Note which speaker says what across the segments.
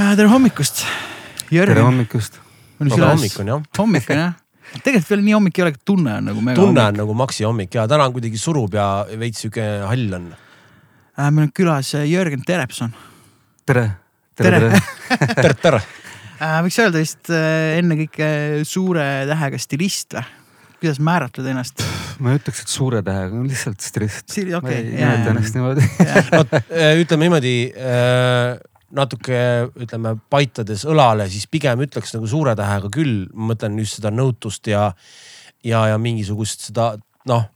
Speaker 1: tere hommikust,
Speaker 2: tere hommikust.
Speaker 3: hommik on jah.
Speaker 1: hommik on jah. tegelikult veel nii hommik ei ole, tunne on nagu mega
Speaker 3: tunne on nagu Maxi hommik ja täna kuidagi surub ja veits sihuke hall on.
Speaker 1: äh,. meil on külas äh, Jörgen Terepson
Speaker 2: tere,
Speaker 1: Tere.
Speaker 2: tere, tere.
Speaker 3: tere,
Speaker 1: äh,. võiks öelda vist äh, ennekõike suure tähega stilist või? kuidas määratled ennast?
Speaker 2: ma ei ütleks, et suure tähega, lihtsalt stilist.
Speaker 1: Stiili-
Speaker 2: ma
Speaker 1: okei,
Speaker 2: ei nimeta ennast niimoodi.
Speaker 3: no äh, ütleme niimoodi äh, natuke ütleme paitades õlale, siis pigem ütleks nagu suure tähega küll, ma mõtlen just seda nõutust ja, ja, ja mingisugust seda noh,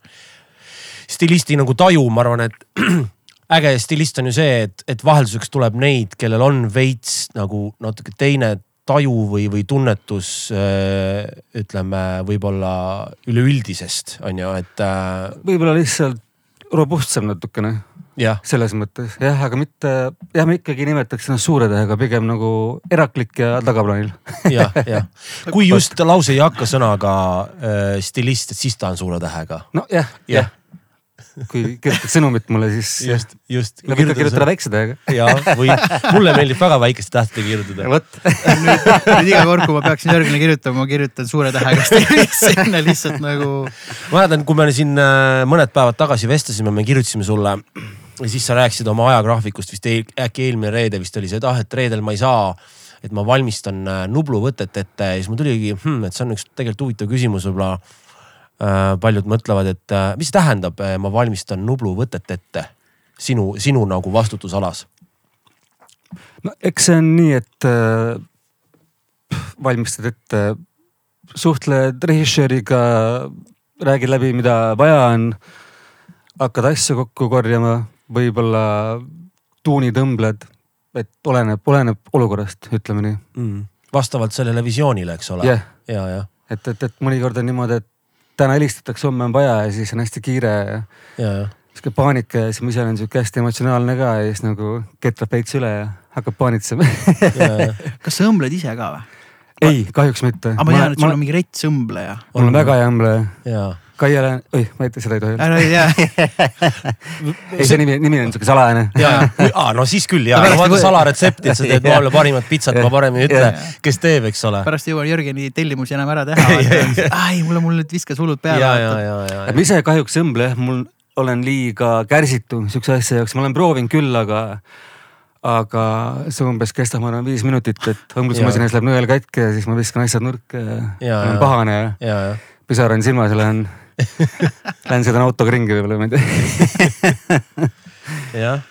Speaker 3: stilisti nagu taju, ma arvan, et äge stilist on ju see, et, et vahelduseks tuleb neid, kellel on veits nagu natuke teine taju või, või tunnetus äh, ütleme võib-olla üleüldisest on ju, et äh,
Speaker 2: võib-olla lihtsalt robustsem natukene selles mõttes jah, aga mitte, jah, ma ikkagi nimetaks ennast suure tähega pigem nagu eraklik ja tagaplaanil.
Speaker 3: jah, jah. kui just lause ei hakka sõnaga äh, stilist, siis ta on suure tähega.
Speaker 2: nojah,
Speaker 3: jah,
Speaker 2: kui kirjutad sõnumit mulle, siis
Speaker 3: just, just.
Speaker 2: võid ka kirjutada väikse tähega.
Speaker 3: ja, või mulle meeldib väga väikeste tähtedega kirjutada.
Speaker 2: vot,
Speaker 1: nüüd iga kord, kui ma peaksin Jörgenile kirjutama, ma kirjutan suure tähega sinna lihtsalt nagu.
Speaker 3: ma mäletan, kui me siin äh, mõned päevad tagasi vestlesime, me kirjutasime sulle ja siis sa rääkisid oma ajagraafikust vist äkki eelmine reede vist oli see, et ah, et reedel ma ei saa, et ma valmistan äh, Nublu võtet ette ja siis mul tuligi hmm,, et see on üks tegelikult huvitav küsimus võib-olla äh,. paljud mõtlevad, et äh, mis tähendab, ma valmistan Nublu võtet ette sinu, sinu nagu vastutusalas
Speaker 2: no eks see on nii, et äh, valmistad ette, suhtled režissööriga, räägid läbi, mida vaja on. hakkad asju kokku korjama, võib-olla tuunitõmbled, et oleneb, oleneb olukorrast, ütleme nii.
Speaker 3: mm.. vastavalt sellele visioonile, eks ole
Speaker 2: jah,
Speaker 3: ja, ja,
Speaker 2: et, et, et mõnikord on niimoodi, et täna helistatakse, homme on vaja ja siis on hästi kiire ja
Speaker 3: ja, ja
Speaker 2: sihuke paanika ja siis ma ise olen sihuke hästi emotsionaalne ka ja siis nagu ketrab veits üle ja hakkab paanitsema.
Speaker 1: kas sa õmbled ise ka või?
Speaker 2: ei, kahjuks mitte.
Speaker 1: aga ma tean, et sul on mingi rets õmbleja.
Speaker 2: mul on väga hea õmbleja.
Speaker 3: ja
Speaker 2: Kaiele, oi, ma ei seda ei tohi öelda.
Speaker 1: ei
Speaker 2: see nimi, nimi on sihuke salajane.
Speaker 3: ja, ja, no siis küll ja,
Speaker 2: No
Speaker 3: vaata
Speaker 2: kui-
Speaker 3: salaretsepti, et sa teed mulle parimat pitsat, ma parem ei ütle kes teeb, eks ole.
Speaker 1: pärast ei jõua Jörgeni tellimusi enam ära teha. ai, mulle, mul nüüd viskas hullud peale.
Speaker 3: ja, ja, ja, ja,
Speaker 2: ma ise kahjuks õmble jah, mul olen liiga kärsitu sihukese asja jaoks, ma olen proovinud küll, aga, aga see umbes kestab, ma arvan, viis minutit, et õmblusmasinas läheb nõel katki ja siis ma viskan asjad nurka ja,
Speaker 3: Ja,
Speaker 2: olen
Speaker 3: ja.
Speaker 2: pahane ja
Speaker 3: ja, ja
Speaker 2: pisar on silmas ja lähen, lähen sõidan autoga ringi võib-olla, ma ei tea.
Speaker 3: jah,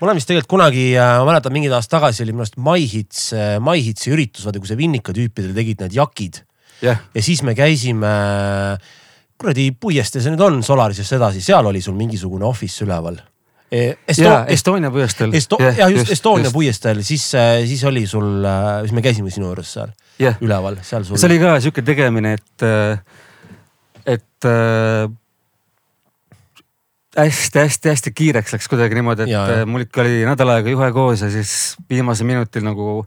Speaker 3: ma olen vist tegelikult kunagi, ma mäletan mingid aastad tagasi oli minu arust MyHits, MyHitsi üritus, vaata kui see Vinnika tüüpidel tegid need jakid
Speaker 2: jah,
Speaker 3: ja siis me käisime kuradi puiestee see nüüd on Solarisest edasi, seal oli sul mingisugune office üleval e,. Esto-
Speaker 2: ja Estonia põhjastel.
Speaker 3: Esto-, jah just Estonia puiesteel, siis, siis oli sul, siis me käisime sinu juures seal
Speaker 2: jah,
Speaker 3: üleval, seal sul.
Speaker 2: see oli ka sihuke tegemine, et, et äh, hästi-hästi-hästi kiireks läks kuidagi niimoodi, et
Speaker 3: Ja,
Speaker 2: ja, mul ikka oli nädal aega juhe koos ja siis viimasel minutil nagu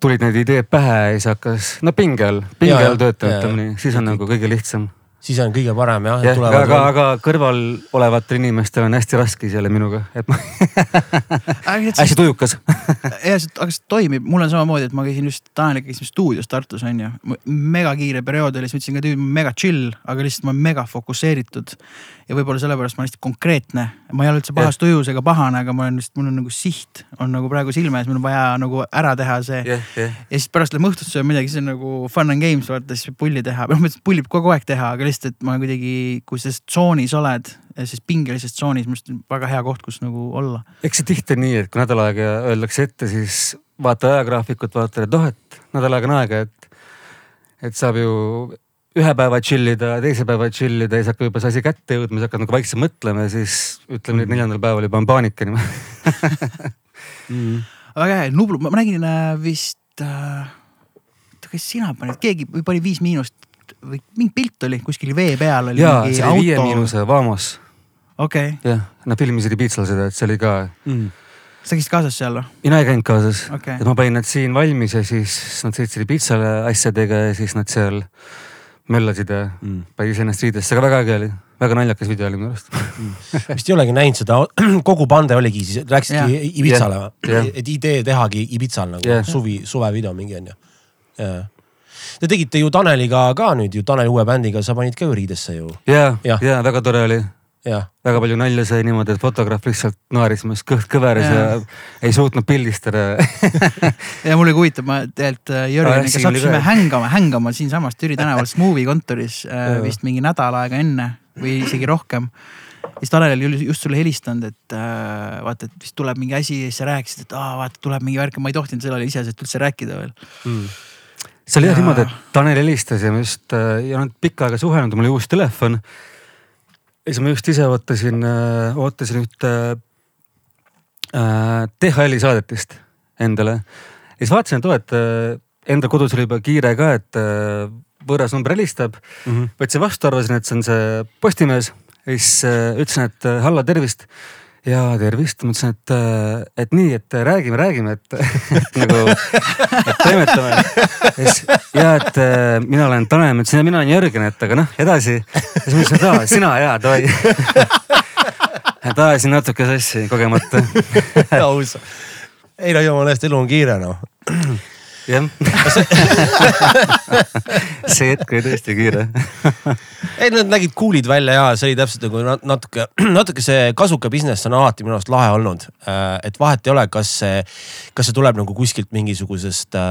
Speaker 2: tulid need ideed pähe ja siis hakkas, no pinge all, pinge all töötada, ütleme nii, siis on nagu kõige lihtsam.
Speaker 3: Siis on kõige parem jah,
Speaker 2: jah, aga, aga, aga kõrval olevatel inimestel on hästi raske selle minuga, et ma hästi tujukas.
Speaker 1: ja see, aga see toimib, mul on samamoodi, et ma käisin just, Taneliga käisime stuudios Tartus on ju. mega kiire periood oli, siis ma ütlesin ka tüüd, mega chill, aga lihtsalt ma olen mega fokusseeritud. Ja võib-olla sellepärast ma olen hästi konkreetne, ma ei ole üldse pahas tujus ega pahane, aga ma olen lihtsalt, mul on nagu siht on nagu praegu silme ees, mul on vaja nagu ära teha see.
Speaker 2: jah, jah,
Speaker 1: ja siis pärast läheme õhtust sööma midagi, siis on nagu fun and games vaata, siis võib pulli teha, noh mõttes pulli võib kogu aeg teha, aga lihtsalt, et ma kuidagi, kui selles tsoonis oled, siis pingelises tsoonis, minu arust väga hea koht, kus nagu olla.
Speaker 2: eks see tihti on nii, et kui nädal aega öeldakse ette, siis vaata ajagraafikut, vaata, et oh, et nädal aega on aega, et, et saab ju ühe päeva chill ida, teise päeva chill ida ja siis hakkab juba see asi kätte jõudma, siis hakkad nagu vaikselt mõtlema ja siis ütleme nüüd neljandal päeval juba on paanika niimoodi.
Speaker 1: väga äge, Nublu, ma nägin äh, vist äh,, kas sina panid, keegi või pani Viis Miinust või mingi pilt oli kuskil vee peal oli
Speaker 2: ja
Speaker 1: mingi
Speaker 2: see oli Viie. Miinuse Vamos,
Speaker 1: okei okay.,
Speaker 2: jah, nad filmisid Ibiitsal seda, et see oli ka,
Speaker 3: mm..
Speaker 1: sa käisid kaasas seal või?
Speaker 2: mina ei käinud kaasas
Speaker 1: Okei.
Speaker 2: et ma panin nad siin valmis ja siis nad sõitsid Ibiitsale asjadega ja siis nad seal möllasid ja
Speaker 3: Mm.
Speaker 2: panid ennast riidesse, aga väga äge oli, väga naljakas video oli minu arust.
Speaker 3: vist ei olegi näinud seda, kogu pande oligi siis, läksidki
Speaker 1: Jah.
Speaker 3: Ibitsale
Speaker 2: Jah.
Speaker 3: või? et idee tehagi Ibitsal nagu
Speaker 2: Jah.
Speaker 3: suvi, suvevideo mingi on ju. Te tegite ju Taneliga ka nüüd ju, Taneli uue bändiga, sa panid ka ju riidesse ju,
Speaker 2: ja, ja väga tore oli. Väga palju nalja sai niimoodi, et fotograaf lihtsalt naeris, siis kõht kõveras ja, ja ei suutnud pildistada.
Speaker 1: ja mulle huvitab, ma tegelikult äh, Jürgeniga
Speaker 2: oli
Speaker 1: sattusime
Speaker 2: ka.
Speaker 1: hängama, hängama siinsamas Türi tänaval Smoov'i kontoris äh, vist mingi nädal aega enne või isegi rohkem. siis Tanel oli ju- just sulle helistanud, et äh, vaata, et vist tuleb mingi asi ja siis sa rääkisid, et aa vaata tuleb mingi värk, ma ei tohtinud sellele iseseisvalt üldse rääkida veel.
Speaker 2: see oli jah
Speaker 1: Jaa.
Speaker 2: niimoodi, et Tanel helistas ja me just äh, ei olnud pikka aega suhelnud, mul oli uus telefon. Ja siis ma just ise ootasin, ootasin ühte äh, DHL-i saadetist endale. ja siis vaatasin, et oo, et äh, enda kodus oli juba kiire ka, et äh, võõras number helistab mm. -hmm. võtsin vastu, arvasin, et see on see Postimees ja siis äh, ütlesin, et äh, hallo, tervist ja tervist, ma ütlesin, et, et nii, et räägime, räägime, et, et nagu, et toimetame. ja et äh, mina olen Tanel, ma ütlesin ja mina olen Jörgen, et aga noh, edasi. ja siis ma ütlesin, et aa, sina ja davai. et ajasin natuke sassi kogemata,
Speaker 3: aus. ei no jumala eest, elu on kiire noh.
Speaker 2: Jah. see hetk oli tõesti kiire.
Speaker 3: ei nad nägid cool'id välja ja see oli täpselt nagu nat- natuke, natuke see kasuka business on alati minu arust lahe olnud. et vahet ei ole, kas see, kas see tuleb nagu kuskilt mingisugusest äh,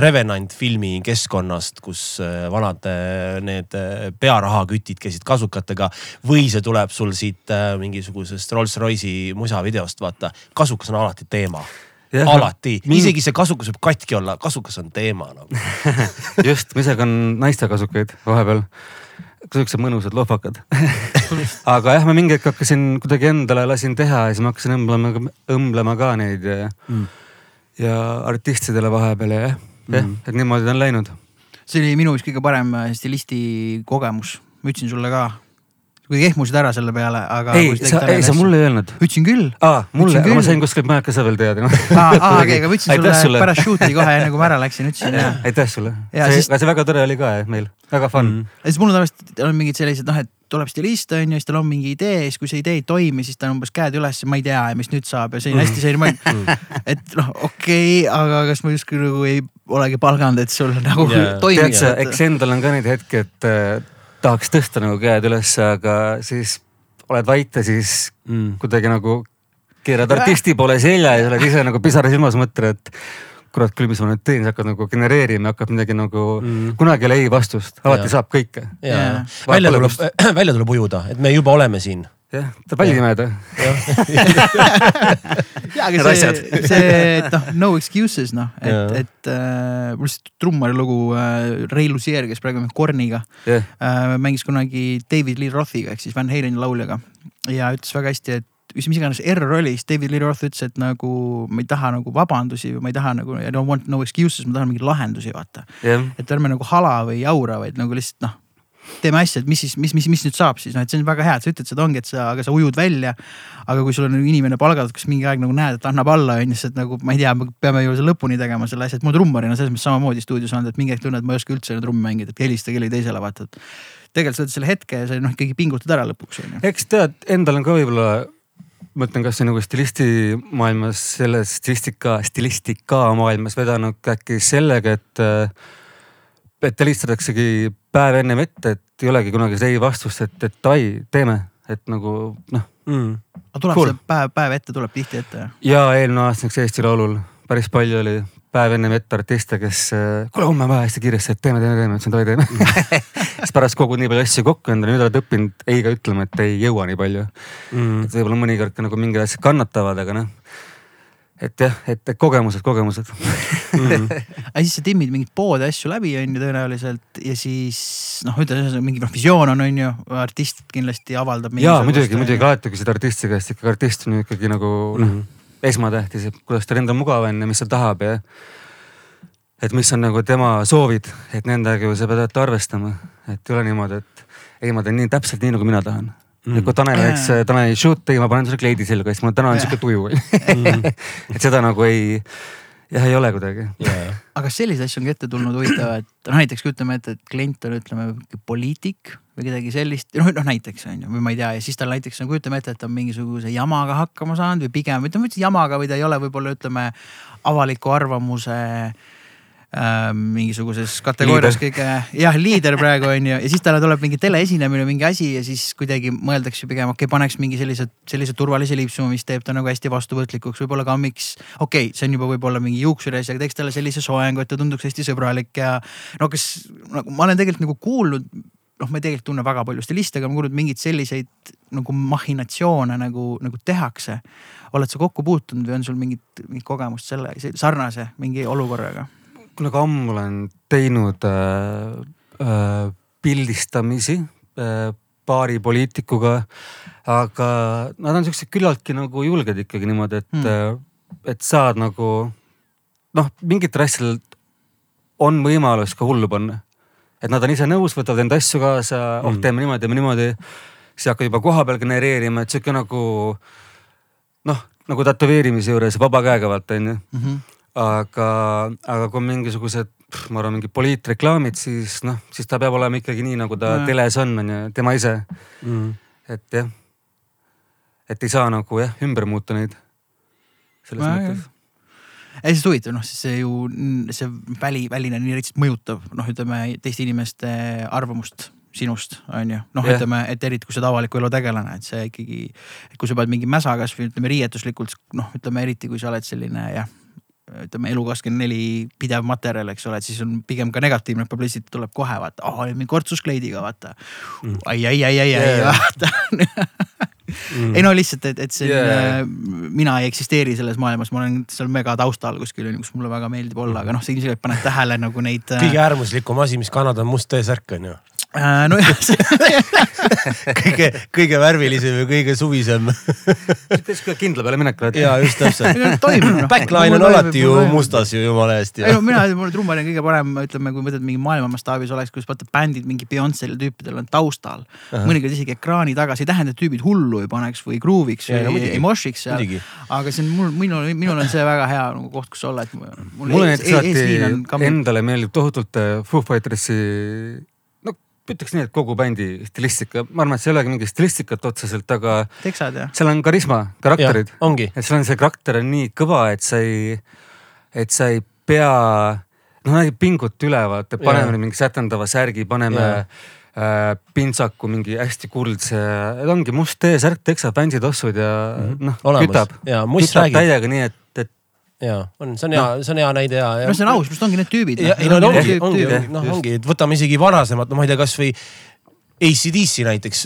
Speaker 3: Revenant filmi keskkonnast, kus äh, vanad äh, need äh, pearahakütid käisid kasukatega. või see tuleb sul siit äh, mingisugusest Rolls-Royce'i musavideost, vaata. kasukas on alati teema.
Speaker 2: Jah,
Speaker 3: alati, isegi see kasukas võib katki olla, kasukas on teema nagu.
Speaker 2: just, ma ise ka naiste kasukaid vahepeal. siuksed mõnusad lohvakad. aga jah, ma mingi hetk hakkasin kuidagi endale lasin teha ja siis ma hakkasin õmblema, õmblema ka neid ja mm., ja artistidele vahepeal ja jah, jah mm., et niimoodi ta on läinud.
Speaker 1: see oli minu vist kõige parem äh, stilisti kogemus, ma ütlesin sulle ka. Kuidagi ehmusid ära selle peale, aga.
Speaker 2: ei, sa, ei sa mulle ei öelnud.
Speaker 1: ütlesin küll.
Speaker 2: aa, mulle, ma sain kuskilt majakese veel teada.
Speaker 1: aa, okei, aga ma ütlesin sulle
Speaker 2: sulle.
Speaker 1: pärast shoot'i kohe enne kui ma ära läksin, ütlesin jah.
Speaker 2: aitäh sulle.
Speaker 1: Ja
Speaker 2: see väga tore oli ka meil, väga fun mm..
Speaker 1: ja siis mul on tavaliselt on mingid sellised noh, et tuleb stilist on ju, siis tal on mingi idee ja siis kui see idee ei toimi, siis ta on umbes käed üles, ma ei tea, mis nüüd saab ja see on hästi selline, et noh, okei okay,, aga kas ma justkui nagu ei olegi palganud, et sul nagu yeah. toimib
Speaker 2: tead sa, eks endal on ka neid hetki, et äh, tahaks tõsta nagu käed üles, aga siis oled vait ja siis
Speaker 3: Mm.
Speaker 2: kuidagi nagu keerad artisti poole selja ja oled ise nagu pisara silmas, mõtled, et kurat küll, mis ma nüüd teen, sa hakkad nagu genereerima, hakkab midagi nagu mm., kunagi ei ole ei vastust, alati
Speaker 3: Jaa.
Speaker 2: saab kõike.
Speaker 3: ja välja tuleb, välja tuleb ujuda, et me juba oleme siin.
Speaker 2: jah, ta palju imeda.
Speaker 1: ja,
Speaker 2: Need
Speaker 1: aga see see, et noh, no excuses noh,
Speaker 3: Jaa.
Speaker 1: et, et äh, mul lihtsalt trummari lugu äh, Ray Luzier, kes praegu on Korniga
Speaker 2: jah,
Speaker 1: äh,, mängis kunagi David Lee Rothiga ehk siis Van Haleni lauljaga ja ütles väga hästi, et mis mis iganes error oli, siis David Lee Roth ütles, et nagu ma ei taha nagu vabandusi või ma ei taha nagu I don't want no excuses, ma tahan mingeid lahendusi, vaata.
Speaker 2: jah,
Speaker 1: et ärme nagu hala või jaura, vaid nagu lihtsalt noh, teeme asja, et mis siis, mis, mis, mis nüüd saab siis noh, et see on väga hea, et sa ütled seda ongi, et sa, aga sa ujud välja. aga kui sul on inimene palgatud, kes mingi aeg nagu näed, et annab alla on ju, siis et nagu ma ei tea, me peame ju selle lõpuni tegema selle asja, et mul trummarina selles mõttes samamoodi stuudios olnud, et mingi hetk tunned, et ma ei oska üldse trummi mängida, et helista kellelegi teisele vaata, et. tegelikult sa võtad selle hetke ja sa noh ikkagi pingutad ära lõpuks on ju.
Speaker 2: eks tead, endal on ka võib-olla, ma ütlen, kas see nagu stilisti maailmas, selles stilistika, stilistika maailmas vedanud äkki sellega, et äh, et helistataksegi päev ennem ette, et ei olegi kunagi seda ei vastust, et, et davai, teeme, et nagu noh.
Speaker 3: Mm.
Speaker 1: aga tuleb
Speaker 2: Cool.
Speaker 1: see päev, päev ette tuleb tihti ette.
Speaker 2: ja eelmine aasta näiteks Eesti Laulul päris palju oli päev ennem ette artiste, kes kuule homme on vaja hästi kiiresti, et teeme, teeme, teeme, ütlesin davai teeme. siis pärast kogud nii palju asju kokku endale, nüüd oled õppinud ei ka ütlema, et ei jõua nii palju
Speaker 3: Mm.
Speaker 2: et võib-olla mõnikord ka nagu mingid asjad kannatavad, aga noh. Et jah, et kogemused, kogemused.
Speaker 1: aga siis sa timmid mingeid poode asju läbi on ju tõenäoliselt ja siis noh, ütleme mingi noh visioon on, on ju, artist kindlasti avaldab.
Speaker 2: ja muidugi, muidugi alati küsid artisti käest, ikkagi artist on ju ikkagi nagu noh
Speaker 3: Mhm.
Speaker 2: esmatähtis, et kuidas tal endal mugav on ja mis ta tahab ja. et mis on nagu tema soovid, et nendega ju sa pead alati arvestama, et ei ole niimoodi, et ei, ma teen nii täpselt nii, nagu mina tahan mm.. et kui Tanel läks
Speaker 1: Jaa.
Speaker 2: Taneli shoot'i, ma panen sulle kleidi selga, siis mul täna on sihuke tuju et seda nagu ei, jah, ei ole kuidagi.
Speaker 1: aga kas selliseid asju on ka ette tulnud huvitav, et noh näiteks kujutame ette, et klient on, ütleme poliitik või kedagi sellist, noh, noh näiteks on ju, või ma ei tea ja siis tal näiteks no kujutame ette, et ta on mingisuguse jamaga hakkama saanud või pigem ütleme üldse jamaga või ta ei ole võib-olla ütleme avaliku arvamuse äh, mingisuguses kategoorias kõige jah, liider praegu on ju ja siis talle tuleb mingi teleesinemine, mingi asi ja siis kuidagi mõeldakse pigem okei okay,, paneks mingi sellise, sellise turvalise liipsu, mis teeb ta nagu hästi vastuvõtlikuks, võib-olla ka miks. okei okay,, see on juba võib-olla mingi juuksuriasi, aga teeks talle sellise soengu, et ta tunduks hästi sõbralik ja no kas nagu ma olen tegelikult nagu kuulnud noh, ma tegelikult tunne väga palju stiliste, aga ma kuulen, mingeid selliseid nagu mahhinatsioone nagu, nagu tehakse. oled sa kokku puutunud või on sul mingit, mingit kogemust selle sarnase mingi olukorraga?
Speaker 2: Kunagi ammu olen teinud äh, äh, pildistamisi äh, paari poliitikuga, aga nad on siuksed küllaltki nagu julged ikkagi niimoodi, et
Speaker 1: Hmm.
Speaker 2: mm., et saad nagu noh, mingitel asjadel on võimalus ka hullu panna. et nad on ise nõus, võtavad enda asju kaasa mm., oh
Speaker 3: Mm.
Speaker 2: teeme niimoodi, teeme niimoodi. siis hakkad juba kohapeal genereerima, et sihuke nagu noh, nagu tätoveerimise juures vaba käega vaata onju aga, aga kui on mingisugused, ma arvan, mingid poliitreklaamid, siis noh, siis ta peab olema ikkagi nii, nagu ta ja. teles on, on ju, tema ise,
Speaker 3: Mm.
Speaker 2: et jah. et ei saa nagu jah, ümber muuta neid. selles
Speaker 1: Nojah,
Speaker 2: mõttes.
Speaker 1: ei, sest huvitav, noh, siis see ju see väli, väline nii lihtsalt mõjutab, noh, ütleme teiste inimeste arvamust sinust, on ju. noh yeah., ütleme, et eriti kui sa oled avaliku elu tegelane, et see ikkagi, kui sa paned mingi mäsa kasvõi ütleme riietuslikult, noh, ütleme eriti kui sa oled selline jah, ütleme elu kakskümmend neli pidev materjal, eks ole, et siis on pigem ka negatiivne publicity tuleb kohe vaata, aa mingi kortsuskleidiga vaata
Speaker 3: Mm.
Speaker 1: ai, ai, ai, ai, ai vaata
Speaker 3: Mm.
Speaker 1: ei no lihtsalt, et, et selline
Speaker 2: Yeah.
Speaker 1: yeah., mina ei eksisteeri selles maailmas, ma olen seal mega taustal kuskil, kus mulle väga meeldib olla, aga noh, sa ilmselgelt paned tähele nagu neid.
Speaker 3: kõige äärmuslikum asi, mis Kanada on must T-särk on ju.
Speaker 1: äh,. nojah,
Speaker 3: kõige, kõige värvilisem ja kõige suvisem.
Speaker 2: täitsa küll kindla peale minek.
Speaker 3: ja just täpselt.
Speaker 1: noh.
Speaker 3: Backline on alati ju. mustas ju jumala eest
Speaker 1: ei no
Speaker 3: ja.
Speaker 1: mina, mulle trummar on kõige parem, ütleme, kui mõtled mingi maailma mastaabis oleks, kus vaata bändid mingi Beyonce'l ja tüüpidel on taustal. mõnikord isegi ekraani taga, see ei tähenda, et tüübid hullu ei paneks või grooviks
Speaker 3: Jaa, no
Speaker 1: või
Speaker 3: muidugi.
Speaker 1: ei mošiks seal aga see on mul, minul, minul on see väga hea nagu koht, kus olla, et mul
Speaker 2: näiteks
Speaker 1: eesliin on
Speaker 2: endale meeldib tohutult äh, Foo Fightersi, no ütleks nii, et kogu bändi stilistika, ma arvan, et see ei olegi mingi stilistikat otseselt, aga
Speaker 1: teksad ja.
Speaker 2: seal on karisma, karakterid.
Speaker 3: ongi.
Speaker 2: et sul on see karakter on nii kõva, et sa ei, et sa ei pea, noh, ei pinguta üle, vaata, paneme nüüd mingi sätendava särgi, paneme
Speaker 3: Jaa.
Speaker 2: äh, pintsaku mingi hästi kuldse, ongi must T-särk, teksab bänditossud ja
Speaker 3: Mhm.
Speaker 2: noh,
Speaker 3: Olemas.
Speaker 2: kütab,
Speaker 3: ja
Speaker 2: kütab
Speaker 3: räägib
Speaker 2: täiega nii, et, et
Speaker 3: ja on, see on hea, see on hea näide ja.
Speaker 1: no see on aus, just ongi need tüübid.
Speaker 3: ja ei no ongi, ongi
Speaker 1: tüübid.,
Speaker 3: noh ongi, et võtame isegi varasemad, no ma ei tea, kasvõi ACDC näiteks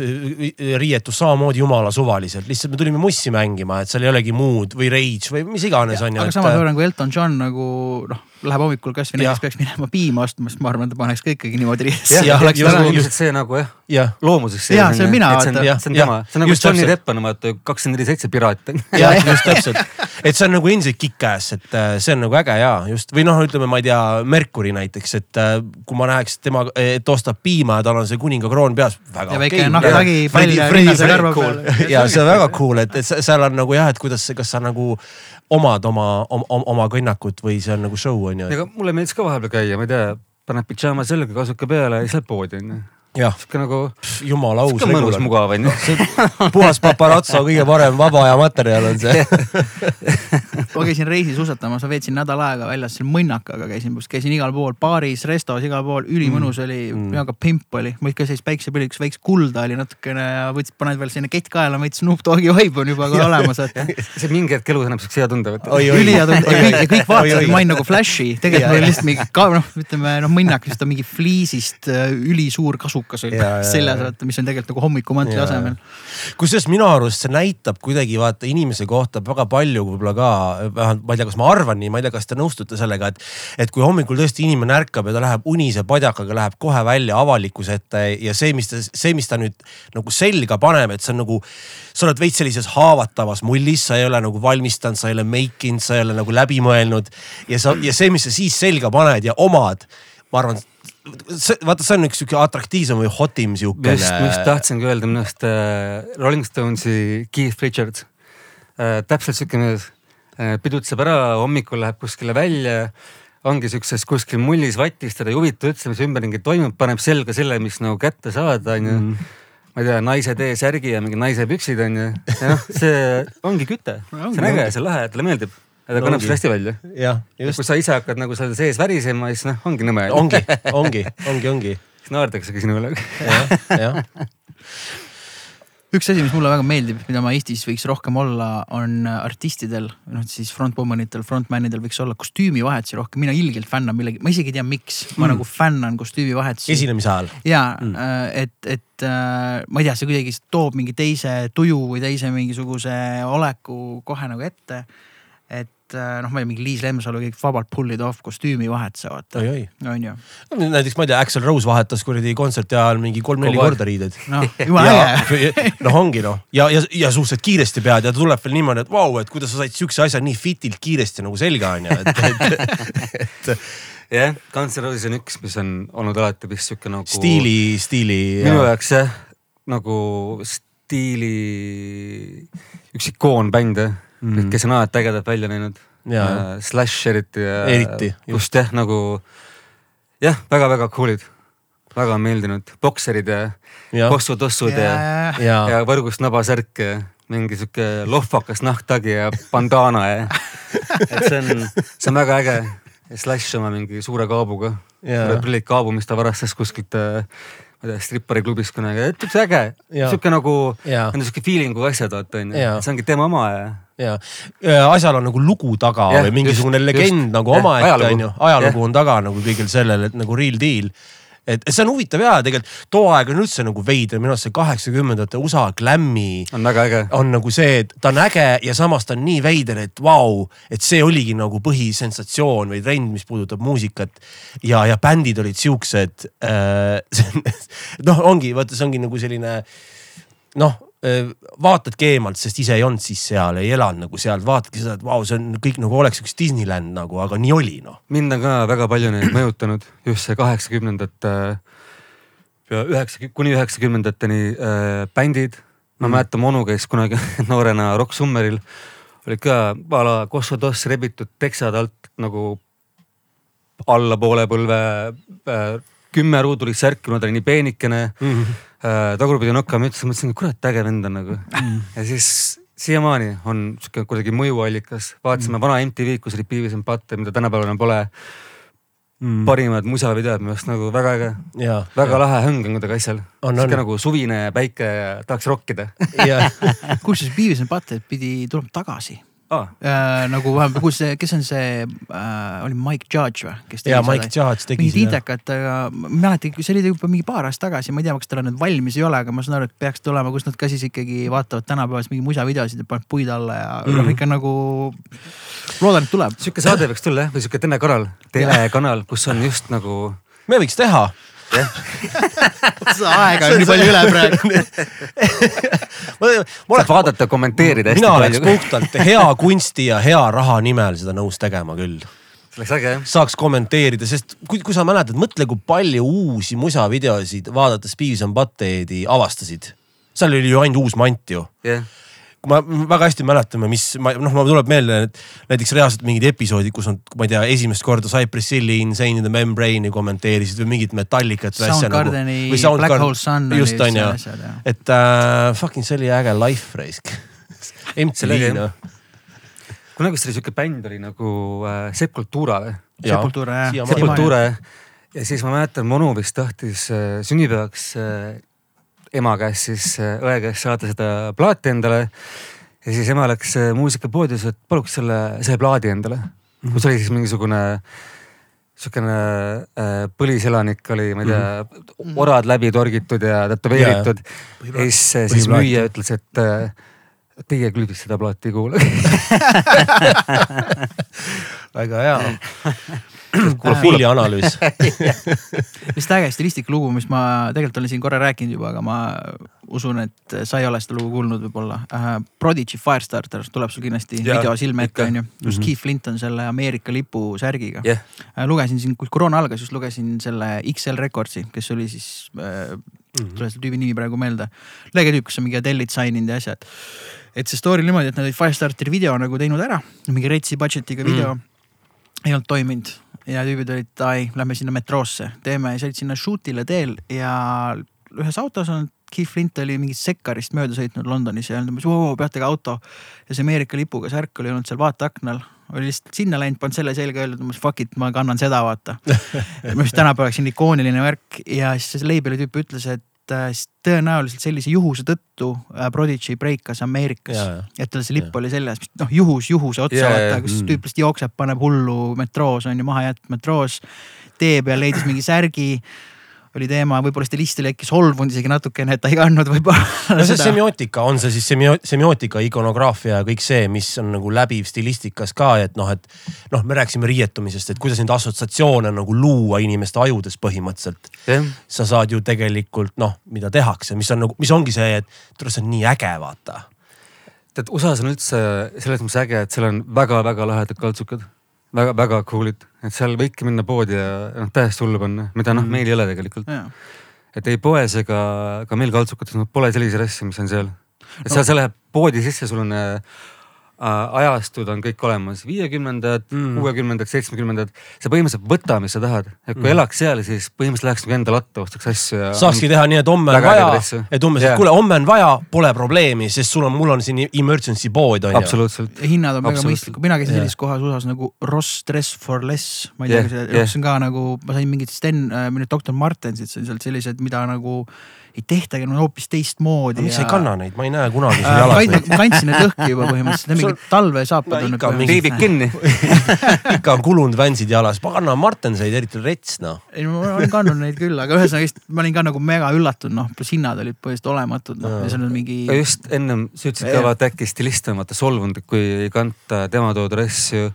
Speaker 3: riietus samamoodi jumala suvaliselt, lihtsalt me tulime mussi mängima, et seal ei olegi muud või Rage või mis iganes on ju.
Speaker 1: aga samas ma arvan, kui Elton John nagu noh, läheb hommikul kasvõi näiteks peaks minema piima ostma, siis ma arvan, ta paneks ka ikkagi niimoodi
Speaker 2: ja,, ja
Speaker 3: nagu-
Speaker 2: ilmselt see nagu jah,
Speaker 3: jah,
Speaker 2: loomuseks.
Speaker 1: Jaa, see olen mina,
Speaker 2: see on, on tema, see on nagu Johnny. Depp on vaata kakskümmend neli seitse piraat.
Speaker 3: ja just täpselt, et see on nagu endiselt kick-ass, et äh, see on nagu äge ja just või noh, ütleme, ma ei tea, Mercury näiteks, et äh, kui ma näeks tema, et ostab piima ja tal on see kuninga kroon peas, väga
Speaker 1: ja väike
Speaker 3: okei.
Speaker 1: nahktagi pall ja rinnase karva peal.
Speaker 3: ja see on väga cool, et, et se- seal on nagu jah, et kuidas, kas sa nagu omad oma, oma, oma kõnnakut või see on nagu show on ju.
Speaker 2: ega mulle meeldis ka vahepeal käia, ma ei tea, paned pidžaama selga, kasuka peale ja siis lähed poodi onju.
Speaker 3: jah,
Speaker 2: sihuke nagu,
Speaker 3: jumala aus
Speaker 2: sihuke mõnus, mugav onju.
Speaker 3: puhas paparazzo, kõige parem vaba aja materjal on see.
Speaker 1: ma käisin reisisuusatamas, ma veetsin nädal aega väljas seal mõnnakaga käisin, käisin igal pool, baaris, restos, igal pool, ülimõnus oli
Speaker 3: Mm.
Speaker 1: mm., väga pimp oli. mul ikka sellist päiksepilliks väikse kulda oli natukene ja võtsid, paned veel sinna kett kaela, veits Snoop Dogi vibe on juba ka olemas, et
Speaker 2: see mingi hetk elus annab siukse hea tunde.
Speaker 1: Ülihea tunne ja kõik, kõik vaatasid, ma olin nagu Flashi, tegelikult mul
Speaker 3: ja.
Speaker 1: oli lihtsalt mingi ka noh, ütleme noh, mõnnak, siis ta mingi fliisist äh, ülisuur kasukas
Speaker 3: Ja, ja,
Speaker 1: seljas
Speaker 3: ja.,
Speaker 1: mis on tegelikult nagu hommikumantli asemel.
Speaker 3: kusjuures minu arust see näitab kuidagi vaata inimese kohta väga palju võib-olla ka, vähemalt ma ei tea, kas ma arvan nii, ma ei tea, kas te nõustute sellega, et. et kui hommikul tõesti inimene ärkab ja ta läheb unise padjakaga, läheb kohe välja avalikkuse ette ja see, mis ta, see, mis ta nüüd nagu selga paneb, et see on nagu. sa oled veits sellises haavatavas mullis, sa ei ole nagu valmistanud, sa ei ole make inud, sa ei ole nagu läbi mõelnud ja sa ja see, mis sa siis selga paned ja omad, ma arvan see, vaata, see on üks sihuke atraktiivsem või hotim siukene.
Speaker 2: just, ma just tahtsingi öelda minu arust äh, Rolling Stonesi Keith Richards äh,. täpselt siuke mees pidutseb ära, hommikul läheb kuskile välja ongi siukses kuskil mullis vatis, teda ei huvita üldse, mis ümberringi toimub, paneb selga selle, mis nagu kätte saada, onju. ma ei tea, naise T-särgi ja mingi naise püksid onju. ja noh, see ongi küte, see on äge, see on lahe, talle meeldib. Ja ta kannab seda hästi välja. kui sa ise hakkad nagu seal sees värisema, siis noh, ongi nõme.
Speaker 3: ongi, ongi, ongi, ongi,
Speaker 2: siis naerdaksegi sinu üle.
Speaker 1: üks asi, mis mulle väga meeldib, mida ma Eestis võiks rohkem olla, on artistidel, noh siis frontwoman'itel, frontman'idel võiks olla kostüümivahetusi rohkem, mina ilgelt fännan millegi, ma isegi ei tea, miks, ma nagu fännan kostüümivahetusi.
Speaker 3: esinemise ajal.
Speaker 1: ja mm., et, et äh, ma ei tea, see kuidagi toob mingi teise tuju või teise mingisuguse oleku kohe nagu ette. Äh, noh, ma ei tea, mingi Liis Lemsalu kõik vabalt pull'id off kostüümivahetuse vaata,
Speaker 3: oi-oi.
Speaker 1: on ju.
Speaker 3: näiteks ma ei tea, Axel Rose vahetas kuradi kontserti ajal mingi kolm-neli korda riideid.
Speaker 1: noh, jumala äge.
Speaker 3: noh, ongi noh ja, ja, ja suhteliselt kiiresti pead ja ta tuleb veel niimoodi, et vau wow,, et kuidas sa said siukse asja nii fitilt kiiresti nagu selga onju, et, et, et
Speaker 2: jah, Guns N' Roses on üks, mis on olnud alati vist sihuke nagu.
Speaker 3: stiili, stiili.
Speaker 2: minu jaoks jah, nagu stiili üks ikoonbänd jah mm., kes on alati ägedalt välja näinud.
Speaker 3: Jaa.
Speaker 2: Slash eriti ja.
Speaker 3: Eriti,
Speaker 2: just jah, nagu jah, väga-väga cool'id, väga on meeldinud, bokserid ja, kossutossud ja, ja,
Speaker 1: ja,
Speaker 3: ja,
Speaker 2: võrgust nabasärk ja mingi sihuke lohvakas nahktagi ja bandana ja. et see on, see on väga äge. Slash oma mingi suure kaabuga, prillid kaabu, mis ta varastas kuskilt äh, strippariklubist kunagi, et üks äge, sihuke nagu, need on sihuke feeling'u asjad, vaata onju. See ongi tema oma ja
Speaker 3: ja asjal on nagu lugu taga
Speaker 2: Jah,
Speaker 3: või mingisugune
Speaker 2: just,
Speaker 3: legend
Speaker 2: just.
Speaker 3: nagu omaette onju, ajalugu on taga nagu kõigil sellel, et nagu real deal et see on huvitav ja tegelikult too aeg on üldse nagu veider, minu arust see kaheksakümnendate USA glam'i
Speaker 2: on väga äge.
Speaker 3: on nagu see, et ta on äge ja samas ta on nii veider, et vau, et see oligi nagu põhisensatsioon või trend, mis puudutab muusikat. ja, ja bändid olid siuksed äh. noh, ongi, vaata, see ongi nagu selline noh, vaatadki eemalt, sest ise ei olnud siis seal, ei elanud nagu seal, vaatadki seda, et vau, see on kõik nagu oleks üks Disneyland nagu, aga nii oli noh.
Speaker 2: mind on ka väga palju neid mõjutanud, just see kaheksakümnendate ja üheksa, kuni üheksakümnendateni äh, bändid. ma
Speaker 3: Mhm.
Speaker 2: mäletan, mu onu käis kunagi noorena Rock Summeril, olid ka a la kossutoss rebitud teksad alt nagu allapoole põlve äh, kümme ruudulist särki, kuna ta oli nii peenikene
Speaker 3: Mhm.
Speaker 2: äh,. Tagurpidi nokkama ütles, mõtlesin, kurat äge vend on nagu. Ja siis siiamaani on sihuke kuidagi mõjuallikas, vaatasime vana MTV-d, kus olid Beavis and Butter, mida tänapäeval pole. parimad musavideod minu arust nagu väga äge,
Speaker 3: ja,
Speaker 2: väga lahe hõng on kuidagi asjal. Sihuke nagu suvine päike ja tahaks rokkida.
Speaker 3: Ja
Speaker 1: kusjuures Beavis and Butthead pidi tulema tagasi
Speaker 2: ah,.
Speaker 1: äh,. nagu vähemalt, kus see, kes on see äh,, oli Mike Judge või, kes
Speaker 3: ja Mike Judge tegi
Speaker 1: mingid
Speaker 3: seda.
Speaker 1: intekad, aga ma ei mäleta, see oli juba mingi paar aastat tagasi, ma ei tea, kas tal on nüüd valmis ei ole, aga ma saan aru, et peaks tulema, kus nad ka siis ikkagi vaatavad tänapäevast mingi musavideosid ja panevad puid alla ja mm. noh, ikka nagu loodan, et tuleb.
Speaker 2: sihuke saade võiks tulla jah, või sihuke telekanal, telekanal, kus on just nagu
Speaker 3: me võiks teha.
Speaker 1: aega on nii palju üle praegu.
Speaker 2: saab vaadata, kommenteerida
Speaker 3: mina oleks puhtalt hea kunsti ja hea raha nimel seda nõus tegema küll.
Speaker 2: see oleks äge jah.
Speaker 3: saaks kommenteerida, sest kui, kui sa mäletad, mõtle, kui palju uusi musavideosid vaadates Beavis and Buttheadi avastasid. seal oli ju ainult uus mant ju
Speaker 2: jah,
Speaker 3: kui ma väga hästi mäletame, mis ma noh, mul tuleb meelde et näiteks reaalselt mingid episoodid, kus nad, ma ei tea, esimest korda Cypress Hilli Insane in the Membrane'i kommenteerisid või mingit Metallicat või asja nagu.
Speaker 1: Soundgardeni Black Hole Sun
Speaker 3: just on ju, et äh, fucking see oli äge life raisk. MTV noh.
Speaker 2: kunagi vist oli sihuke bänd oli nagu äh, Sepultura või?
Speaker 1: Sepultura jah.
Speaker 2: Sepultura jah. ja siis ma mäletan, mu onu vist tahtis äh, sünnipäevaks äh, ema käest siis äh, õe käest saada seda plaati endale. ja siis ema läks äh, muusikapoodi ütles, et paluks selle, selle plaadi endale mm. -hmm. kus oli siis mingisugune sihukene äh, põliselanik oli, ma ei tea mm, -hmm. orad läbi torgitud ja tätoveeritud. ja siis, siis
Speaker 3: Põhiplaat,
Speaker 2: müüja ütles, et äh, teie küll vist seda plaati ei kuula.
Speaker 3: väga hea. Profiilianalüüs.
Speaker 1: lihtsalt äge stilistikalugu, mis ma tegelikult olen siin korra rääkinud juba, aga ma usun, et sa ei ole seda lugu kuulnud võib-olla uh,. Prodigy Firestarter tuleb sul kindlasti
Speaker 2: Jaa,
Speaker 1: video silme ette onju, just Keith Flint on selle Ameerika lipu särgiga
Speaker 2: jah,
Speaker 1: uh,. lugesin siin, kui koroona algas, just lugesin selle XL Recordsi, kes oli siis uh,
Speaker 3: Mhm.
Speaker 1: tule selle tüübi nimi praegu meelde. lege tüüp, kes on mingi Adele'it sign inud ja asjad. et see story oli niimoodi, et nad olid Firestarteri video nagu teinud ära, mingi retsi budget'iga video mm. ei olnud toiminud ja tüübid olid, ai, lähme sinna metroosse, teeme ja siis olid sinna shoot'ile teel ja ühes autos on Keith Flint oli mingist sekkarist mööda sõitnud Londonis ja öelnud umbes, vau, peatage auto. ja see Ameerika lipuga särk oli olnud seal vaateaknal, oli lihtsalt sinna läinud, pannud selle selga, öelnud umbes fuck it, ma kannan seda, vaata. tänapäeval oleks selline ikooniline värk ja siis see label'i tüüp ütles, et äh, siis tõenäoliselt sellise juhuse tõttu äh, Prodigy breikas Ameerikas. Et tal see lipp oli seljas, noh juhus juhuse otsa vaata, kus
Speaker 3: mm.
Speaker 1: tüüp lihtsalt jookseb, paneb hullu metroos on ju, maha jäetud metroos. tee peal leidis mingi särgi oli teema, võib-olla stilist oli äkki solvunud isegi natukene, et ta ei kandnud võib-olla
Speaker 3: no see
Speaker 1: seda.
Speaker 3: semiootika, on see siis semio- semiootika, ikonograafia ja kõik see, mis on nagu läbiv stilistikas ka, et noh, et noh, me rääkisime riietumisest, et kuidas neid assotsiatsioone nagu luua inimeste ajudes põhimõtteliselt.
Speaker 2: jah,
Speaker 3: sa saad ju tegelikult noh, mida tehakse, mis on nagu, mis ongi see, et tule, see on nii äge, vaata.
Speaker 2: tead USA-s on üldse selles mõttes äge, et seal on väga-väga lahedad kaltsukad väga-väga cool'id, et seal võibki minna poodi ja noh täiesti hullu panna, mida noh, meil ei ole tegelikult.
Speaker 1: Jaa.
Speaker 2: et ei poes ega ka meil kaltsukates noh, pole selliseid asju, mis on seal. et seal
Speaker 1: No.
Speaker 2: sa lähed poodi sisse, sul on äh, ajastud on kõik olemas, viiekümnendad
Speaker 3: Mm.
Speaker 2: kuuekümnendad, seitsmekümnendad. sa põhimõtteliselt võta, mis sa tahad, et kui
Speaker 3: Mm.
Speaker 2: elaks seal, siis põhimõtteliselt läheks nagu enda latta, ostaks asju ja.
Speaker 3: saakski teha nii, et homme on vaja et umbes, et
Speaker 2: Jah.
Speaker 3: kuule, homme on vaja, pole probleemi, sest sul on, mul on siin emergency pood on ju.
Speaker 1: hinnad on väga mõistlikud, mina käisin
Speaker 3: Jah.
Speaker 1: sellises kohas USA-s nagu Ross Dress for Less. ma ei tea yeah,, see on ka nagu, ma sain mingit Sten äh,, mingit doktor Martensit, see on sealt sellised, mida nagu ei tehtagi, no hoopis teistmoodi.
Speaker 3: miks sa ei kanna neid, ma ei näe kunagi sul
Speaker 1: äh,
Speaker 3: jalas neid.
Speaker 1: kandsin need õhki juba põhimõtteliselt, need mingid talvesaapad
Speaker 3: No
Speaker 1: on
Speaker 3: ikka
Speaker 1: nagu-
Speaker 3: mingi-
Speaker 2: piibid kinni
Speaker 3: ikka on kulunud vänsid jalas, pagan Martenseid, eriti rets noh.
Speaker 1: ei, ma olen kandnud neid küll, aga ühesõnaga ma olin ka nagu mega üllatunud, noh pluss hinnad olid põhiliselt olematud, noh ja seal on mingi.
Speaker 2: ja just ennem sa ütlesid ka vaata äkki stilist on vaata solvunud, kui ei kanta tema toodud asju.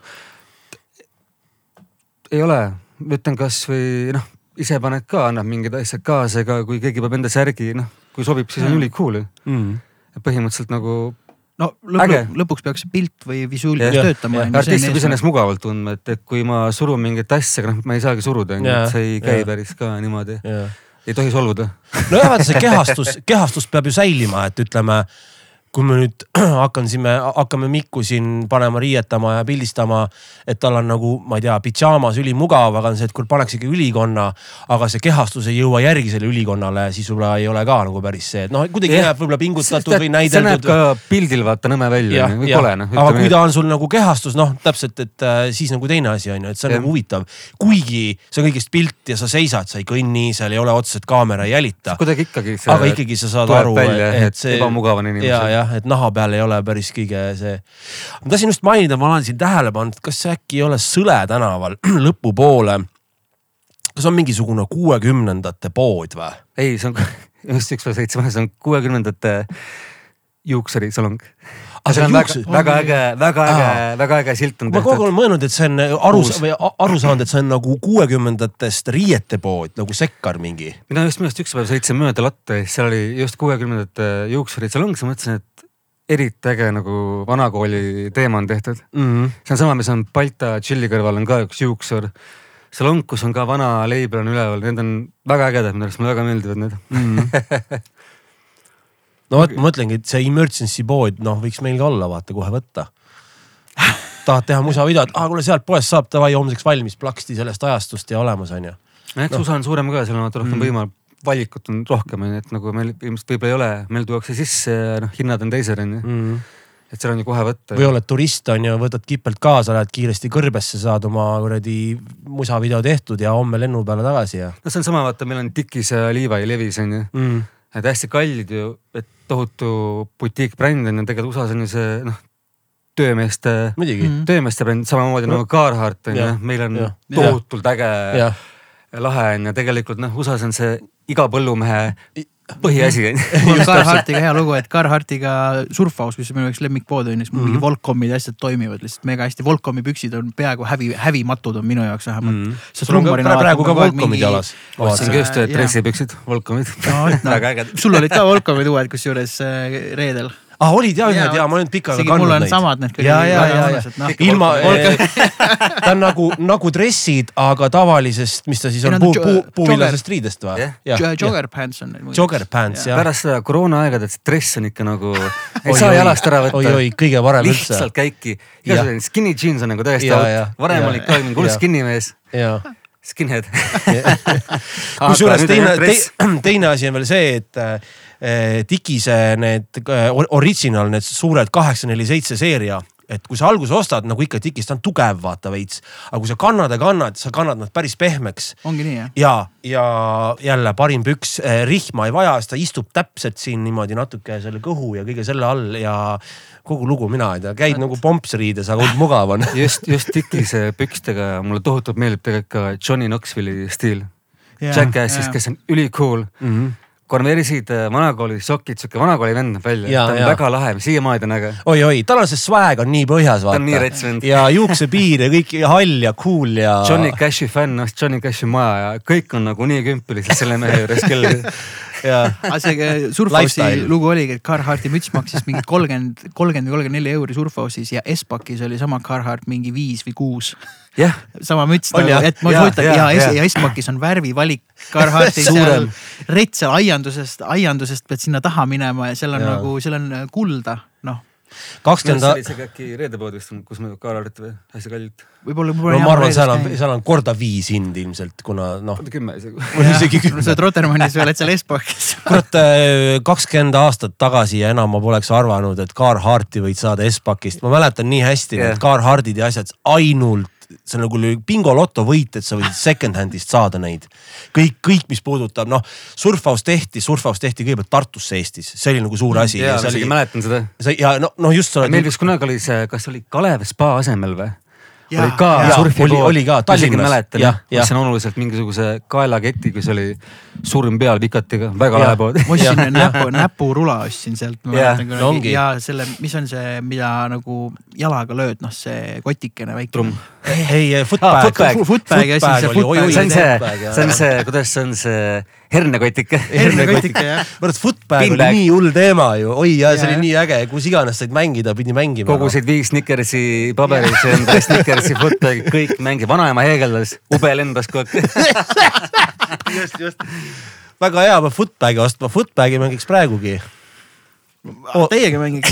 Speaker 2: ei ole, ma ütlen kasvõi noh, ise paned ka, annad mingid asjad kaasa, ega kui keegi peab enda särgi, noh kui sobib, siis on
Speaker 1: Mm.
Speaker 2: ülikool ju.
Speaker 3: Mm.
Speaker 2: põhimõtteliselt nagu
Speaker 1: no
Speaker 2: Äge.
Speaker 1: lõpuks, lõpuks peaks pilt või visuaal
Speaker 2: Jah.
Speaker 1: peaks töötama.
Speaker 2: artist peab iseenesest mugavalt tundma, et, et kui ma surun mingit asja, aga noh, ma ei saagi suruda, onju,
Speaker 3: Jaa,
Speaker 2: et see ei käi
Speaker 3: jaa.
Speaker 2: päris ka niimoodi. ei tohi solvuda.
Speaker 3: nojah, vaata see kehastus, kehastus peab ju säilima, et ütleme, kui me nüüd hakkan siin, me hakkame Mikku siin panema riietama ja pildistama, et tal on nagu, ma ei tea, pidžaamas ülimugav, aga on see, et kui pannakse ikka ülikonna, aga see kehastus ei jõua järgi selle ülikonnale, siis võib-olla ei ole ka nagu päris see, et noh, kuidagi
Speaker 2: Jah.
Speaker 3: näeb võib-olla pingutatud või
Speaker 2: see näeb
Speaker 3: näideldud
Speaker 2: ka pildil vaata nõme välja
Speaker 3: jah,
Speaker 2: või kole noh.
Speaker 3: aga kui ta on sul nagu kehastus, noh täpselt, et äh, siis nagu teine asi on ju, et see on
Speaker 2: Jah.
Speaker 3: nagu huvitav. kuigi see on kõigest pilt ja sa seisad, sa ei kõnni, seal ei ole otseselt kaamera ei jälita.
Speaker 2: kuidagi ikkagi
Speaker 3: aga ikkagi sa saad aru, et see.
Speaker 2: ebamugav on inimesel.
Speaker 3: ja, jah, et naha peal ei ole päris kõige see. ma tahtsin just mainida, ma olen siin tähele pannud, kas äkki ei ole Sõle tänaval lõpupoole. kas on mingisugune kuuekümnendate pood või?
Speaker 2: ei, see on just üks päev sõitsime, see on kuuekümnendate juuksurisalong.
Speaker 3: Ah, see on
Speaker 2: väga, väga äge, väga äge väga äge silt on
Speaker 3: ma kogu aeg
Speaker 2: tehtud.
Speaker 3: olen mõelnud, et see on aru või aru saanud, et see on nagu kuuekümnendatest riietepood nagu Sekkar mingi.
Speaker 2: mina just minu arust üks päev sõitsin mööda latta ja siis seal oli just kuuekümnendate juuksurisalong, siis ma mõtlesin, et eriti äge nagu vanakooli teema on tehtud.
Speaker 3: Mm -hmm.
Speaker 2: see on sama, mis on Balta tšilli kõrval on ka üks juuksur. salong, kus on ka vana leibel on üleval, need on väga ägedad, minu arust mulle väga meeldivad need.
Speaker 3: no vot, ma mõtlengi, et see emergency pood, noh, võiks meil ka olla, vaata kohe võtta. tahad teha musavideot, aa kuule sealt poest saab davai homseks valmis plaksti sellest ajastust ja olemas on ju.
Speaker 2: eks
Speaker 3: Noh.
Speaker 2: USA on suurem ka, seal on vaata rohkem
Speaker 3: Mm.
Speaker 2: mm. võimal, valikut on rohkem, onju, et nagu meil ilmselt võib-olla ei ole, meil tuuakse sisse ja noh, hinnad on teised, onju. et seal on ju kohe võtta.
Speaker 3: või oled turist on ju, võtad kipelt kaasa, lähed kiiresti kõrbesse, saad oma kuradi musavideo tehtud ja homme lennu peale tagasi ja
Speaker 2: no see on sama, vaata, meil on Dickies ja Levi Levis onju,
Speaker 3: mm..
Speaker 2: Et hästi kallid ju, et tohutu butiikbränd on ju tegelikult USA-s on ju see noh, töömeeste
Speaker 3: muidugi
Speaker 1: Mm.
Speaker 2: töömeeste bränd samamoodi
Speaker 3: No.
Speaker 2: nagu Carhartt on ju meil on
Speaker 3: jah.
Speaker 2: tohutult äge lahe on ja tegelikult noh, USA-s on see iga põllumehe põhiasi on ju.
Speaker 1: mul on Carhartiga hea lugu, et Carhartiga surfhaus, mis on minu jaoks lemmikpood on ju, siis mul mingi
Speaker 3: Mhm.
Speaker 1: Volcomid ja asjad toimivad lihtsalt mega hästi. Volcomi püksid on peaaegu hävi, hävimatud on minu jaoks vähemalt
Speaker 2: Mm.
Speaker 1: mm..
Speaker 3: sul on ka praegu ka Volcomid jalas.
Speaker 2: ostsingi just dressipüksid, Volcomid
Speaker 1: noh.
Speaker 2: väga ägedad.
Speaker 1: sul olid ka Volcomid uued kusjuures äh, reedel.
Speaker 3: Ah, olid ja ühed ja ma olen pikka aega kandnud
Speaker 1: on
Speaker 3: neid.
Speaker 1: samad need
Speaker 3: ja, ja, ja, ja
Speaker 1: noh.
Speaker 3: ilma, ta on nagu, nagu dressid, aga tavalisest, mis ta siis on, puu, puu, puuvillasest riidest või?
Speaker 1: Jogger pants on need.
Speaker 3: Jogger pants jah.
Speaker 2: pärast seda koroona aega tead see dress on ikka nagu, ei saa jalast ära võtta.
Speaker 3: oi-oi, kõige parem üldse
Speaker 2: lihtsalt. käiki, igasugune skinny jeans on nagu täiesti out, varem
Speaker 3: ja,
Speaker 2: oli ka mingi hull
Speaker 3: ja.
Speaker 2: skinny mees, skinhead.
Speaker 3: kusjuures teine, teine asi on veel see, et äh, Dickiese need äh, or- original, need suured kaheksa, neli, seitse seeria, et kui sa alguses ostad nagu ikka Dickies, ta on tugev, vaata veits, aga kui sa kannad ja kannad, sa kannad nad päris pehmeks
Speaker 1: ongi nii jah?
Speaker 3: ja, ja jälle parim püks, rihma ei vaja, sest ta istub täpselt siin niimoodi natuke selle kõhu ja kõige selle all ja kogu lugu, mina ei tea, käid nagu pompsriides, aga mugav on.
Speaker 2: just, just Dickiese pükstega mulle tohutult meeldib tegelikult ka Johnny Knoxville'i stiil. Jackassis, kes on ülicool mm. -hmm. konversid, vanakooli sokid, sihuke vanakooli vend näeb välja,
Speaker 3: Ja,
Speaker 2: ta on
Speaker 3: ja.
Speaker 2: väga lahe, siiamaani on äge.
Speaker 3: oi-oi, tal on see swag on nii põhjas, vaata.
Speaker 2: on nii rets vend.
Speaker 3: ja juuksepiir ja kõik ja hall ja cool ja.
Speaker 2: Johnny Cashi fänn, noh Johnny Cashi maja ja kõik on nagu nii kümpi lihtsalt selle mehe juures küll.
Speaker 3: ja
Speaker 1: aga see Surfhouse'i
Speaker 3: Lifestyle.
Speaker 1: lugu oligi, et Carharti müts maksis mingi kolmkümmend, kolmkümmend või kolmkümmend neli euri Surfhouse'is ja Espakis oli sama Carhart mingi viis või kuus.
Speaker 2: jah,
Speaker 1: sama müts nagu et ma
Speaker 2: jaa,
Speaker 1: ja, ja, ja Espakis on värvivalik Carharti seal
Speaker 2: Suurem.
Speaker 1: rets seal aiandusest, aiandusest pead sinna taha minema ja seal on
Speaker 3: Jaa.
Speaker 1: nagu, seal on kulda,
Speaker 3: kakskümmend
Speaker 2: see oli äkki Reedepood vist, kus me Kaarart või hästi kallilt,
Speaker 1: võib-olla,
Speaker 3: no ma arvan, seal on, seal on korda viis hind ilmselt, kuna noh,
Speaker 2: kümme isegi.
Speaker 3: või isegi
Speaker 1: sa
Speaker 3: kümme.
Speaker 1: oled Rotermannis või oled seal Espakis.
Speaker 3: kurat, kakskümmend aastat tagasi ja enam ma poleks arvanud, et Carharti võid saada Espakist, ma mäletan nii hästi
Speaker 2: Jah.
Speaker 3: need Carhartid ja asjad ainult see on nagu bingoloto võit, et sa võid second hand'ist saada neid. kõik, kõik, mis puudutab noh, Surfhouse tehti, Surfhouse tehti kõigepealt Tartusse Eestis, see oli nagu suur asi.
Speaker 2: jaa, ma isegi mäletan seda.
Speaker 3: ja no, noh just sa oled
Speaker 2: meil vist kunagi oli see, kas oli Kalev spa asemel või?
Speaker 1: Jaa,
Speaker 2: oli ka
Speaker 3: jaa,
Speaker 2: surfipood,
Speaker 3: oli- ka Tallinnas.
Speaker 2: mäletan
Speaker 3: Jah,
Speaker 2: jah,
Speaker 3: jah.
Speaker 2: ostsin oluliselt mingisuguse kaelaketi, kus oli surm peal vikatiga, väga lahe pood.
Speaker 1: ma ostsin näpu, näpurula ostsin sealt.
Speaker 2: Jah,
Speaker 3: no ongi.
Speaker 1: ja selle, mis on see, mida nagu jalaga lööd, noh, see kotikene väike.
Speaker 2: trumm.
Speaker 3: ei, footbag
Speaker 2: footbag.
Speaker 1: See footbag.
Speaker 2: see on see, see on see, kuidas see on see hernekotike.
Speaker 1: hernekotike jah.
Speaker 3: kurat, footbag oli nii hull teema ju, oi ja see
Speaker 1: Jaa,
Speaker 3: oli nii äge, kus iganes said mängida, pidi mängima.
Speaker 2: kogusid viis Snickersi paberit, endale Snickersi footbagi, kõik mängib, vanaema heegeldas, ube lendas kogu aeg.
Speaker 3: just, just. väga hea, peab footbag'i ostma, footbag'i mängiks praegugi. Oh.
Speaker 1: Teiegi mängiks.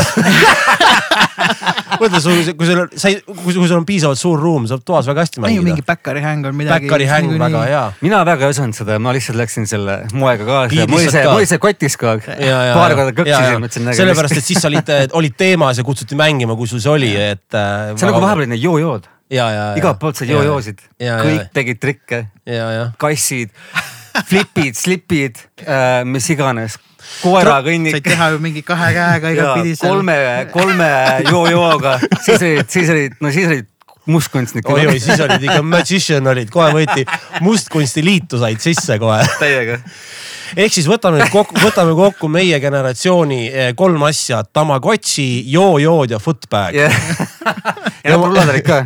Speaker 3: mõtle sul, kui sul on, sa ei, kui sul on piisavalt suur ruum, saab toas väga hästi
Speaker 1: ei, mingi
Speaker 3: mängida.
Speaker 1: backari häng on midagi.
Speaker 3: Backari häng väga. hea.
Speaker 2: mina väga ei osanud seda, ma lihtsalt läksin selle moega kaasa oli see kotis kogu aeg. paar korda kõksisin, mõtlesin.
Speaker 3: sellepärast, et siis sa olid, olid teemas ja kutsuti mängima, kui sul see oli, et.
Speaker 2: see on nagu vahepeal need joojood,
Speaker 3: ja, ja, ja.
Speaker 2: igalt poolt said joojoosid, kõik tegid trikke,
Speaker 3: ja, ja.
Speaker 2: kassid, flipid, slipid, mis iganes, koerakõnnik
Speaker 1: said teha ju mingi kahe käega
Speaker 2: ja
Speaker 1: igatpidi.
Speaker 2: kolme, kolme joojooga, siis olid, siis olid, no siis olid mustkunstnikud
Speaker 3: oi, oi, siis olid ikka magician olid, kohe võeti mustkunstiliitu said sisse kohe.
Speaker 2: täiega.
Speaker 3: ehk siis võtame nüüd kokku, võtame kokku meie generatsiooni eh, kolm asja, Tamagotši, joojood ja footbag.
Speaker 2: ja näpurullad olid ka.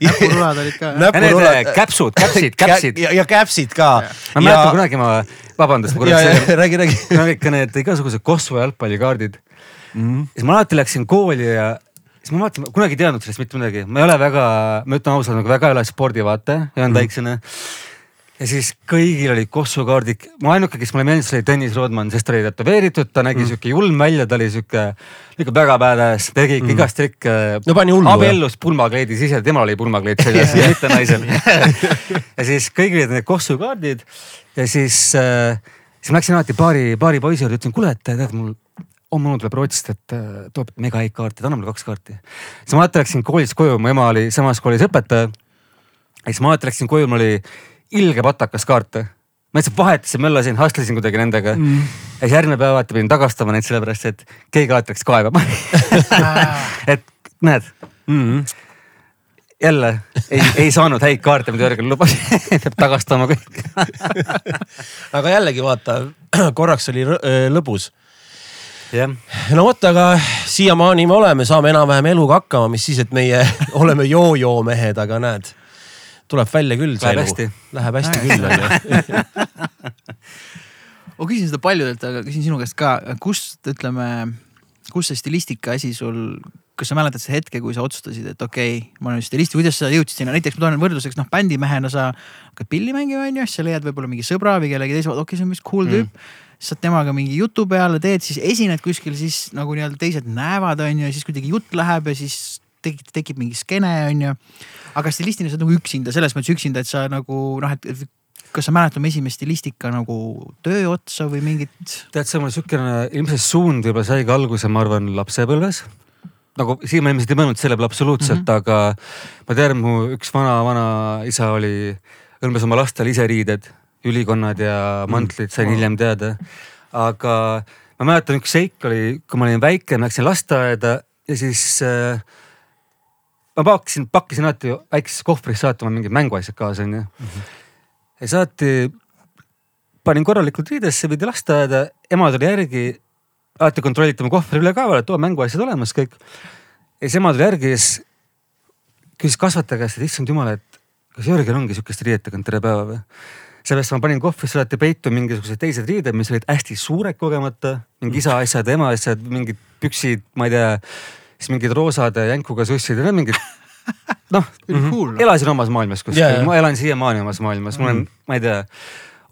Speaker 1: näpurulad olid ka.
Speaker 2: ja need käpsud, käpsid, käpsid.
Speaker 3: ja, ja käpsid ka.
Speaker 2: ma mäletan kunagi ma, vabandust, ma korraks
Speaker 3: ja räägi, räägi.
Speaker 2: ikka need igasugused Kosvo jalgpallikaardid mm.. siis ma alati läksin kooli ja siis ma vaatasin, kunagi ei teadnud sellest mitte midagi, ma ei ole väga, ma ütlen ausalt, nagu väga ei ole spordivaataja, ei olnud väiksena ja siis kõigil olid Kossu kaardid, ma ainuke, kes mulle meeldis, oli Tõnis Roodman, sest ta oli tätoveeritud, ta nägi mm. sihuke julm välja, ta oli sihuke, ikka väga badass, tegi ikka mm. igast trikke.
Speaker 3: No
Speaker 2: abiellus pulmakleidis ise, temal oli pulmakleit seljas ja mitte naisel. ja siis kõigil olid need Kossu kaardid ja siis äh,, siis ma läksin alati baari, baari poisi juurde, ütlesin, kuule, et tead mul homme tuleb Rootsist, et äh, toob mega häid kaarte, ta annab mulle kaks kaarti. siis ma alati läksin koolist koju, mu ema oli samas koolis õpetaja. ja siis ma alati läksin koju, mul oli ilge patakas kaarte. ma lihtsalt vahetasin, möllasin, hustlesin kuidagi nendega mm.. ja siis järgmine päev alati pidin tagastama neid sellepärast, et keegi alati läks kaevama. et näed
Speaker 3: Mm -hmm.
Speaker 2: jälle ei, ei saanud häid kaarte, mida Jörgen lubas, peab tagastama kõik.
Speaker 3: aga jällegi vaata, korraks oli äh, lõbus.
Speaker 2: jah,
Speaker 3: no vot, aga siiamaani me oleme, saame enam-vähem eluga hakkama, mis siis, et meie oleme joo-joo mehed, aga näed, tuleb välja küll
Speaker 2: Läheb hästi..
Speaker 3: Läheb hästi küll onju.
Speaker 1: ma küsin seda paljudelt, aga küsin sinu käest ka, kust ütleme, kus see stilistika asi sul, kas sa mäletad seda hetke, kui sa otsustasid, et okei okay,, ma olen stilist, kuidas sa jõudsid sinna, näiteks ma toon võrdluseks noh, bändimehena sa hakkad pilli mängima, onju, siis sa leiad võib-olla mingi sõbra või kellegi teise, okei okay,, see on vist cool tüüp mm saad temaga mingi jutu peale, teed, siis esined kuskil, siis nagu nii-öelda teised näevad, onju, ja siis kuidagi jutt läheb ja siis tekib, tekib mingi skeene, onju. aga stilistina sa oled nagu üksinda, selles mõttes üksinda, et sa nagu noh, et kas sa mäletad oma esimest stilistika nagu töö otsa või mingit?
Speaker 2: tead, see on mul siukene ilmselt suund võib-olla saigi alguse, ma arvan, lapsepõlves nagu siiamaani ilmselt ei mõelnud selle peale absoluutselt mm, -hmm. aga ma tean, mu üks vana-vana isa oli, hõlmas oma lastele ise riided ülikonnad ja mm. mantlid sain hiljem teada. aga ma mäletan, üks seik oli, kui ma olin väike, ma läksin lasteaeda ja siis äh, ma pakkisin, pakkisin alati väikses kohvris saatma mingid mänguasjad kaasa onju mm. -hmm. ja saati, panin korralikult riidesse, viidi lasteaeda, ema tuli järgi. alati kontrolliti oma kohvri üle ka, et oo mänguasjad olemas kõik. ja siis ema tuli järgi ja siis küsis kasvataja käest, et issand jumal, et kas Jörgen ongi sihukeste riietega tere päeva või seepärast ma panin kohvrisse alati peitu mingisugused teised riided, mis olid hästi suured kogemata, mingi isa asjad, ema asjad, mingid püksid, ma ei tea, siis mingid roosad jänkuga sussid ja mingid noh mm -hmm., elasin omas maailmas kuskil yeah,, yeah. ma elan siiamaani omas maailmas, mul on mm, -hmm. ma ei tea,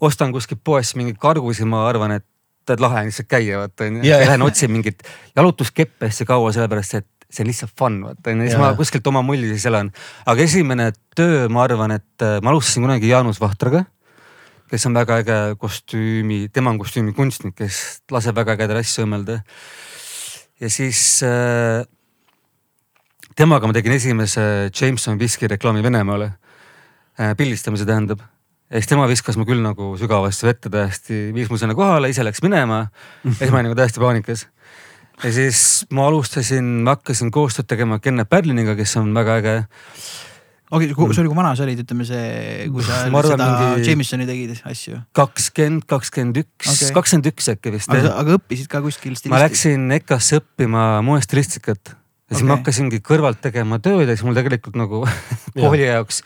Speaker 2: ostan kuskilt poest mingeid kargusid, ma arvan, et tead lahe on lihtsalt käia, vaata onju. Lähen otsin mingit jalutuskeppe hästi kaua, sellepärast et see on lihtsalt fun, vaata onju, siis ma kuskilt oma mulli siis elan. aga esimene töö, ma arvan, et äh, ma alustasin kunagi Jaanus Vahtraga kes on väga äge kostüümi, tema on kostüümikunstnik, kes laseb väga ägedaid asju õmmelda. ja siis äh, temaga ma tegin esimese Jameson Whisky reklaami Venemaale äh,. pildistamise tähendab. ja siis tema viskas mu küll nagu sügavasse vette täiesti, viis mu sinna kohale, ise läks minema. ja siis ma olin nagu täiesti paanikas. ja siis ma alustasin, ma hakkasin koostööd tegema Kenneth Berliniga, kes on väga äge
Speaker 1: okei okay,, sorry, kui vana sa olid, ütleme see, kui sa arvan, seda mingi... Jamesoni tegid asju?
Speaker 2: kakskümmend, kakskümmend üks, kakskümmend üks äkki vist.
Speaker 1: aga, õppisid ka kuskil
Speaker 2: stilisti? ma läksin EKA-sse õppima moestilistikat ja siis okay. ma hakkasingi kõrvalt tegema tööd ja siis mul tegelikult nagu kooli jaoks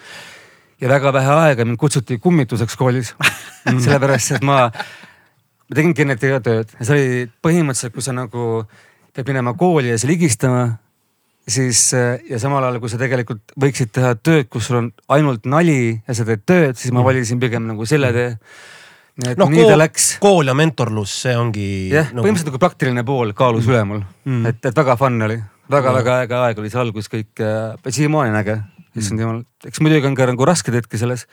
Speaker 2: ja väga vähe aega mind kutsuti kummituseks koolis sellepärast, et ma, ma tegin genetiga tööd ja see oli põhimõtteliselt, kui sa nagu pead minema kooli ja seal higistama siis ja samal ajal, kui sa tegelikult võiksid teha tööd, kus sul on ainult nali ja sa teed tööd, siis ma mm. valisin pigem nagu selle tee.
Speaker 3: nii et no, nii kool, kool ja mentorlus, see ongi.
Speaker 2: jah nagu..., põhimõtteliselt nagu praktiline pool kaalus mm. üle mul mm., et, et väga fun oli väga-väga äge aeg oli see algus kõik äh,, siiamaani on äge, issand jumal, eks muidugi on ka nagu rasked hetki selles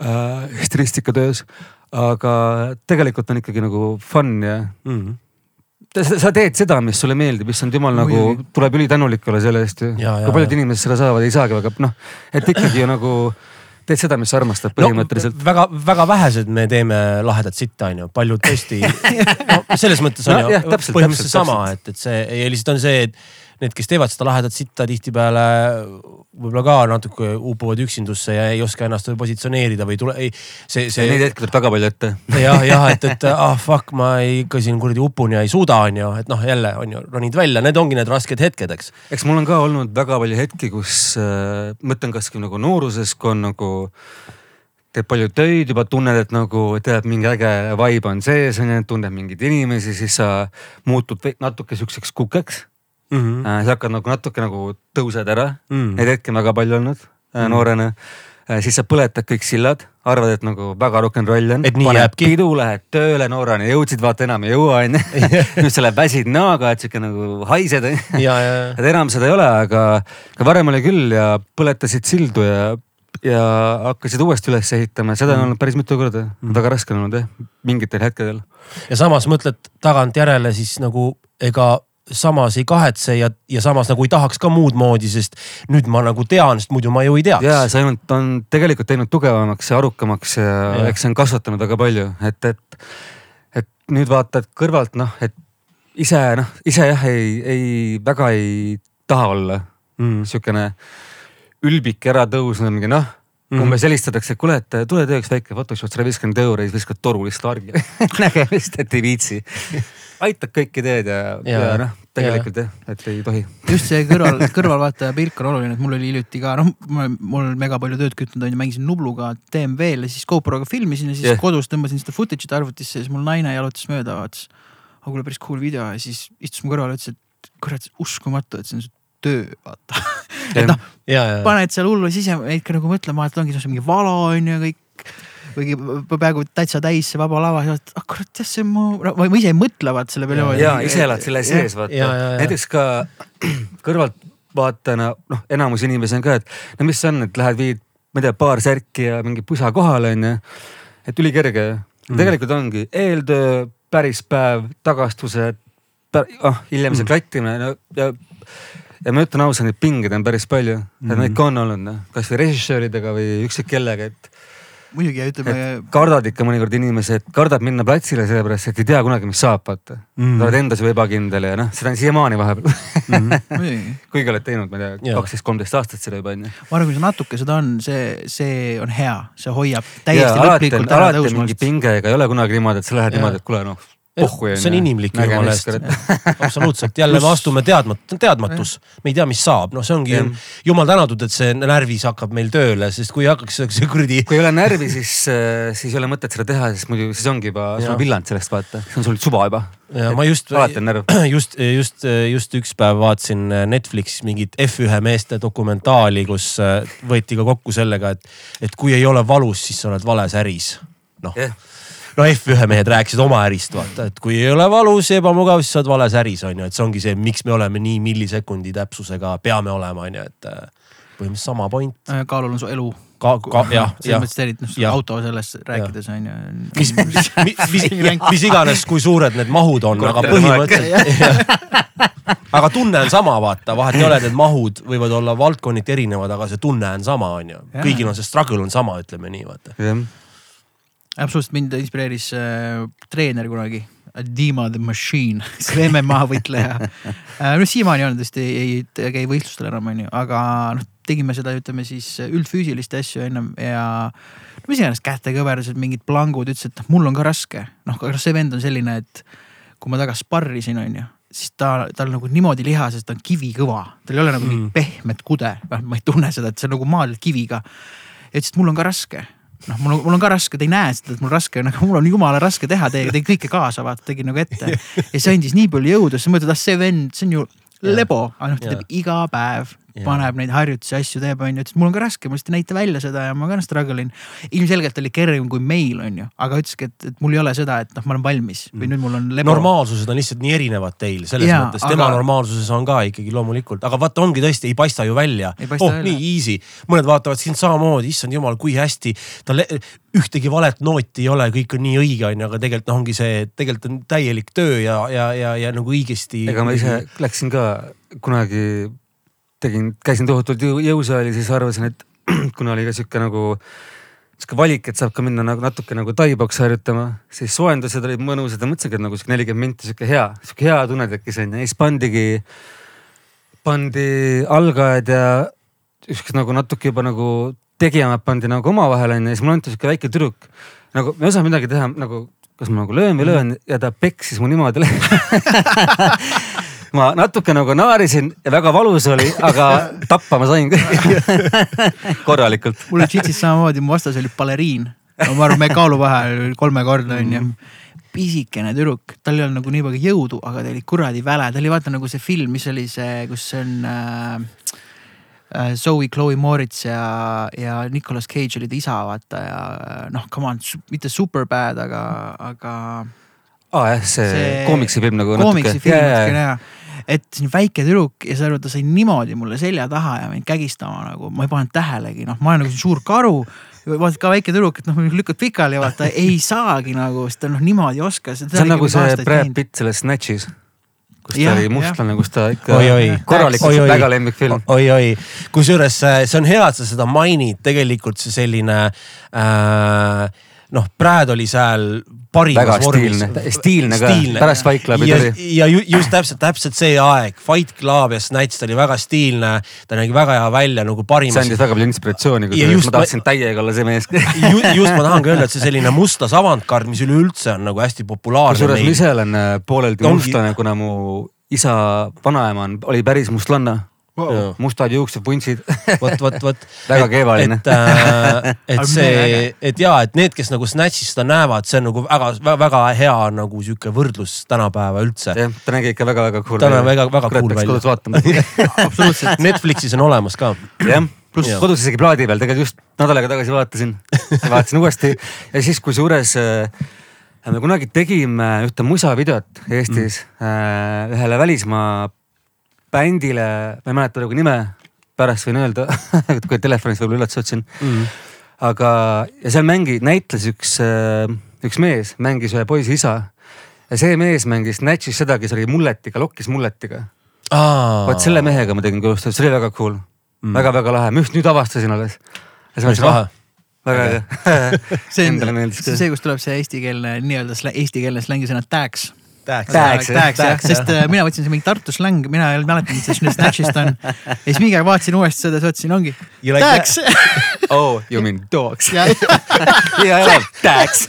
Speaker 2: äh, stiliistikatöös, aga tegelikult on ikkagi nagu fun ja mm sa teed seda, mis sulle meeldib, issand jumal nagu tuleb ülitänulik olla selle eest ju. kui paljud inimesed seda saavad, ei saagi, aga noh, et ikkagi ju nagu teed seda, mis sa armastad põhimõtteliselt
Speaker 3: no,. väga-väga vähesed me teeme lahedat sitta, on ju, paljud tõesti no, selles mõttes on no, ju põhimõtteliselt sama, et, et see ja lihtsalt on see, et need, kes teevad seda lahedat sitta tihtipeale võib-olla ka natuke upuvad üksindusse ja ei oska ennast positsioneerida või tule, ei. see, see.
Speaker 2: Neid hetki tuleb väga palju ette.
Speaker 3: jah, jah, et, et ah fuck, ma ei, ikka siin kuradi upun ja ei suuda, on ju, et noh, jälle on ju ronid välja, need ongi need rasked hetked, eks.
Speaker 2: eks mul on ka olnud väga palju hetki, kus äh, mõtlen kasvõi nagu nooruses, kui on nagu teed palju töid, juba tunned, et nagu tead, mingi äge vibe on sees, on ju, tunned mingeid inimesi, siis sa muutud natuke siukseks kukeks mm. -hmm. siis hakkad nagu natuke nagu tõused ära mm, -hmm. neid hetki on väga palju olnud mm -hmm. noorena. Äh, siis sa põletad kõik sillad, arvad, et nagu väga rock n roll on.
Speaker 3: et nii jääbki.
Speaker 2: pidu, lähed tööle noorena, jõudsid, vaata enam ei jõua onju. nüüd sa lähed väsid näoga, et sihuke nagu haised onju. et enam seda ei ole, aga, aga varem oli küll ja põletasid sildu ja ja hakkasid uuesti üles ehitama, seda on mm. olnud päris mitu korda mm., väga raske on olnud jah, mingitel hetkedel.
Speaker 3: ja samas mõtled tagantjärele siis nagu ega samas ei kahetse ja, ja samas nagu ei tahaks ka muud moodi, sest nüüd ma nagu tean, sest muidu ma ju ei teaks.
Speaker 2: ja see ainult on tegelikult teinud tugevamaks ja arukamaks ja, ja. eks see on kasvatanud väga palju, et, et, et nüüd vaatad kõrvalt noh, et ise noh, ise jah, ei, ei väga ei taha olla mm. sihukene ülbik äratõusnud mingi noh Mm -hmm. umbes helistatakse, et kuule, et tule tööks väike Photoshop sada viiskümmend euri siis viskad toru lihtsalt argi nägemist, et ei viitsi aitab kõiki teed ja, ja, ja noh, tegelikult jah, et ei tohi.
Speaker 1: just see kõrval, kõrvalvaataja pilk on oluline, et mul oli hiljuti ka noh, mul mega palju tööd kütnud on ju, mängisin Nubluga DMV-l ja siis GoProga filmisin ja siis ja. kodus tõmbasin seda footage'it arvutisse ja siis mul naine jalutas mööda, vaatas aga kuule päris cool video ja siis istus mu kõrval ja ütles, et kurat uskumatu, et see on su töö, vaata. et noh,
Speaker 3: ja, ja,
Speaker 1: paned seal hullu sise, neid ka nagu mõtlema, et ongi see mingi valo on ju kõik. Kuigi peaaegu täitsa täis see vaba lava, ah kurat jah, see on mu, või ma ise ei mõtle vaata selle peale.
Speaker 2: ja ise elad selle sees, vaata näiteks ka kõrvaltvaatajana, noh, enamus inimesi on ka, et no mis see on, et lähed viid, ma ei tea, paar särki ja mingi pusa kohale onju. et ülikerge mm.. tegelikult ongi eeltöö, päris päev, tagastused, ah hiljem see klattimine no, ja ja ma ütlen ausalt, neid pingeid on päris palju mm, -hmm. neid ka on olnud noh, kasvõi režissööridega või ükskõik kellega, et
Speaker 1: muidugi ja ütleme
Speaker 2: et kardad ikka mõnikord inimesed, kardab minna platsile sellepärast, et ei tea kunagi, mis saab, vaata mm.. oled endas ju ebakindel ja noh, seda on siiamaani vahepeal
Speaker 1: muidugi.
Speaker 2: kuigi oled teinud, ma ei tea, kaksteist, kolmteist aastat seda juba onju.
Speaker 1: ma arvan, kui see natuke seda on, see, see on hea, see hoiab
Speaker 2: ja
Speaker 1: täiesti
Speaker 2: alati on,
Speaker 1: lõplikult ära
Speaker 2: alati on mingi
Speaker 1: tõusmast.
Speaker 2: pinge, ega ei ole kunagi niimoodi, et sa lähed
Speaker 3: Jaa.
Speaker 2: niimoodi, et kuule noh, pohhu
Speaker 3: see on inimlik ju jumala eest. absoluutselt, jälle me astume teadmat-, teadmatus, me ei tea, mis saab, noh, see ongi
Speaker 2: Jah.
Speaker 3: jumal tänatud, et see närvis hakkab meil tööle, sest kui hakkaks see- kuradi
Speaker 2: kui ei ole närvi, siis, siis ei ole mõtet seda teha, sest muidu siis ongi juba, sul on villand sellest vaata, see on sul suva juba.
Speaker 3: ja ma just, just, just, just üks päev vaatasin Netflixis mingit F1 meeste dokumentaali, kus äh, võeti ka kokku sellega, et, et kui ei ole valus, siis sa oled vales äris. noh,
Speaker 2: jah,
Speaker 3: no F1 mehed rääkisid oma ärist, vaata, et kui ei ole valus ja ebamugav, siis sa oled vales äris, on ju, et see ongi see, miks me oleme nii millisekundi täpsusega, peame olema, on ju, et äh, põhimõtteliselt sama point.
Speaker 1: kaalul on su elu.
Speaker 3: ka, ka jah,
Speaker 1: selles
Speaker 3: jah.
Speaker 1: mõttes eriti noh auto sellest rääkides on ju.
Speaker 3: mis, mis, mis, mis iganes, kui suured need mahud on, aga põhimõtteliselt. aga tunne on sama, vaata, vahet ei ole, need mahud võivad olla valdkonniti erinevad, aga see tunne on sama, on ju. Kõigil on see struggle on sama, ütleme nii, vaata.
Speaker 1: Absoluutselt mind inspireeris äh, treener kunagi, Dima the Machine, see MMA võitleja äh,. no siiamaani on tõesti, ei, ei käi võistlustel enam onju, aga noh, tegime seda, ütleme siis üldfüüsilist asju ennem ja no mis iganes kätekõverdused, mingid plangud, ütles, et noh, mul on ka raske. noh, aga see vend on selline, et kui ma temaga sparrisin, onju siis ta, tal nagu niimoodi lihas, et ta on kivikõva, tal ei ole nagu mm. pehmet kude, noh ma ei tunne seda, et see on nagu maadled kiviga. ja ütles, et mul on ka raske noh, mul on, mul on ka raske, te ei näe seda, et mul raske on, aga mul on jumala raske teha teiega, tegin kõike kaasa, vaata, tegin nagu ette. ja see andis nii palju jõudu, siis mõtled, ah see vend, see on ju lebo, aga noh, ta teeb iga päev. Paneb neid harjutusi, asju teeb, onju, ütles, mul on ka raske, ma lihtsalt ei näita välja seda ja ma ka struggle in. ilmselgelt oli kergem kui meil, onju, aga ütleski, et, et mul ei ole seda, et noh, ma olen valmis või nüüd mul on lebo.
Speaker 3: normaalsused on lihtsalt nii erinevad teil selles
Speaker 1: Jaa,
Speaker 3: mõttes, tema
Speaker 1: aga-
Speaker 3: normaalsuses on ka ikkagi loomulikult, aga vaata, ongi tõesti, ei paista ju välja
Speaker 1: Ei. paista
Speaker 3: oh,
Speaker 1: välja.
Speaker 3: nii easy, mõned vaatavad sind samamoodi, issand jumal, kui hästi. tal le- ühtegi valet nooti ei ole, kõik on nii õige, onju, aga tegelikult noh, ongi see, tegelikult on täielik töö ja, ja, ja, ja nagu õigesti.
Speaker 2: ega ma ise läksin ka kunagi, tegin, käisin tohutult jõu, jõusaali, siis arvasin, et kuna oli ka sihuke nagu sihuke valik, et saab ka minna nagu natuke nagu taiboks harjutama, siis soojendused olid mõnusad ja mõtlesingi, et nagu sihuke nelikümmend minti sihuke hea, sihuke hea tunne tekkis onju. Ja siis pandigi, pandi algajad ja siuksed nagu natuke juba nagu tegijamad pandi nagu omavahel onju. Ja siis mulle anti sihuke väike tüdruk. nagu ma ei osanud midagi teha nagu, kas ma nagu löön või löön? Ja ta peksis mu niimoodi ma natuke nagu naerisin ja väga valus oli, aga tappa ma sain korralikult.
Speaker 1: mul oli džitsis samamoodi, mu vastas oli baleriin. ma arvan, me kaaluvahe oli kolmekordne onju. pisikene tüdruk, tal ei olnud nagu nii palju jõudu, aga ta oli kuradi väle, ta oli vaata nagu see film, mis oli see, kus on äh, äh, Zoe, Chloe Moritz ja, ja Nicolas Cage oli ta isa, vaata ja äh, noh, come on, mitte super bad, aga, aga
Speaker 2: aa jah, see, see koomiksifilm nagu
Speaker 1: koomiksi film
Speaker 2: Jaa,
Speaker 1: natukene
Speaker 2: jaa.
Speaker 1: näha. Et on väike tüdruk ja sa arvad, ta sai niimoodi mulle selja taha ja mind kägistama nagu, ma ei pannud tähelegi, noh, ma olen nagu suur karu. vaatad ka väike tüdruk, et noh, lükkad pikali ja vaata ei saagi nagu, sest ta noh niimoodi oskas.
Speaker 2: see on nagu see Brad Pitt selles Snatchis, kus ta
Speaker 1: Jah,
Speaker 2: oli mustlane, kus ta ikka korralikult väga lemmikfilm.
Speaker 3: oi-oi, kusjuures äh, see on hea, et sa seda mainid, tegelikult see selline äh, noh, Brad oli seal parimas vormis
Speaker 2: stiilne. Ka. Pärast Fight Clubi
Speaker 3: ja,
Speaker 2: tuli.
Speaker 3: ja ju, just täpselt, täpselt see aeg, Fight Club ja Snatch ta oli väga stiilne, ta nägi väga hea välja nagu
Speaker 2: see
Speaker 3: parimas
Speaker 2: andis väga palju inspiratsiooni, kusjuures ma tahtsin täiega olla see mees.
Speaker 3: Ju, just ma tahangi öelda, et see selline mustas avantgard, mis üleüldse on nagu hästi populaarne
Speaker 2: kusjuures ma ise olen äh, pooleldi mustlane, kuna mu isa vanaema on, oli päris mustlanna.
Speaker 3: Jaa.
Speaker 2: mustad juuksed, vuntsid.
Speaker 3: vot, vot, vot.
Speaker 2: Väga keevaline.
Speaker 3: et, et, et
Speaker 1: Aga
Speaker 3: see et ja, et need, kes nagu Snatchis seda näevad, see on nagu väga, väga hea nagu sihuke võrdlus tänapäeva üldse.
Speaker 2: jah, ta nägi ikka väga-väga cool
Speaker 3: ta näeb väga, väga
Speaker 2: kurat,
Speaker 3: cool
Speaker 2: peaks kodus
Speaker 3: välja.
Speaker 2: vaatama.
Speaker 1: absoluutselt.
Speaker 3: Netflixis on olemas ka.
Speaker 2: jah, pluss
Speaker 3: Jaa.
Speaker 2: kodus isegi plaadi peal, tegelikult just nädal aega tagasi vaatasin, vaatasin uuesti ja siis kusjuures äh, me kunagi tegime ühte musavideot Eestis mm. ühele välismaa bändile, ma ei mäleta nagu nime, pärast võin öelda, kui telefonis võib-olla üllatus otsin
Speaker 3: Mm.
Speaker 2: aga, ja seal mängi, näitles üks, üks mees, mängis ühe poisi isa ja see mees mängis Snatchis seda, kes oli mulletiga, lokkis mulletiga. vot selle mehega ma tegin koostööd, see oli väga cool mm., väga-väga lahe, ma just nüüd avastasin alles.
Speaker 3: päris lahe.
Speaker 2: väga äge.
Speaker 1: see on see, kus tuleb see eestikeelne nii-öelda eestikeelne slängisõna tags.
Speaker 2: Tags,
Speaker 1: tags,
Speaker 2: jah.
Speaker 1: jah, sest äh, mina võtsin see mingi Tartu släng, mina ei mäletanud, mis see Snatchist on. ja siis mingi aeg vaatasin uuesti seda, siis mõtlesin, ongi
Speaker 3: like
Speaker 1: tags.
Speaker 2: oh, you mean dogs.
Speaker 1: ja,
Speaker 2: ja, ja tags.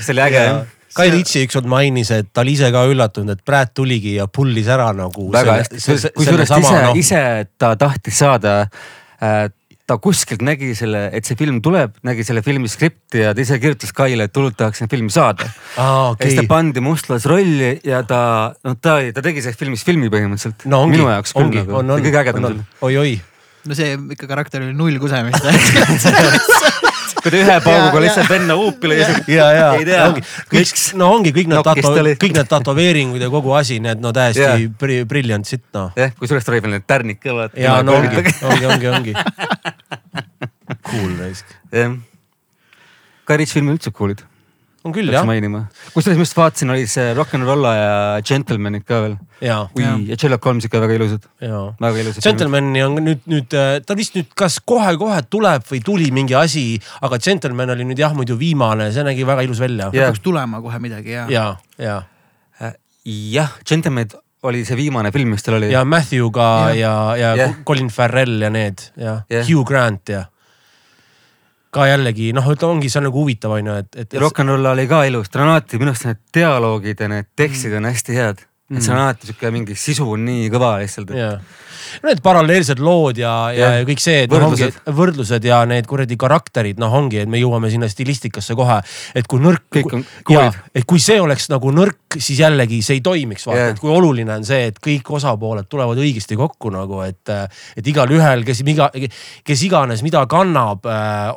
Speaker 2: see oli äge jah.
Speaker 3: Kai Ritsi ükskord mainis, et ta oli ise ka üllatunud, et Brad tuligi ja pullis ära nagu.
Speaker 2: väga hästi, kusjuures ise, ise ta tahtis saada äh, ta kuskilt nägi selle, et see film tuleb, nägi selle filmi skripti ja ta ise kirjutas Kaile, et hullult tahaks seda filmi saada.
Speaker 3: aa,
Speaker 2: ja siis ta. pandi mustlasrolli ja ta, noh, ta, ta tegi sellest filmist filmi põhimõtteliselt.
Speaker 3: no ongi,
Speaker 2: minu jaoks küll
Speaker 3: ongi,
Speaker 2: nagu,
Speaker 3: on, on,
Speaker 2: kõige ägedam
Speaker 3: oi-oi.
Speaker 1: no see ikka karakter oli null kusemist.
Speaker 2: kui ta ühe pauguga
Speaker 1: Ja,
Speaker 2: lihtsalt venna huupi lõi.
Speaker 3: ja, ja
Speaker 2: Ei tea.
Speaker 3: ongi kõik, no ongi kõik need tato- kõik need tätoveeringud ja kogu asi, need no täiesti yeah. brilliant sitt noh.
Speaker 2: jah, kusjuures tal oli veel tärnik ka vaata.
Speaker 3: ja no ongi, ongi, ongi, ongi. Cool raisk.
Speaker 2: jah. Kai Ritsi filmid üldse cool'id,
Speaker 3: on küll
Speaker 2: peaks
Speaker 3: jah,
Speaker 2: mainima. kusjuures ma just vaatasin, oli see Rock n Rolla ja Gentlemanid ka veel.
Speaker 3: ja,
Speaker 1: Jaa.
Speaker 2: ja Sherlock Holmes ikka väga ilusad,
Speaker 3: ja.
Speaker 2: väga ilusad.
Speaker 3: Gentlemani on nüüd, nüüd äh, ta vist nüüd kas kohe-kohe tuleb või tuli mingi asi, aga Gentleman oli nüüd jah, muidu viimane, see nägi väga ilus välja.
Speaker 1: Peaks tulema kohe midagi ja,
Speaker 3: ja, ja,
Speaker 2: jah, Gentlemanid oli see viimane film, mis tal oli.
Speaker 3: ja Matthew'ga ja, ja, ja
Speaker 2: Jah.
Speaker 3: yeah. Colin Farrell ja need ja yeah. Hugh Grant ja. Ka jällegi noh, ütleme ongi, see on nagu huvitav on ju, et, et.
Speaker 2: Rock n Roll oli ka ilus, alati minu arust need dialoogid ja need tekstid on hästi head. et see on alati sihuke mingi sisu on nii kõva lihtsalt.
Speaker 3: jaa, need paralleelsed lood ja, ja, ja kõik see, et noh ongi
Speaker 2: Võrdlused.
Speaker 3: võrdlused ja need kuradi karakterid, noh ongi, et me jõuame sinna stilistikasse kohe, et kui nõrk.
Speaker 2: Cool'id.,
Speaker 3: et kui see oleks nagu nõrk, siis jällegi see ei toimiks, vaata yeah., et kui oluline on see, et kõik osapooled tulevad õigesti kokku nagu, et, et igalühel, kes iga, kes iganes mida kannab,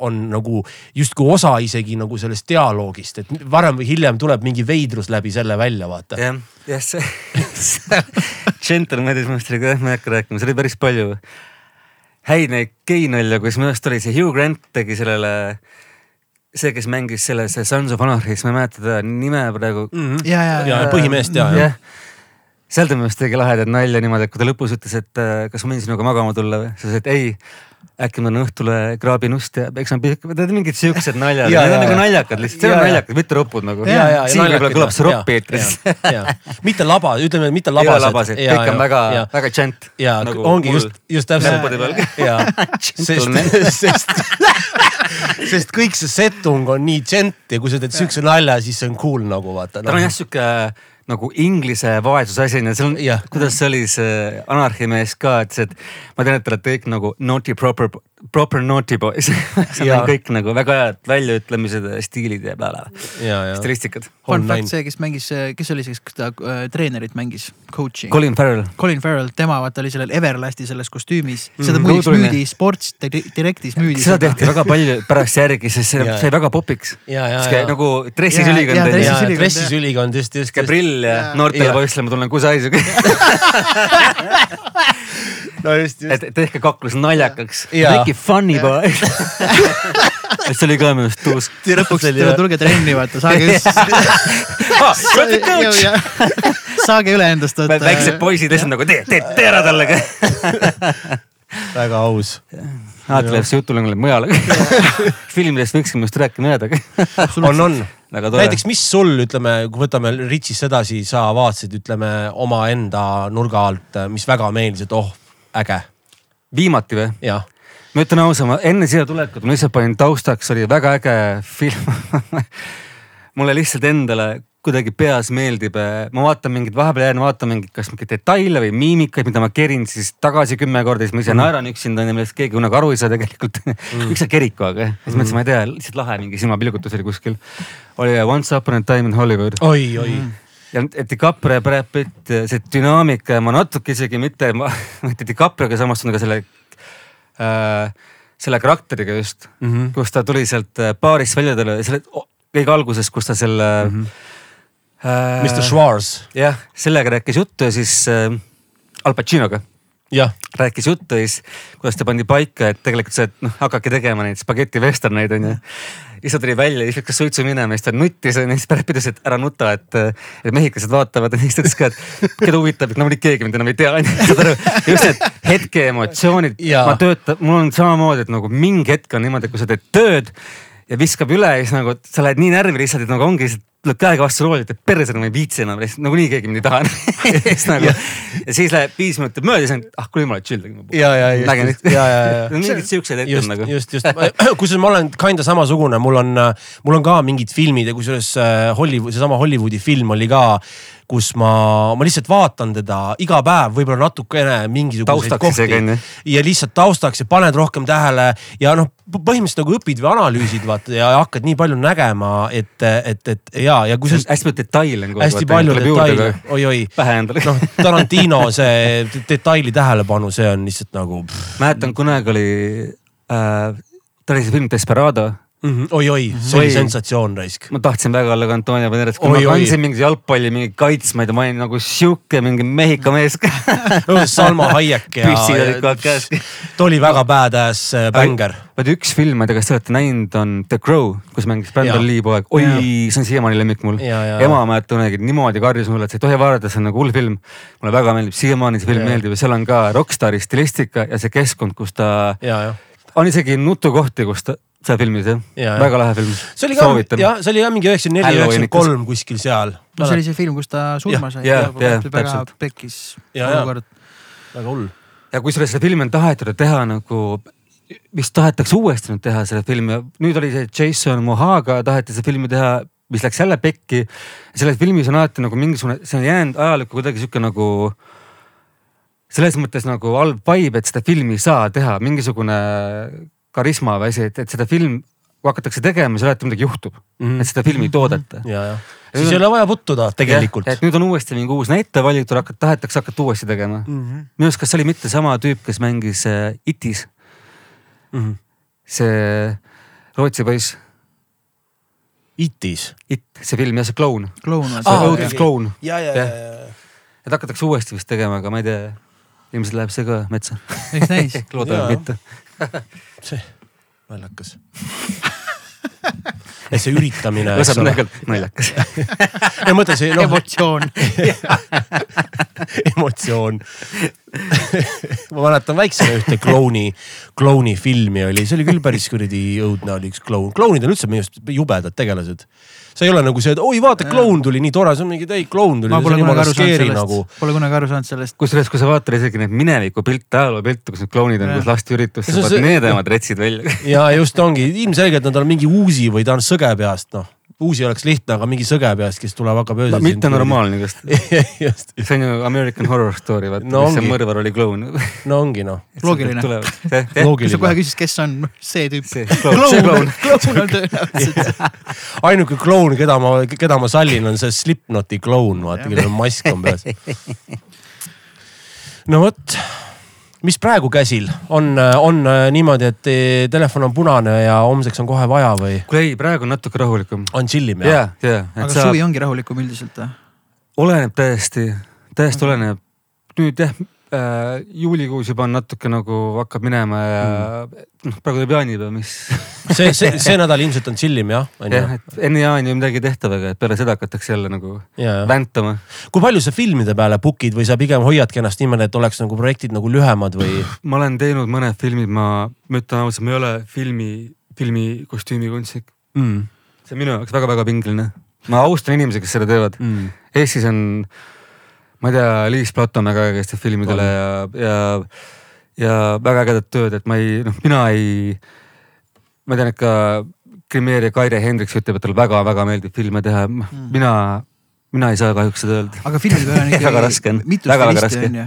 Speaker 3: on nagu justkui osa isegi nagu sellest dialoogist, et varem või hiljem tuleb mingi veidrus läbi selle välja, vaata.
Speaker 2: jah, jah see, see Minu arust oli ka, ma ei hakka rääkima, seal oli päris palju häid neid geinalja, kus minu arust oli see Hugh Grant tegi sellele, see, kes mängis selles Sons of Anarchy's, ma ei mäleta teda nime praegu.
Speaker 1: ja, ja,
Speaker 3: ja
Speaker 1: ja,
Speaker 3: põhimeest ja, ja.
Speaker 2: jah, seal ta minu arust tegi lahedat nalja niimoodi, et kui ta lõpus ütles, et äh, kas ma võin sinuga magama tulla või, siis ütles, et ei äkki ma õhtule kraabin ust ja peksan pihku, tead mingid siuksed naljad,
Speaker 3: Ja,
Speaker 2: need on nagu
Speaker 3: ja.
Speaker 2: naljakad lihtsalt, see
Speaker 3: Ja,
Speaker 2: on
Speaker 3: ja.
Speaker 2: naljakad, mitte ropud nagu. Siin võib-olla kõlab see ropp eetris.
Speaker 3: mitte laba, ütleme mitte labased.
Speaker 2: labased, kõik on väga, väga džent.
Speaker 3: ja nagu ongi just, just täpselt sest sest, kõik see settung on nii džent ja kui sa teed siukse nalja, siis see on cool nagu vaata.
Speaker 2: Tal on jah sihuke nagu inglise vaesuse asi, seal on kuidas see oli see anarhimees ka, et see, et ma tean, et te olete kõik nagu naughty proper, proper naughty boys. seal on kõik nagu väga head väljaütlemised ja stiilid ja bla-bla,
Speaker 3: ja, ja.
Speaker 2: stilistikad.
Speaker 1: fun fact, see, kes mängis, kes oli see, kes ta äh, treenerit mängis, coach'i.
Speaker 2: Colin Farrell,
Speaker 1: Colin Farrell, tema vaata oli sellel Everlasti selles kostüümis, seda
Speaker 2: Mhm.
Speaker 1: muideks
Speaker 2: Õuduline.
Speaker 1: müüdi Sports Di- Directis müüdi.
Speaker 2: seda tehti väga palju pärast järgi, sest see sai väga popiks. nagu dressis
Speaker 1: Jaa,
Speaker 2: ülikond
Speaker 1: jaa,
Speaker 2: on
Speaker 1: dressis
Speaker 2: ju.
Speaker 3: ja
Speaker 1: ülikond,
Speaker 3: dressis
Speaker 1: jah.
Speaker 3: ülikond just, just,
Speaker 2: sihuke prill ja noortele poistele ma tunnen kusai sihuke,
Speaker 3: no just, just.
Speaker 2: et tehke kaklus naljakaks. Make it funny boy. see oli ka minu arust tuus.
Speaker 1: lõpuks tule- tulge trenni, vaata, saage just. saage üle endast.
Speaker 2: väiksed poisid lihtsalt nagu tee, tee, tee ära talle
Speaker 3: väga aus.
Speaker 2: alati läheb see jutulõng läheb mujale. filmidest võikski minust rääkima jääda.
Speaker 3: on, on. näiteks, mis sul, ütleme, kui võtame Ritšist edasi, sa vaatasid, ütleme omaenda nurga alt, mis väga meeldis, et oh, äge,
Speaker 2: viimati või?
Speaker 3: jah.
Speaker 2: ma ütlen ausalt, enne siia tulekut ma lihtsalt panin taustaks, oli väga äge film. mulle lihtsalt endale, kuidagi peas meeldib, ma vaatan mingeid, vahepeal jään vaatama mingeid, kas mingeid detaile või miimikaid, mida ma kerin siis tagasi kümme korda, siis ma ise naeran üksinda millest keegi kunagi aru ei saa tegelikult mm.. üks on Keriku, aga siis mõtlesin, ma ei tea, lihtsalt lahe mingi silmapilgutus oli kuskil. oli Once upon a time in Hollywood
Speaker 3: oi, oi.
Speaker 2: Ja DiCaprio ja Brad Pitt, see dünaamika ja ma natuke isegi mitte, ma mitte DiCaprioga samastun, aga selle äh,, selle karakteriga just mm. -hmm. kus ta tuli sealt äh, baarist välja talle, selle kõige alguses, kus ta selle mm. -hmm. äh,
Speaker 3: Mr Schwarz,
Speaker 2: jah, sellega rääkis juttu ja siis äh, Al Pacinoga
Speaker 3: jah.
Speaker 2: rääkis juttu ja siis, kuidas ta pandi paika, et tegelikult see, et noh, hakake tegema neid spageti vesterneid onju. Siis ta tuli välja, siis läks suitsu minema, siis ta nuttis onju, siis Pitt ütles, et ära nuta, et, et mehhiklased vaatavad ja siis ta ütles ka, et keda huvitab, et nagunii keegi mind enam ei tea onju. saad aru, just need hetke emotsioonid, ma töötan, mul on samamoodi, et nagu mingi hetk on niimoodi, et kui sa teed tööd ja viskab üle ja siis nagu sa lähed nii närvi lihtsalt, et nagu ongi lihtsalt tuleb käega vastu rooli, et perse nagu ei viitsi enam, nagunii keegi mind ei taha. siis nagu ja siis läheb viis minutit mööda, siis on, ah kuule jumala chill.
Speaker 3: ja, ja,
Speaker 2: lihtsalt-
Speaker 3: ja, ja, ja.
Speaker 2: mingeid siukseid ette on nagu,.
Speaker 3: just, just, kusjuures ma olen kinda samasugune, mul on, mul on ka mingid filmid ja kusjuures äh, Hollywood, seesama Hollywoodi film oli ka, kus ma, ma lihtsalt vaatan teda iga päev, võib-olla natukene mingisuguseid
Speaker 2: ju.
Speaker 3: ja lihtsalt taustaks ja paned rohkem tähele ja noh, põhimõtteliselt nagu õpid või analüüsid vaata ja hakkad nii palju nägema, et, et, et ja, ja kui sa
Speaker 2: hästi palju detaile on.
Speaker 3: hästi palju detaile, oi-oi
Speaker 2: pähe endale.
Speaker 3: noh, Tarantino see detaili tähelepanu, see on lihtsalt nagu
Speaker 2: mäletan kunagi oli äh,, ta oli see film Desperado.
Speaker 3: Mhm, oi-oi, see oli
Speaker 2: Oi.
Speaker 3: sensatsioon raisk.
Speaker 2: ma tahtsin väga olla ka Antonio Banderas, kui
Speaker 3: Oi,
Speaker 2: ma
Speaker 3: oi.
Speaker 2: kandsin mingit jalgpalli mingi kaitsmaid ja ma olin nagu sihuke mingi Mehhiko mees.
Speaker 3: Salma Hayek ja,
Speaker 2: püssid olid kogu aeg käes.
Speaker 3: ta oli väga badass äh, bängar.
Speaker 2: vaid üks film, ma ei tea, kas te olete näinud, on The Crow, kus mängis Brandon. Lee poeg. oi, see on siiamaani lemmik mul. Ema mäletan niimoodi karjus mulle, et sa ei tohi vaadata, see on nagu hull film. mulle väga meeldib, siiamaani see film
Speaker 3: Ja.
Speaker 2: meeldib ja seal on ka rokkstaari stilistika ja see keskkond, kus ta,
Speaker 3: ja, ja
Speaker 2: on isegi nutukohti, kus ta, seal filmis jah
Speaker 3: Ja,
Speaker 2: väga lahe film.
Speaker 3: see oli ka, jah, see oli ka mingi üheksakümmend neli, üheksakümmend kolm kuskil seal.
Speaker 1: no see oli see film, kus ta surma sai.
Speaker 2: jah, jah,
Speaker 1: väga
Speaker 2: täpselt.
Speaker 1: pekkis
Speaker 3: Ja, ja.
Speaker 1: olukord.
Speaker 3: väga hull.
Speaker 2: ja kusjuures seda filmi on tahetud teha nagu, vist tahetakse uuesti nüüd teha seda filmi ja nüüd oli see Jason Mohaga taheti seda filmi teha, mis läks jälle pekki. selles filmis on alati nagu mingisugune, see on jäänud ajalukku kuidagi sihuke nagu selles mõttes nagu halb vibe, et seda filmi ei saa teha, mingisugune karisma või asi, et, et seda film, kui hakatakse tegema, siis alati midagi juhtub mm. -hmm. et seda filmi ei toodeta.
Speaker 3: ja, ja siis ei ole vaja puttuda tegelikult.
Speaker 2: et nüüd on uuesti mingi uus näitleja valitud, hakat-, tahetakse hakata uuesti tegema mm. -hmm. minu arust, kas see oli mitte sama tüüp, kes mängis äh, Itis,
Speaker 3: Mhm.
Speaker 2: see Rootsi poiss,
Speaker 3: Itis.
Speaker 2: It, see film ja see kloun,
Speaker 1: kloun on
Speaker 2: see
Speaker 3: Aa,
Speaker 1: see.
Speaker 2: õuduskloun,
Speaker 3: ja, ja, ja, ja.
Speaker 2: et hakatakse uuesti vist tegema, aga ma ei tea, ilmselt läheb see ka metsa,
Speaker 1: eks näis.
Speaker 2: loodame mitte.
Speaker 3: see, naljakas. ja see üritamine,
Speaker 2: laseb
Speaker 3: ole.
Speaker 2: naljakas,
Speaker 3: ei mõtle see, noh,
Speaker 1: emotsioon.
Speaker 3: emotsioon. ma mäletan väiksena ühte klouni, klouni filmi oli, see oli küll päris kuradi õudne oli üks kloun. klounid on üldse minu arust jubedad tegelased. See ei ole nagu see, et oi vaata, kloun tuli nii tore, see on mingi, ei kloun tuli.
Speaker 1: ma pole kunagi aru saanud sellest
Speaker 3: nagu.,
Speaker 1: pole kunagi aru saanud sellest.
Speaker 2: kusjuures, kui sa vaatad isegi neid mineviku pilte, ajaloopilte, kus need klounid on, kus lasti üritustel
Speaker 3: on,
Speaker 2: vaat
Speaker 3: see-
Speaker 2: need emad retsid välja.
Speaker 3: ja just ongi, ilmselgelt on tal mingi uusi või ta on sõge peast, noh. Uusi oleks lihtne, aga mingi sõge peast, kes tuleb, hakkab öösel.
Speaker 2: mitte. normaalne just. see on ju American Horror Story, vaata
Speaker 3: No
Speaker 2: no,, mis see
Speaker 3: ongi.
Speaker 2: mõrvar oli kloun.
Speaker 3: no ongi noh.
Speaker 1: Loogiline. sa kohe. küsid, kes on see tüüp.
Speaker 2: kloun, kloun.
Speaker 1: on tõenäoliselt.
Speaker 3: ainuke kloun, keda ma, keda ma sallin, on see Slipknoti kloun, vaata, kellel on mask on peas. no vot, mis praegu käsil on, on niimoodi, et eh, telefon on punane ja homseks on kohe vaja või
Speaker 2: kuule ei, praegu on natuke rahulikum.
Speaker 3: on chill im
Speaker 2: ja
Speaker 3: jah?,
Speaker 2: ja,
Speaker 1: aga
Speaker 2: et sa
Speaker 1: suvi ongi rahulikum üldiselt või?
Speaker 2: oleneb täiesti, täiesti oleneb. nüüd jah äh,, juulikuus juba on natuke nagu hakkab minema ja noh, praegu tuleb jaanipäev, mis
Speaker 3: see, see, see nädal ilmselt on chill im jah,
Speaker 2: jah, et enne jaani ei midagi tehtav, aga et peale seda hakatakse jälle nagu
Speaker 3: ja.
Speaker 2: väntama.
Speaker 3: kui palju sa filmide peale book'id või sa pigem hoiadki ennast niimoodi, et oleks nagu projektid nagu lühemad või?
Speaker 2: ma olen teinud mõned filmid, ma, ma ütlen ausalt, ma ei ole filmi, filmi kostüümikunstnik.
Speaker 3: Mm.
Speaker 2: see on minu jaoks väga-väga pingeline. ma austan inimesi, kes seda teevad.
Speaker 3: Mm.
Speaker 2: Eestis on, ma ei tea, Liis Platomäe ka, kes teeb filmidele ja, ja, ja väga ägedat tööd, et ma ei, noh, mina ei, ma tean, et ka Grimeer ja Kaire Hendriks ütleb, et talle väga-väga meeldib filme teha, mina mina ei saa kahjuks seda öelda.
Speaker 1: aga filmi peal on
Speaker 2: Väga raske on. Väga-väga raske.
Speaker 1: on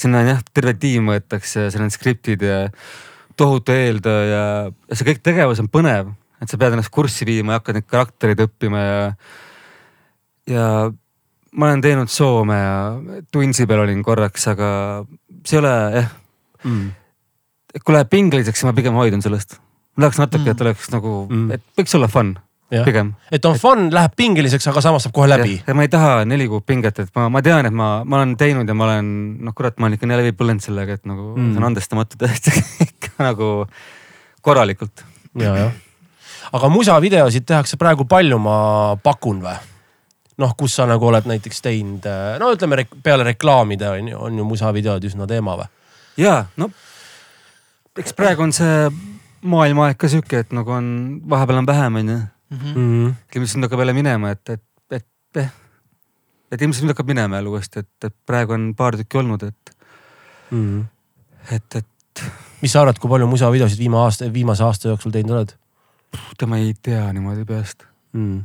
Speaker 2: sinna on jah, terve tiim võetakse, seal on skriptid ja tohutu eeltöö ja ja see kõik tegevus on põnev, et sa pead ennast kurssi viima ja hakkad neid karaktereid õppima ja. ja ma olen teinud Soome ja Twinsi peal olin korraks, aga see ei ole jah,
Speaker 3: mm..
Speaker 2: kui läheb pingeliseks, siis ma pigem hoidun sellest. tahaks natuke, et oleks nagu
Speaker 3: Mm.,
Speaker 2: et võiks olla fun
Speaker 3: Jah.
Speaker 2: pigem.
Speaker 3: et on fun, läheb pingeliseks, aga samas saab kohe läbi.
Speaker 2: ja ma ei taha neli kuud pinget, et ma, ma tean, et ma, ma olen teinud ja ma olen, noh kurat, ma olen ikka läbi põlenud sellega, et nagu
Speaker 3: Mm.
Speaker 2: mm. see on andestamatu tõesti ikka nagu korralikult.
Speaker 3: ja, jah. aga musavideosid tehakse praegu palju, ma pakun või? noh, kus sa nagu oled näiteks teinud, no ütleme rek peale reklaamide on ju, on ju musavideod üsna teema või?
Speaker 2: ja no eks praegu on see maailmaaeg ka sihuke, et nagu on, vahepeal on vähem, onju.
Speaker 3: Mm.
Speaker 2: ilmselt nüüd hakkab jälle minema, et, et, et, et, et ilmselt nüüd hakkab minema jälle uuesti, et, et praegu on paar tükki olnud, et,
Speaker 3: Mm.
Speaker 2: et, et
Speaker 3: mis sa arvad, kui palju musavideosid viima aasta, viimase aasta jooksul teinud oled
Speaker 2: puhta ma ei tea niimoodi peast.
Speaker 3: mm.?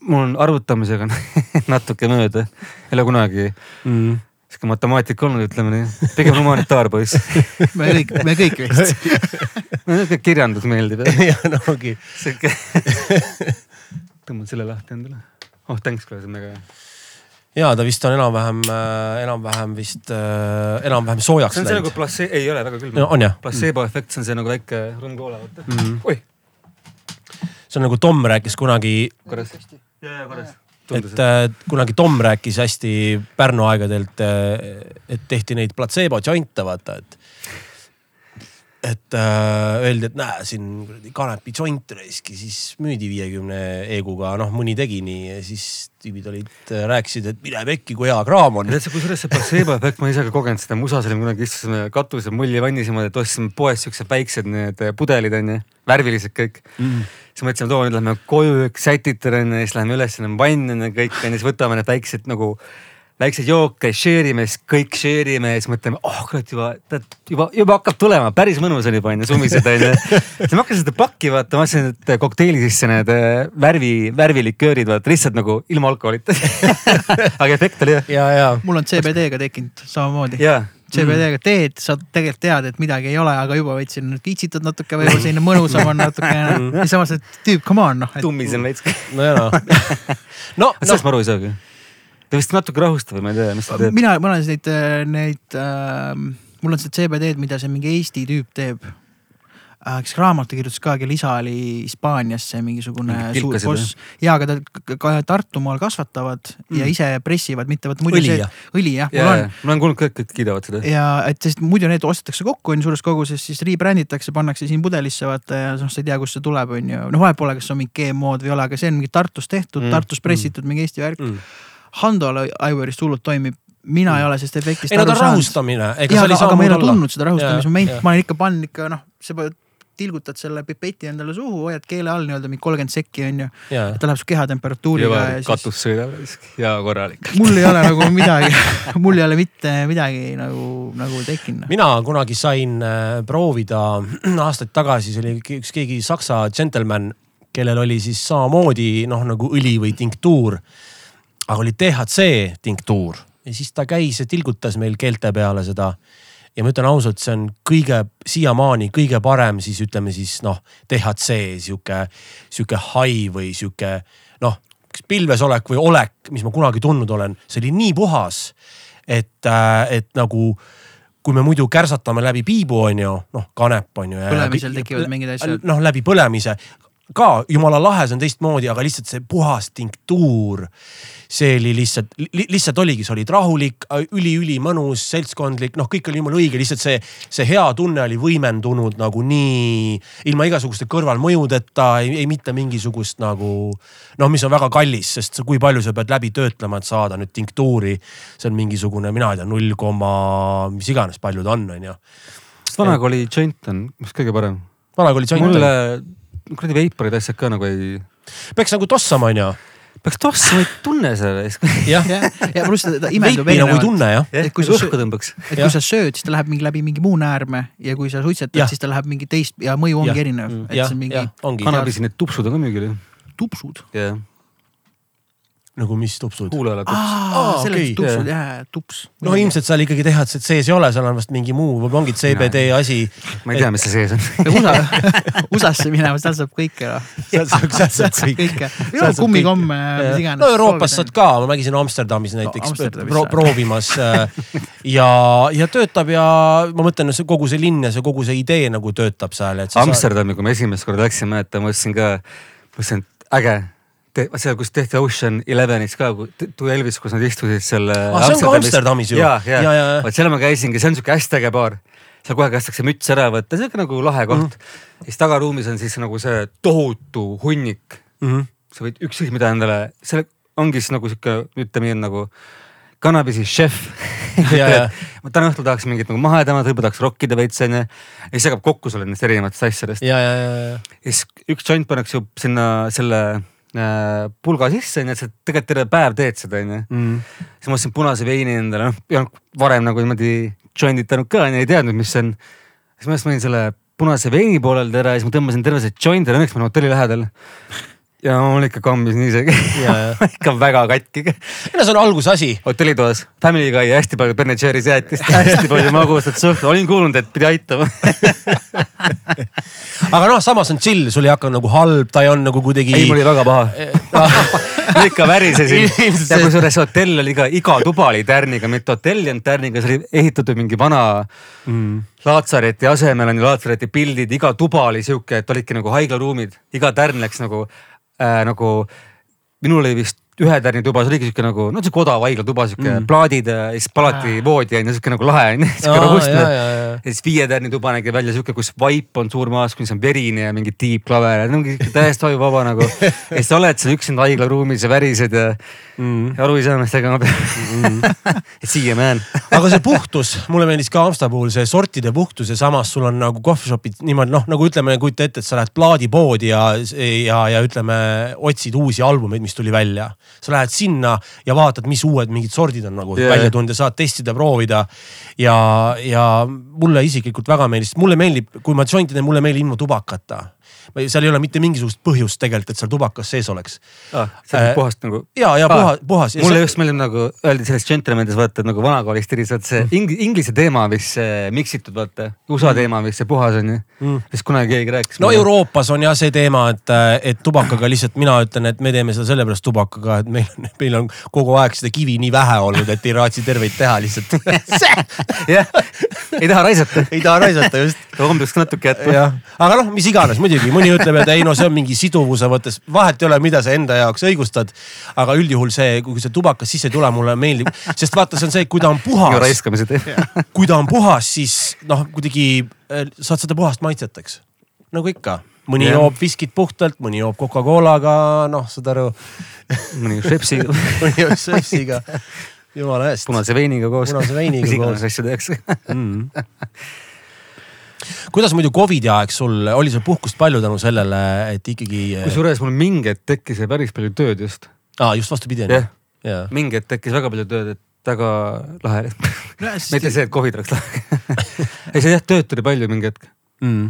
Speaker 2: Mul on arvutamisega natuke mööda, ei ole kunagi
Speaker 3: Mm.
Speaker 2: sihuke matemaatik olnud, ütleme nii, pigem humanitaarpoiss.
Speaker 1: me kõik, me kõik vist.
Speaker 2: niisugune kirjandus meeldib,
Speaker 3: ja no ongi.
Speaker 2: sihuke. tõmban selle lahti endale. oh thanks, see on väga hea.
Speaker 3: ja ta vist on enam-vähem, enam-vähem vist äh, enam-vähem soojaks
Speaker 2: see on see nagu
Speaker 3: läinud.
Speaker 2: plase-, ei ole väga külm
Speaker 3: No on jah?
Speaker 2: placebo efekt, see on see nagu väike rõngkoola, vaata
Speaker 3: Mhm.
Speaker 2: oih,
Speaker 3: see on nagu Tom rääkis kunagi,
Speaker 2: korras. ja, ja korras.
Speaker 3: et äh, kunagi Tom rääkis hästi Pärnu aegadelt, et tehti neid platseebo jointe, vaata, et. Et äh, öeldi, et näe siin kuradi kanepi joint raisk ja siis müüdi viiekümne eeguga, noh mõni tegi nii ja siis tüübid olid, rääkisid, et mine pekki, kui hea kraam on
Speaker 2: tead sa, kusjuures see placebo efekt, ma ise ka kogenud seda, musas olime kunagi istusime katusel mullivannis niimoodi, et ostsime poest siuksed väiksed need pudelid onju, värvilised kõik
Speaker 3: Mm.
Speaker 2: siis mõtlesime, et oo nüüd lähme koju, sätitame onju, siis läheme üles, vann onju kõik onju, siis võtame need väiksed nagu väikseid jooke, share ime, siis kõik share ime ja siis mõtleme, oh kurat juba, juba, juba hakkab tulema, päris mõnus on juba onju, sumised onju. siis ma hakkasin seda pakki vaatama, vaatasin, et kokteili sisse need äh, värvi, värviliköörid vaata lihtsalt nagu ilma alkoholita. aga efekt oli jah.
Speaker 3: ja, ja
Speaker 1: mul on CBD-ga tekkinud samamoodi. CBD-ga teed, sa tegelikult tead, et midagi ei ole, aga juba võtsin, kiitsitad natuke, võib-olla selline mõnusam on natukene. ja samas, et tüüp, come on noh.
Speaker 2: tummisen veits.
Speaker 3: no ja noh. no,
Speaker 2: sellest
Speaker 3: noh,
Speaker 2: ma aru ei saagi. Ta vist natuke rahustab või ma ei tea, mis ta teeb.
Speaker 1: mina, ma olen neid, neid äh,, mul on seda CBD-d, mida see mingi Eesti tüüp teeb äh,. kes raamatu kirjutas ka, kelle isa oli Hispaaniasse mingisugune
Speaker 2: Mingi
Speaker 1: suur boss. ja, aga ta ka Tartumaal kasvatavad mm. ja ise pressivad, mitte vot muidu
Speaker 3: Õli,
Speaker 1: see
Speaker 3: jah?.
Speaker 1: õli jah, on.
Speaker 2: ma olen kuulnud, kõik, kõik kiidavad seda.
Speaker 1: ja et sest muidu need ostetakse kokku on suures koguses, siis rebrand itakse, pannakse siin pudelisse vaata ja noh, sa ei tea, kust see tuleb, on ju. noh, vahet pole, kas on mingi GM-od või ei ole, aga see on mingi Tartus tehtud
Speaker 2: Mm,
Speaker 1: mm,, Tartus pressitud mm. mingi Eesti värk
Speaker 3: Mm.
Speaker 1: mm.. Hando Aivarist hullult toimib, mina mm. ei ole sellest efektist
Speaker 3: ei no ta
Speaker 1: aru
Speaker 3: on
Speaker 1: saanud.
Speaker 3: rahustamine, ega seal ei
Speaker 1: aga,
Speaker 3: saa
Speaker 1: aga ma ei ole tundnud seda rahustamismomente
Speaker 3: Jaa,,
Speaker 1: ma olen ikka pannud ikka noh, sa tilgutad selle pipeti endale suhu, hoiad keele all nii-öelda mingi kolmkümmend sekki on ju.
Speaker 3: ja,
Speaker 1: ta läheb su kehatemperatuuriga siis
Speaker 2: katus sõidab ja korralik.
Speaker 1: mul ei ole nagu midagi, mul ei ole mitte midagi nagu, nagu tekkinud.
Speaker 3: mina kunagi sain äh, proovida aastaid tagasi, see oli üks keegi saksa džentelmen, kellel oli siis samamoodi noh, nagu õli või tinktuur. Aga oli DHC tinktuur ja siis ta käis ja tilgutas meil keelte peale seda ja ma ütlen ausalt, see on kõige siiamaani kõige parem siis ütleme siis noh, DHC sihuke, sihuke hai või sihuke noh, kas pilvesolek või olek, mis ma kunagi tundnud olen, see oli nii puhas, et, et nagu kui me muidu kärsatame läbi piibu, on ju, noh kanep on ju.
Speaker 1: Põlemisel tekivad mingid asjad.
Speaker 3: noh, läbi põlemise ka jumala lahe, see on teistmoodi, aga lihtsalt see puhas tinktuur. see oli lihtsalt li,, lihtsalt oligi, sa olid rahulik, üliülimõnus, seltskondlik, noh, kõik oli jumala õige, lihtsalt see, see hea tunne oli võimendunud nagu nii ilma igasuguste kõrvalmõjudeta, ei, ei mitte mingisugust nagu noh, mis on väga kallis, sest kui palju sa pead läbi töötlema, et saada nüüd tinktuuri. see on mingisugune, mina ei tea, null koma, mis iganes palju ta on, on ju.
Speaker 2: kas vanaga oli joint on, mis kõige parem?
Speaker 3: vanaga oli joint
Speaker 2: mulle, kuradi veiparid asjad ka nagu ei,
Speaker 3: peaks nagu tossama, on ju.
Speaker 2: peaks tossama, ei tunne seda.
Speaker 3: jah,
Speaker 1: ja, ja pluss ta, imendub
Speaker 3: veipi nagu ei
Speaker 1: erinevalt.
Speaker 3: tunne jah.
Speaker 1: Et kui sa
Speaker 2: õhku tõmbaks.
Speaker 1: et kui sa sööd, siis ta läheb mingi läbi mingi muu näärme ja kui sa suitsetad siis ta läheb mingi teist ja mõju ongi
Speaker 3: Jah.
Speaker 1: erinev et see on, mingi
Speaker 2: kannabisi need tupsud on ka müügil ju.
Speaker 1: tupsud.
Speaker 2: jah.
Speaker 3: Nagu mis tupsud?
Speaker 2: kuulajale tups.
Speaker 3: Aa,
Speaker 1: selles
Speaker 3: okei.
Speaker 1: tupsud, jaa, tups.
Speaker 3: no ilmselt seal ikkagi tehased sees ei ole, seal on vast mingi muu, võib-olla ongi CBD asi.
Speaker 2: ma ei tea, mis see sees on.
Speaker 1: USA, USA-sse minema, seal saab kõike.
Speaker 3: sealt saab, sealt saab
Speaker 1: kõike.
Speaker 3: saab
Speaker 1: kummikomme, mis iganes.
Speaker 3: no Euroopas saad ka, ma nägin Amsterdamis näiteks
Speaker 1: jah.
Speaker 3: proovimas äh, ja, ja töötab ja ma mõtlen, see kogu see linn ja see kogu see idee nagu töötab seal, et.
Speaker 2: Amsterdami, kui me esimest korda läksime, mäletan, ma mõtlesin ka, mõtlesin, et äge. seal, kus tehti Ocean Elevenis ka, Tu Elvis, kus nad istusid seal.
Speaker 3: Ah, see on ka Amsterdamis ju.
Speaker 2: ja, ja,
Speaker 3: Ja,
Speaker 2: ja, vot seal ma käisingi, see on siuke hästi äge baar. seal kohe kästakse müts ära võtta, siuke nagu lahe koht mm. -hmm. siis tagaruumis on siis nagu see tohutu hunnik.
Speaker 3: mm. -hmm.
Speaker 2: sa võid ükskõik mida endale, seal ongi siis nagu sihuke, ütleme nii, nagu kannabisi šef. Ma täna õhtul tahaks mingit nagu mahedamat, võib-olla tahaks rokkida veits onju. ja siis jagab kokku sulle nendest erinevatest asjadest.
Speaker 3: ja, ja, ja, ja.
Speaker 2: ja siis üks joint pannakse ju sinna selle pulga sisse onju, et sa tegelikult terve päev teed seda onju.
Speaker 3: Mm.
Speaker 2: siis ma ostsin punase veini endale, noh ei olnud varem nagu niimoodi joinditanud ka onju, ei teadnud, mis see on. siis ma just mõtlesin selle punase veini poolelt ära ja siis ma tõmbasin terve see joint ära, õnneks ma olen hotelli lähedal. Ja mul ikka kammis nii see ikka väga katki.
Speaker 3: no see on alguse asi.
Speaker 2: hotellitoas Family Guy ja hästi palju Ben Jerry's jäätist, hästi palju magusat suhtu, olin kuulnud, et pidi aitama.
Speaker 3: aga noh, samas on chill, sul ei hakka nagu halb, ta ei on nagu kuidagi.
Speaker 2: ei, mul oli väga paha. ma ikka värisesin ja kusjuures hotell oli ka, iga tuba oli tärniga, mitte hotell ei olnud tärniga, see oli ehitatud mingi vana
Speaker 3: mm..
Speaker 2: Laatsareti asemel on ju Laatsareti pildid, iga tuba oli sihuke, et olidki nagu haiglaruumid, iga tärn läks nagu äh,, nagu minul oli vist ühe tärni tuba, see oligi sihuke nagu, no sihuke odav haiglatuba, sihuke
Speaker 3: Mm.
Speaker 2: plaadid ja siis palati voodi on ju sihuke nagu lahe on ju, sihuke robustne
Speaker 3: ja,
Speaker 2: siis viie tärni tuba nägi välja sihuke, kus vaip on suur maas, kus on verine ja mingi tiibklaver mingi täiesti ajuvaba nagu. ja siis sa oled seal üksinda haiglaruumis ja värised ja,
Speaker 3: Mm.
Speaker 2: ja aru ei saa, mis tegema peab. siiamaani jään.
Speaker 3: aga see puhtus, mulle meeldis ka Amsta puhul see sortide puhtus ja samas sul on nagu coffee shop'id niimoodi noh, nagu ütleme, kujuta ette, et sa lähed plaadipoodi ja, ja, ja ütleme, otsid uusi albumeid, mis tuli välja. sa lähed sinna ja vaatad, mis uued mingid sordid on nagu yeah. välja tulnud ja saad testida, proovida. ja, ja mulle isiklikult väga meeldis, mulle meeldib, kui ma jointi teen, mulle meeldib ilma tubakata. Seal ei ole mitte mingisugust põhjust tegelikult, et seal tubakas sees oleks.
Speaker 2: see on
Speaker 3: Äh,
Speaker 2: puhast nagu
Speaker 3: ja, ja
Speaker 2: Aa,
Speaker 3: puhas, puhas.
Speaker 2: mulle just meeldib nagu öeldi selles Gentlemanides vaata nagu vanakooli stiilis, vaata see ing inglise teema vist see miksitud vaata, USA teema on vist see puhas on ju
Speaker 3: Mm.
Speaker 2: vist kunagi keegi rääkis.
Speaker 3: no Euroopas on jah see teema, et, et tubakaga lihtsalt mina ütlen, et me teeme seda sellepärast tubakaga, et meil on, meil on kogu aeg seda kivi nii vähe olnud, et ei raatsi terveid teha lihtsalt.
Speaker 2: jah, ei taha raisata,
Speaker 3: ei taha raisata just.
Speaker 2: homseks natuke jätma.
Speaker 3: aga noh, mis iganes muidugi, mõni ütleb, et ei no see on mingi siduvuse mõttes, vahet ei ole, mida sa enda jaoks õigustad. aga üldjuhul see, kui see tubakas sisse ei tule, mulle meeldib, sest vaata, see on see, kui ta on puhas, kui ta on puhas, siis noh, kuidagi äh, saad seda puhast maitset, eks. nagu ikka, mõni
Speaker 2: Jah.
Speaker 3: joob viskit puhtalt, mõni joob Coca-Colaga, noh, saad aru,
Speaker 2: mõni Šepsi
Speaker 3: mõni joob Šepsiga. jumala eest.
Speaker 2: punase veiniga koos.
Speaker 3: Punase veiniga
Speaker 2: mis iganes
Speaker 3: koos.
Speaker 2: asju tehakse.
Speaker 3: Mm. Kuidas muidu Covidi aeg sul, oli sul puhkust palju tänu sellele, et ikkagi.
Speaker 2: kusjuures mul mingi hetk tekkis päris palju tööd just.
Speaker 3: aa, just vastupidi on ju
Speaker 2: mingi hetk tekkis väga palju tööd, et väga lahe. mitte see, et Covid oleks lahe. ei, see jah, tööd tuli palju mingi hetk,
Speaker 3: Mm.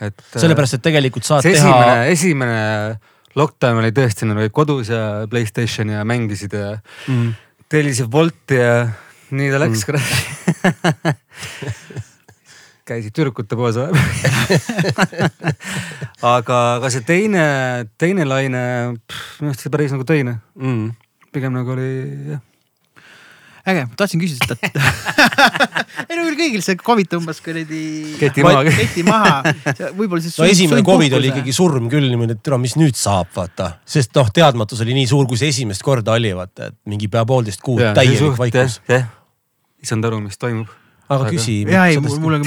Speaker 2: et.
Speaker 3: sellepärast, et tegelikult saad teha
Speaker 2: esimene, esimene lockdown oli tõesti, nad olid kodus ja Playstationi ja mängisid ja
Speaker 3: mm.
Speaker 2: tellisid Wolti ja nii ta läks kurat. käisid tüdrukute poes vahepeal. aga, aga see teine, teine laine, minu arust see päris nagu teine,
Speaker 3: Mm.
Speaker 2: pigem nagu oli jah.
Speaker 1: äge, ma tahtsin küsida seda, et ei no küll kõigil see Covid tõmbas kuradi.
Speaker 2: Keti maha.
Speaker 1: keti maha, võib-olla siis.
Speaker 3: no esimene Covid oli ikkagi surm küll niimoodi, et türa, mis nüüd saab, vaata. sest noh, teadmatus oli nii suur, kui see esimest korda oli, vaata, et mingi pea poolteist kuud täielik vaikus.
Speaker 2: jah, issand aru, mis toimub.
Speaker 3: Aga küsi.
Speaker 1: ja ei, mulle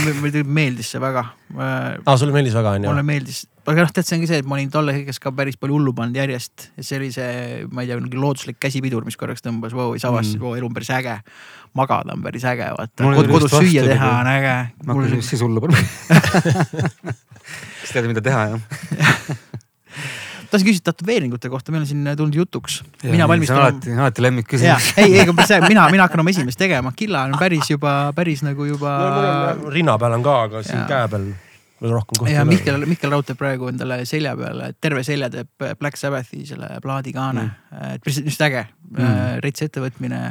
Speaker 1: meeldis see väga.
Speaker 3: aa, sulle meeldis väga onju
Speaker 1: mulle? meeldis, aga noh, tead, see ongi see, et ma olin tolle hetkes ka päris palju hullu pannud järjest ja see oli see, ma ei tea, mingi looduslik käsipidur, mis korraks tõmbas, vau, siis avastasin
Speaker 3: Mm.
Speaker 1: vau, elu on päris äge. magada on päris äge, vaata kodus süüa teha on äge.
Speaker 2: ma hakkasin just siis hullu panema. siis tead, mida teha jah.
Speaker 1: tahtsin küsida tätoveeringute kohta, meil on siin tulnud jutuks. mina valmistan.
Speaker 2: alati, alati lemmikküsimus.,
Speaker 1: ei, ei, mina, mina hakkan oma esimest tegema, Killa on päris juba, päris nagu juba.
Speaker 3: rinna peal on ka, aga siin
Speaker 1: Jaa.
Speaker 3: käe peal. või rohkem kohti
Speaker 1: ja. Mihkel, Mihkel Raud teeb praegu endale selja peale, terve selja teeb Black Sabbathi selle plaadikaane mm.. et päris just äge mm., rets ettevõtmine.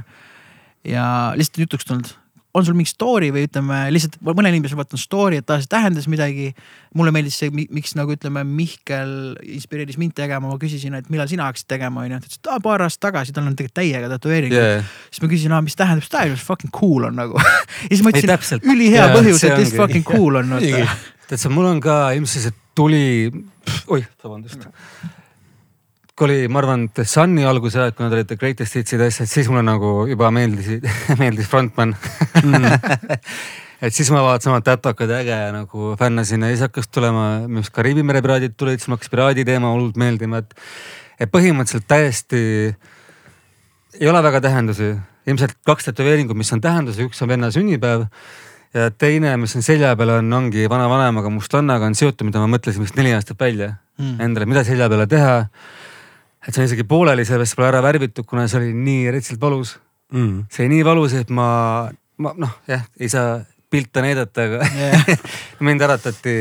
Speaker 1: ja lihtsalt jutuks tulnud, on sul mingi story või ütleme lihtsalt mõnel inimesel vaata on story, et ta see tähendas midagi. mulle meeldis see, miks nagu ütleme, Mihkel inspireeris mind tegema, ma küsisin, et millal sina hakkasid tegema, onju. ta ütles, et aa, paar aastat tagasi, tal on tegelikult täiega tätoveeringuid
Speaker 2: yeah..
Speaker 1: siis ma küsisin, mis tähendab style, fucking cool on nagu. ja siis ma ütlesin ülihea
Speaker 2: Jaa,
Speaker 1: põhjus, et
Speaker 2: ongi.
Speaker 1: fucking cool on.
Speaker 2: Tead sa, mul on ka ilmselt see tuli, oih, vabandust. Kui oli, ma arvan, The Sun'i alguse ajad, kui nad olid The Greatest Hits'id ja asjad, siis mulle nagu juba meeldisid, meeldis frontman mm. et siis ma vaatasin oma tätokad ja äge ja nagu fännasin ja siis hakkas tulema, minu arust Kariibi mere piraadid tulid, siis mul hakkas piraadi teema hullult meeldima, et. et põhimõtteliselt täiesti ei ole väga tähendusi, ilmselt kaks tätoveeringut, mis on tähendusi, üks on venna sünnipäev ja teine, mis on selja peal on, ongi vanavanemaga mustlannaga on seotud, mida ma mõtlesin vist neli aastat välja
Speaker 1: mm.
Speaker 2: endale, mida selja peale teha. Et see on isegi pooleli, sellepärast pole ära värvitud, kuna see oli nii retsilt valus.
Speaker 3: mm..
Speaker 2: see oli nii valus, et ma, ma noh, jah, ei saa pilte näidata, aga
Speaker 1: Jah.
Speaker 2: mind äratati,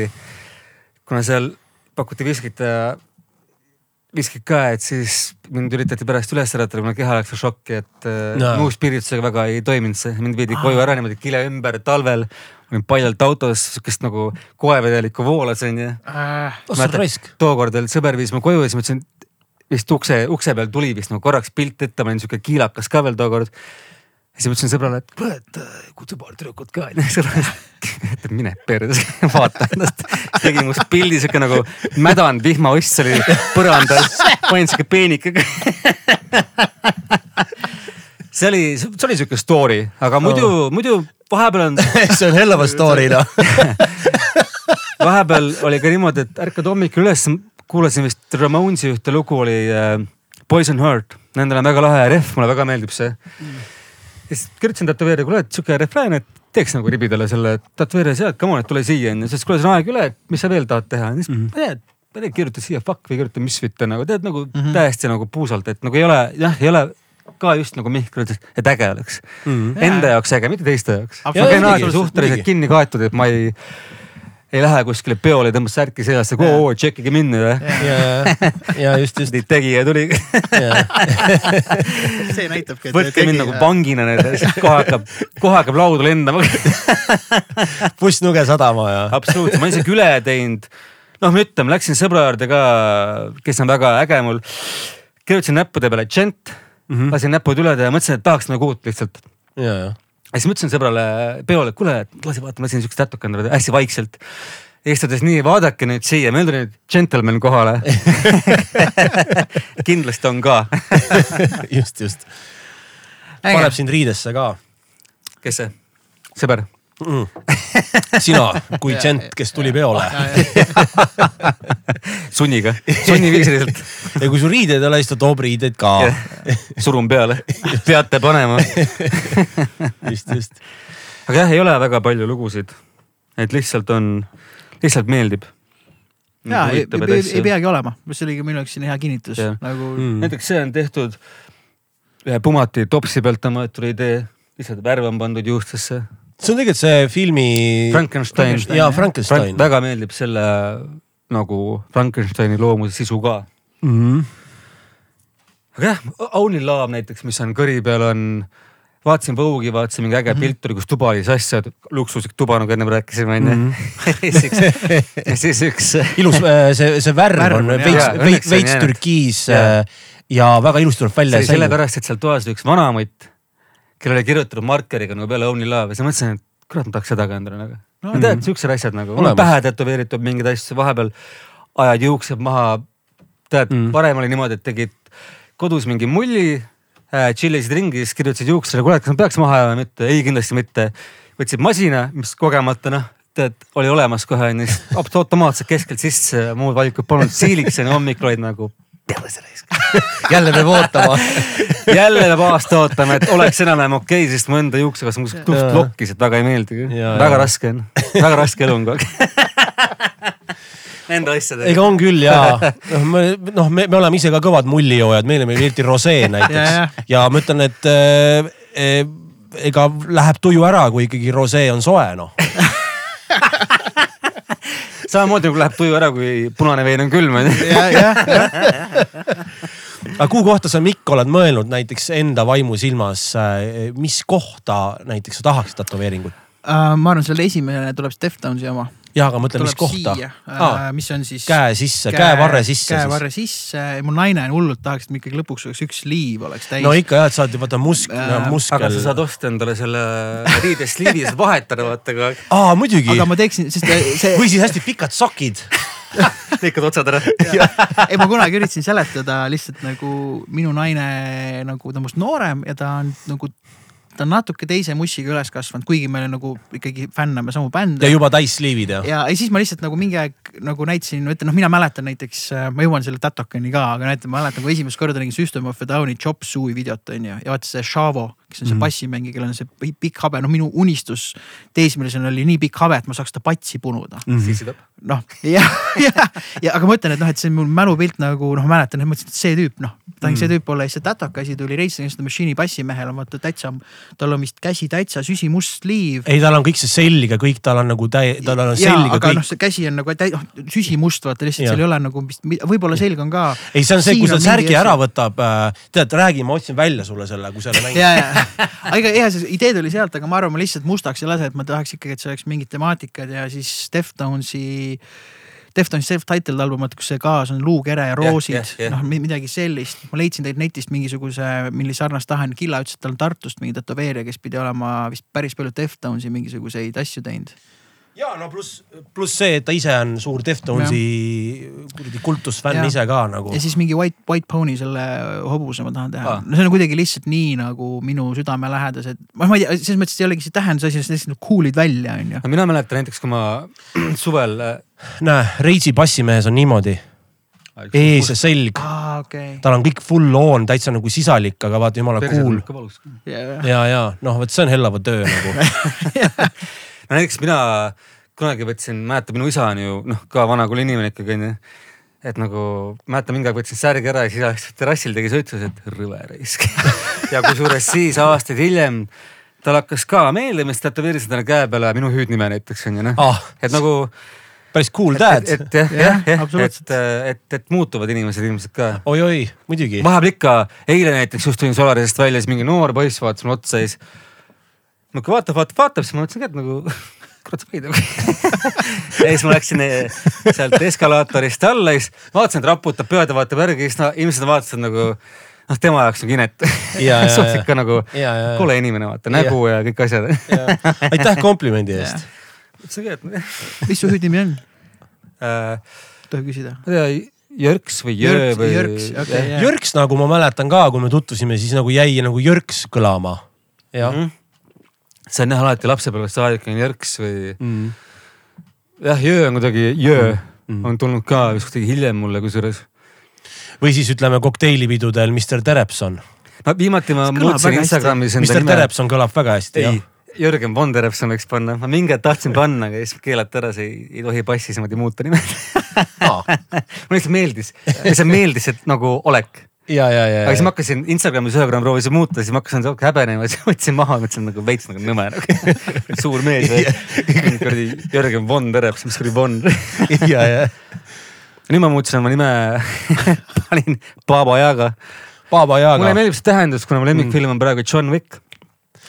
Speaker 2: kuna seal pakuti viskit ja viskit ka, et siis mind üritati pärast üles äratada, kuna keha läks šokki, et
Speaker 3: No.
Speaker 2: no. nuuspiritusega väga ei toiminud see, mind viidi koju ära niimoodi kile ümber talvel. olin paljalt autos, sihukest nagu koevedelikku voolas onju.
Speaker 1: Äh,
Speaker 2: tookord veel sõber viis mu koju ja siis ma ütlesin, vist ukse, ukse peal tuli vist nagu korraks pilt ette, ma olin sihuke kiilakas ka veel tookord. ja siis ma ütlesin sõbrale, et kuule, et äh, kutsu paar tüdrukut ka onju. sõber ütles, et mine perse, vaata ennast. tegi must pildi sihuke nagu mädanud vihmaoss oli põrandal, panin sihuke peenike. see oli, see oli sihuke story, aga muidu oh., muidu vahepeal on
Speaker 3: see on hell of a story noh.
Speaker 2: vahepeal oli ka niimoodi, et ärkad hommikul üles, kuulasin vist Ramonsi ühte lugu oli äh, Poison Heart, nendel on väga lahe rehv, mulle väga meeldib see. ja siis kirjutasin tätoveerija, kuule, et sihuke refrään, et teeks nagu ribidele selle, tätoveerija sealt, come on, et tule siia onju, siis kuule, see on aeg üle, et mis sa veel tahad teha, siis mm -hmm. ma tean, ma ei tea, kirjuta siia fuck või kirjuta misfit'e nagu tead nagu mm -hmm. täiesti nagu puusalt, et nagu ei ole jah, ei ole ka just nagu Mihkel ütles, et äge oleks mm. -hmm. Enda jaoks äge, mitte teiste jaoks. Ma käin alati suhteliselt kinni kaetud, et ma ei ei lähe kuskile peole, tõmbas särki seljasse, oo, tšekkige minna või.
Speaker 3: ja, ja just, just.
Speaker 2: tegija tuli,
Speaker 1: see näitabki,
Speaker 2: võtke mind nagu vangina, kohe hakkab, kohe hakkab lauda lendama.
Speaker 3: bussnuge sadama ja.
Speaker 2: absoluutselt, ma olen isegi üle teinud. noh, ma ütlen, läksin sõbra juurde ka, kes on väga äge mul. kirjutasin näppude peale džent mm, -hmm. lasin näpud üle teha, mõtlesin, et tahaks nagu uut lihtsalt.
Speaker 3: ja, ja.
Speaker 2: Ja siis ma ütlesin sõbrale peole, et kuule, lase vaata, ma lasin siukest nätuke endale hästi vaikselt. istudes nii, vaadake nüüd siia, meil tuli nüüd džentelmen kohale. kindlasti on ka.
Speaker 3: just, just. paneb sind riidesse ka
Speaker 2: kes see? sõber?
Speaker 3: mm.. sina kui džent, kes tuli peole
Speaker 2: sunniga, sunniviisiliselt
Speaker 3: ja kui sul riideid ei ole, siis ta toob riideid ka.
Speaker 2: surun peale, peate panema.
Speaker 3: just, just.
Speaker 2: aga jah, ei ole väga palju lugusid. et lihtsalt on, lihtsalt meeldib.
Speaker 1: ja ei, ei, ei peagi olema, see oligi minu jaoks selline hea kinnitus
Speaker 2: Jah.
Speaker 1: nagu
Speaker 3: Mm.
Speaker 2: näiteks see on tehtud ühe Pumati topsi pealt on võetud idee, lihtsalt värv on pandud juustesse.
Speaker 3: See on tegelikult see filmi.
Speaker 2: Frankenstein,
Speaker 3: jaa. Frankenstein.
Speaker 2: väga meeldib selle nagu Frankensteini loomuse sisu ka.
Speaker 3: Mm -hmm.
Speaker 2: aga jah, Love näiteks, mis on kõri peal on, vaatasin Vogue'i, vaatasin mingi äge pilt oli, kus tuba oli sassi, luksuslik tuba nagu ennem rääkisime onju. ja siis üks
Speaker 3: ilus, see, see värv, on veits veits, veits türkiis
Speaker 2: Jaa.
Speaker 3: ja väga ilusti tuleb välja
Speaker 2: sellepärast, et seal toas oli üks vanamutt, kellele oli kirjutatud markeriga nagu peale Only Love ja siis mõtlesin, et kurat, ma tahaks seda ka endale nagu. no tead, siuksed asjad nagu, mul on pähe tätoveeritud mingeid asju, vahepeal ajad juuksed maha. tead
Speaker 3: Mm.
Speaker 2: varem oli niimoodi, et tegid kodus mingi mulli äh,, tšillisid ringi, siis kirjutasid juuksele, kuule, kas ma peaks maha jääma või mitte, ei kindlasti mitte. võtsid masina, mis kogemata noh, tead, oli olemas kohe onju, siis automaatselt keskelt sisse, muud valikut polnud, siiliks onju, hommikul olid nagu perse raisk.
Speaker 3: jälle peab ootama.
Speaker 2: jälle peab aasta ootama, et oleks enam-vähem okei okay,, sest mu enda juuksekasv on tuust
Speaker 3: Jaa.
Speaker 2: lokkis, et väga ei meeldi.
Speaker 3: Jaa,
Speaker 2: väga
Speaker 3: jaa.
Speaker 2: raske on, väga raske elu on kogu aeg. Nende asjadega.
Speaker 3: ega on küll ja noh, me noh, me, me oleme ise ka kõvad mullijoojad, meile meeldib eriti rosee
Speaker 1: Ja,
Speaker 3: näiteks
Speaker 1: ja.
Speaker 3: ja ma ütlen, et äh, ega läheb tuju ära, kui ikkagi rosee on soe noh.
Speaker 2: Samamoodi nagu läheb tuju ära, kui punane vein on külm onju.
Speaker 3: aga kuhu kohta sa, Mikk, oled mõelnud näiteks enda vaimu silmas, mis kohta näiteks sa tahaksid tätoveeringut?
Speaker 1: Äh, ma arvan, selle esimene tuleb Deftonsi oma.
Speaker 3: Ja, aga mõtlen, mis kohta?
Speaker 1: Ah, mis on siis.
Speaker 3: käe sisse, käevarre sisse.
Speaker 1: käevarre sisse, mu naine hullult tahaks, et mul ikkagi lõpuks oleks üks liiv oleks täis.
Speaker 3: no ikka jah, et sa oled vaata musk- äh,, muskel.
Speaker 2: aga sa saad osta endale selle riidesliivi, saad vahetada vaata ka.
Speaker 3: aa, muidugi.
Speaker 1: aga ma teeksin, sest see.
Speaker 3: või siis hästi pikad sokid
Speaker 2: lõikad otsad ära
Speaker 1: ei, ma kunagi üritasin seletada lihtsalt nagu minu naine nagu ta on must noorem ja ta on nagu ta on natuke teise mussiga üles kasvanud, kuigi me nagu ikkagi fänname samu bände.
Speaker 3: ja juba täissliivid ja.
Speaker 1: ja, ja siis ma lihtsalt nagu mingi aeg nagu näitasin, ütlen noh, mina mäletan näiteks, äh, ma jõuan selle Tatokani ka, aga näitan, ma mäletan, kui esimest korda nägin System of a Downi Chop Suey videot on ju ja vaata see Shavo, kes on see mm. bassimängija, kellel on see pikk habe, no minu unistus teismelisena oli nii pikk habe, et ma saaks ta patsi punuda
Speaker 2: mm. -hmm.
Speaker 1: noh, ja, ja, ja aga ma ütlen, et noh, et see on mul mälupilt nagu noh, mäletan, et mõtlesin, et see tüüp noh, ta on mm. see tüüp olla ja siis see Tataka asi tuli Racing the Machine'i bassimehel on vaata täitsa tal on vist käsi täitsa süsimust liiv.
Speaker 3: ei, tal on kõik see selga, kõik tal on nagu täi-, tal on selga
Speaker 1: kõik. noh, see käsi on nagu täi-, noh süsimust vaata lihtsalt, seal ei ole nagu vist, võib-olla selg on ka.
Speaker 3: ei, see on see, kui ta särgi ära võtab äh,. tead, räägi, ma otsin välja sulle selle, kui sa ei ole näinud.
Speaker 1: aga ega see idee tuli sealt, aga ma arvan, ma lihtsalt mustaks ei lase, et ma tahaks ikkagi, et see oleks mingid temaatikad ja siis Deftonsi Deftones self-titled album, vaata kus see kaas on luukere ja roosid yeah,, yeah, yeah. noh midagi sellist. ma leidsin teilt netist mingisuguse, millise sarnast tahan, Killa ütles, et tal on Tartust mingi tätoveerija, kes pidi olema vist päris palju Deftonesi mingisuguseid asju teinud
Speaker 3: ja no pluss, pluss see, et ta ise on suur Deftonesi kuradi kultusfänn ise ka nagu.
Speaker 1: ja siis mingi White, White Pony selle hobuse ma tahan teha ah., no see on kuidagi lihtsalt nii nagu minu südamelähedased, ma ei tea, selles mõttes ei olegi see tähendusasi, sest lihtsalt cool'id välja on ju.
Speaker 2: mina mäletan näiteks, kui ma suvel
Speaker 3: näe, Reitsi bassimehes on niimoodi ees ja selg
Speaker 1: ah,. Okay.
Speaker 3: tal on kõik full on, täitsa nagu sisalik, aga vaata jumala cool.
Speaker 1: ja,
Speaker 3: ja, ja noh, vot see on hellava töö nagu
Speaker 2: no näiteks mina kunagi võtsin, mäletan, minu isa on ju noh, ka vanakooli inimene ikkagi onju et nagu mäletan mingi aeg võtsin särgi ära ja siis läks terrassil tegi suitsus, et rõve raisk ja kusjuures siis aastaid hiljem tal hakkas ka meeldima, siis tätoveeris endale käe peale minu hüüdnime näiteks onju noh
Speaker 3: ah,.
Speaker 2: et nagu
Speaker 3: päris cool dad.
Speaker 2: et, et jah, jah, jah, et, et, et muutuvad inimesed ilmselt ka oi,.
Speaker 3: oi-oi, muidugi.
Speaker 2: vahepeal ikka, eile näiteks just tulin Solarisest välja, siis mingi noor poiss vaatas mulle otsa ja siis. Ma ikka vaatab, vaatab, vaatab, siis ma mõtlesin ka, et nagu kurat sa võid ja siis ma läksin eh, sealt eskalaatorist alla ja siis vaatasin, et raputab pead ja vaatab järgi, siis no ilmselt nad vaatasid nagu noh, tema jaoks nagu inet. suhteliselt ka nagu kole inimene, vaata nägu ja, ja kõik asjad.
Speaker 3: aitäh komplimendi eest
Speaker 2: ütlesin ka,
Speaker 1: et mis su hüüdnimi on äh,? tohib küsida?
Speaker 2: ma ei tea, Jörks või Jõe või.
Speaker 1: Jörks, okay,
Speaker 3: yeah. Jörks nagu ma mäletan ka, kui me tutvusime, siis nagu jäi nagu Jörks kõlama. jah mm. -hmm.
Speaker 2: See on jah alati lapsepõlvest saadik on Jörks või mm.. jah, Jõe on kuidagi, Jõe mm. on tulnud ka vist kuidagi hiljem mulle kusjuures.
Speaker 3: või siis ütleme kokteilipidudel Mr Terepson.
Speaker 2: no viimati ma muutsin Instagramis
Speaker 3: enda nime. Mr Terepson kõlab väga hästi.
Speaker 2: ei Jürgen Bonderevson võiks panna, ma mingi hetk tahtsin panna, aga siis keelati ära, see ei, ei tohi passis niimoodi muuta nime mulle lihtsalt meeldis, lihtsalt meeldis, et nagu olek.
Speaker 3: Ja, ja, ja.
Speaker 2: aga siis ma hakkasin Instagramis ühe korra proovisin muuta, siis ma hakkasin häbenema, siis võtsin maha, mõtlesin nagu veits nagu nõme nagu suur mees kuradi Jürgen Bonderevson, mis kuradi Bon
Speaker 3: ja, ja.
Speaker 2: nüüd ma muutsin oma nime panin Baba Yaga.
Speaker 3: Baba Yaga.
Speaker 2: mulle meeldib see tähendus, kuna mu lemmikfilm on praegu John Wick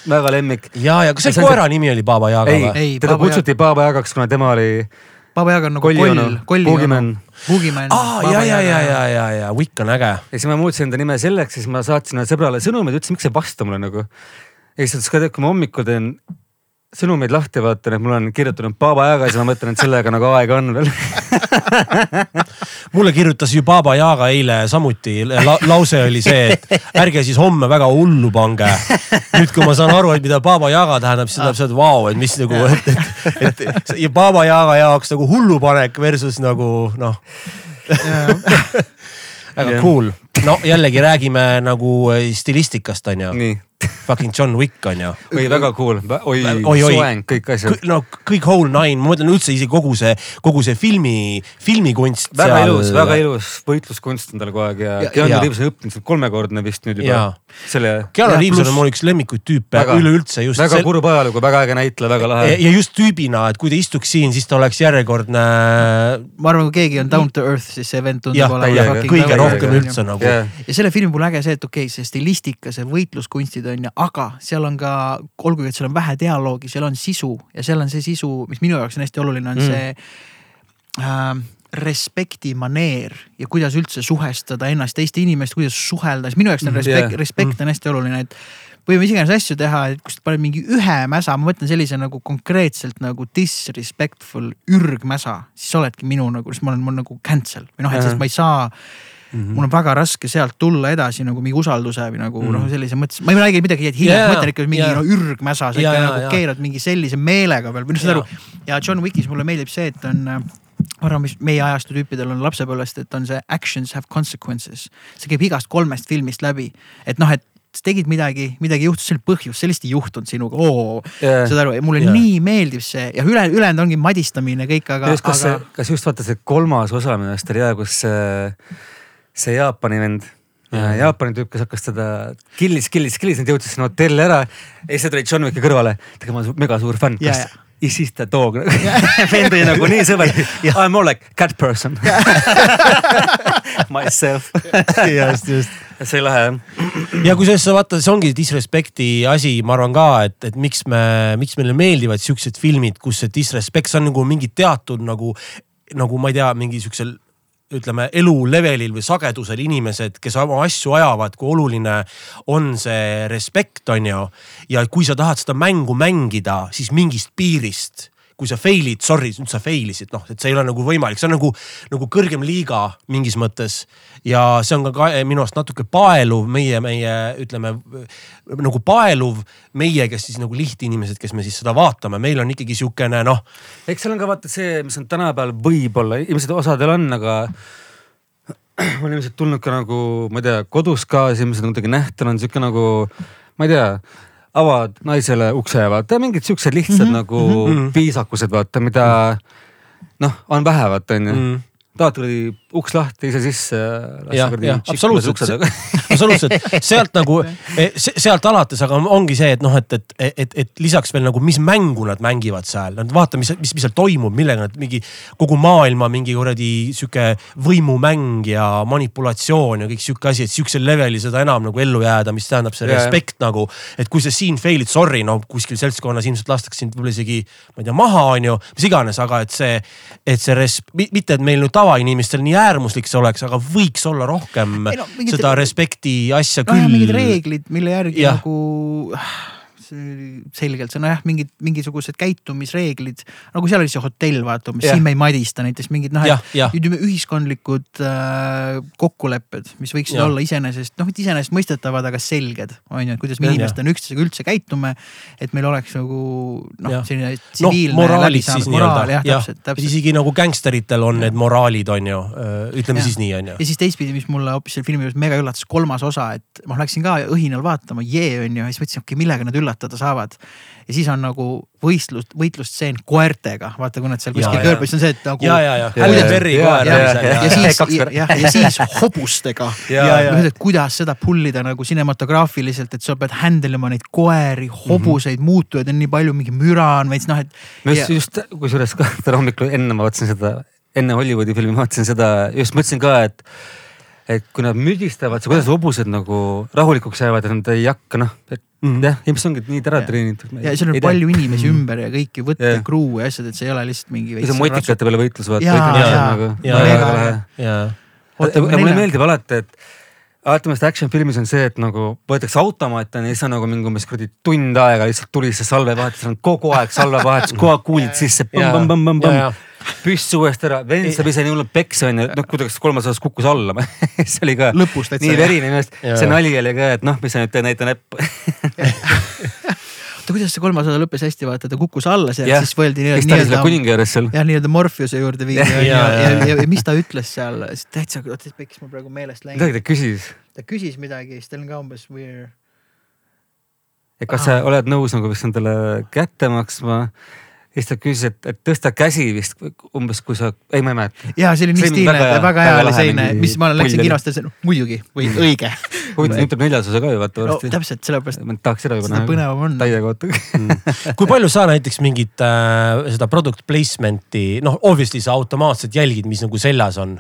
Speaker 2: väga lemmik.
Speaker 3: ja, ja kas see koera nimi oli Baba Yaga
Speaker 2: või? ei, teda kutsuti Baba Yagaks, kuna tema oli.
Speaker 1: Baba Yaga on nagu koll, koll.
Speaker 2: Boogieman.
Speaker 1: Boogieman.
Speaker 3: aa, ja, ja, ja, ja, ja, ja Wick on äge.
Speaker 2: ja siis ma muutsin enda nime selleks, siis ma saatsin sõbrale sõnumeid, ütlesin, miks sa ei vasta mulle nagu. ja siis ta ütles ka, et kui ma hommikul teen sõnumeid lahti vaatan, et mul on kirjutanud Baba Yaga, siis ma mõtlen, et sellega nagu aega on veel.
Speaker 3: Mulle kirjutas ju Baba Yaga eile samuti La, lause oli see, et ärge siis homme väga hullu pange. nüüd, kui ma saan aru, et mida Baba Yaga tähendab, siis tähendab seda, et vau, et mis nagu, et, et, et ja Baba Yaga jaoks nagu hullupanek versus nagu noh. Väga cool, no jällegi räägime nagu stilistikast on ju. Fucking John Wick on ju
Speaker 2: oi väga cool, oi,
Speaker 3: oi, oi.
Speaker 2: soeng, kõik asjad.
Speaker 3: no kõik whole nine, ma mõtlen üldse isegi kogu see, kogu see filmi, filmikunst.
Speaker 2: väga seal... ilus, väga ilus võitluskunst on tal kogu aeg ja, ja Keanu Reaves on õppinud, see on kolmekordne vist nüüd juba. selle.
Speaker 3: Keanu Reaves on mul üks lemmikuid tüüpe üleüldse just.
Speaker 2: väga sel... kurb ajalugu, väga äge näitleja, väga lahe.
Speaker 3: ja just tüübina, et kui ta istuks siin, siis ta oleks järjekordne.
Speaker 1: ma arvan, kui keegi on down to earth, siis see vend tundub
Speaker 3: olevat. kõige rohkem üldse nagu.
Speaker 1: ja selle filmi puhul äge see, et okei okay,, see stilistika, see võitluskunstid on ju, aga seal on ka, olgugi, et seal on vähe dialoogi, seal on sisu ja seal on see sisu, mis minu jaoks on hästi oluline, on mm. see äh, respekti maneer ja kuidas üldse suhestada ennast teiste inimest, kuidas suhelda, siis minu jaoks on mm, respekt yeah., respekt on hästi oluline, et võime mis iganes asju teha, et kui sa paned mingi ühe mäsa, ma mõtlen sellise nagu konkreetselt nagu disrespectful ürgmäsa, siis oledki minu nagu, siis ma olen, mul nagu cancel või noh, et sest ma ei saa Mm -hmm. mul on väga raske sealt tulla edasi nagu mingi usalduse või nagu mm -hmm. noh, sellise mõttes, ma ei räägi midagi hiljem yeah,, ma mõtlen ikka mingi yeah. no ürgmäsa, sa ikka yeah, nagu yeah. keerad mingi sellise meelega peal või noh, saad aru. ja John Wickis mulle meeldib see, et on ma arvan, mis meie ajastu tüüpidel on lapsepõlvest, et on see actions have consequences. see käib igast kolmest filmist läbi, et noh, et sa tegid midagi, midagi juhtus, see oli põhjus, sellist ei juhtunud sinuga, oo yeah.. saad aru, mulle yeah. nii meeldib see ja üle, ülejäänud ongi madistamine kõik, aga.
Speaker 2: kas aga..., kas just vaata see kolmas osa minu arust oli hea, kus see, see Jaapani vend. Ja Jaapani tüüp, kes hakkas teda killis, killis, killis, nad jõudsid sinna hotelli ära ja siis tuli John Wicki kõrvale. tegelikult ma olen mega suur fänn, kas yeah, is this the dog? Vend oli nagu nii sõber. I m more like cat person. Myself.
Speaker 3: Just, just.
Speaker 2: See oli lahe jah.
Speaker 3: ja kusjuures sa vaata, see ongi disrespekti asi, ma arvan ka, et, et miks me, miks meile meeldivad siuksed filmid, kus see disrespekt, see on nagu mingi teatud nagu, nagu ma ei tea, mingi siuksel ütleme elu levelil või sagedusel inimesed, kes oma asju ajavad, kui oluline on see respekt, on ju. ja kui sa tahad seda mängu mängida, siis mingist piirist kui sa fail'id, sorry, nüüd sa fail isid, noh, et see ei ole nagu võimalik, see on nagu, nagu kõrgem liiga mingis mõttes. ja see on ka, ka minu arust natuke paeluv meie, meie ütleme nagu paeluv meie, kes siis nagu lihtinimesed, kes me siis seda vaatame, meil on ikkagi sihukene noh.
Speaker 2: eks seal on ka vaata see, mis on tänapäeval võib-olla, ilmselt osadel on, aga on ilmselt tulnud ka nagu, ma ei tea, kodus ka, siis ilmselt kuidagi nähtav on sihuke nagu, ma ei tea avad naisele ukse, vaata mingid siuksed lihtsad mm -hmm. nagu mm -hmm. viisakused, vaata, mida noh, on vähe, vaata onju mm. -hmm tahad kuradi uks lahti, ise sisse.
Speaker 3: absoluutselt, absoluutselt, sealt nagu, e, sealt alates, aga ongi see, et noh, et, et, et, et lisaks veel nagu, mis mängu nad mängivad seal, nad vaata, mis, mis, mis seal toimub, millega nad mingi kogu maailma mingi kuradi sihuke võimumäng ja manipulatsioon ja kõik sihuke asi, et sihukesel levelil seda enam nagu ellu jääda, mis tähendab see ja, respekt ja. nagu. et kui sa siin fail'id, sorry, no kuskil seltskonnas ilmselt lastakse sind võib-olla isegi, ma ei tea, maha on ju, mis iganes, aga et see, et see res-, mitte, et meil nüüd tavainimestel nii äärmuslik see oleks, aga võiks olla rohkem ei, no, mingid, seda respekti asja no, küll.
Speaker 1: mingid reeglid, mille järgi ja. nagu selgelt, see on jah, mingid, mingisugused käitumisreeglid. nagu seal oli see hotell, vaata umbes, siin me ei madista näiteks mingid noh, et ütleme ühiskondlikud äh, kokkulepped, mis võiksid ja. olla iseenesest noh, mitte iseenesestmõistetavad, aga selged on ju, et kuidas me inimestena üksteisega üldse käitume. et meil oleks nagu noh, selline tsiviilne
Speaker 3: no, siis moraal, jah, täpselt, täpselt. isegi nagu gängsteritel on need moraalid, on ju, ütleme ja. siis nii, on ju.
Speaker 1: ja siis teistpidi, mis mulle hoopis selle filmi juures mega üllatas, kolmas osa, et ma läksin ka õhinal vaatama, jee on ju, ja siis mõtlesin, okei okay,, millega nad üllatasid üllatada saavad. ja siis on nagu võistlus, võitlusstseen koertega, vaata kui nad seal kuskil kõrbes on see, et nagu.
Speaker 3: ja, ja, ja,
Speaker 1: ja siis, jah, ja siis hobustega. kuidas seda pull ida nagu cinematograafiliselt, et sa pead handle ima neid koeri, hobuseid mm, -hmm. muutujaid on nii palju, mingi müra on veits noh, et.
Speaker 2: ma just, just kusjuures ka täna hommikul enne ma vaatasin seda, enne Hollywoodi filmi ma vaatasin seda, just mõtlesin ka, et et kui nad müdistavad, kuidas hobused nagu rahulikuks jäävad, et nad ei hakka noh, et mm. jah, ilmselt ongi nii ära treenitud.
Speaker 1: ja seal on palju tea. inimesi mm. ümber ja kõiki võtta yeah., crew ja asjad, et see ei ole lihtsalt mingi.
Speaker 2: see on motikate peale võitlus vaata. ja, ja, ja, ja. mulle meeldib alati, et alati meelest action filmis on see, et nagu võetakse automaat on ja siis on nagu mingi umbes kuradi tund aega lihtsalt tuli see salvevahetus, on kogu aeg salvevahetus, kogu aeg kuulid sisse. Püss uuesti ära, vend saab ise nii hullult peksa onju, noh kuidas kolmas osas kukkus alla see oli ka
Speaker 1: Lõpust,
Speaker 2: nii verine minu arust, see nali oli ka, et noh, mis sa nüüd teed, näita näppu.
Speaker 1: Oota, kuidas see kolmas osa lõppes hästi, vaata ta kukkus alla sealt, siis võeldi
Speaker 2: nii-öelda. kes ta oli selle kuninga juures seal.
Speaker 1: jah, nii-öelda Morpheuse juurde viidi ja, ja, ja, ja, ja mis ta ütles seal, täitsa, oota, pekkis mul praegu meelest läinud.
Speaker 2: midagi ta küsis.
Speaker 1: ta küsis midagi, siis tal on ka umbes weird.
Speaker 2: Et kas sa oled nõus nagu vist endale kätte maksma? ja siis ta küsis, et, et tõsta käsi vist umbes, kui sa, ei ma ei mäleta.
Speaker 1: ja see oli nii stiilne,
Speaker 2: väga hea-
Speaker 1: oli selline, mis ma läksin
Speaker 2: pull oli.
Speaker 1: kinost ja ütlesin muidugi või õige.
Speaker 2: huvitav, nüüd tuleb neljas osa ka ju vaata
Speaker 1: no
Speaker 2: varsti.
Speaker 1: täpselt sellepärast,
Speaker 2: ma tahaks seda juba
Speaker 1: seda põnevam on.
Speaker 2: täie kohta.
Speaker 3: kui palju sa näiteks mingit äh, seda product placement'i, noh obviously sa automaatselt jälgid, mis nagu seljas on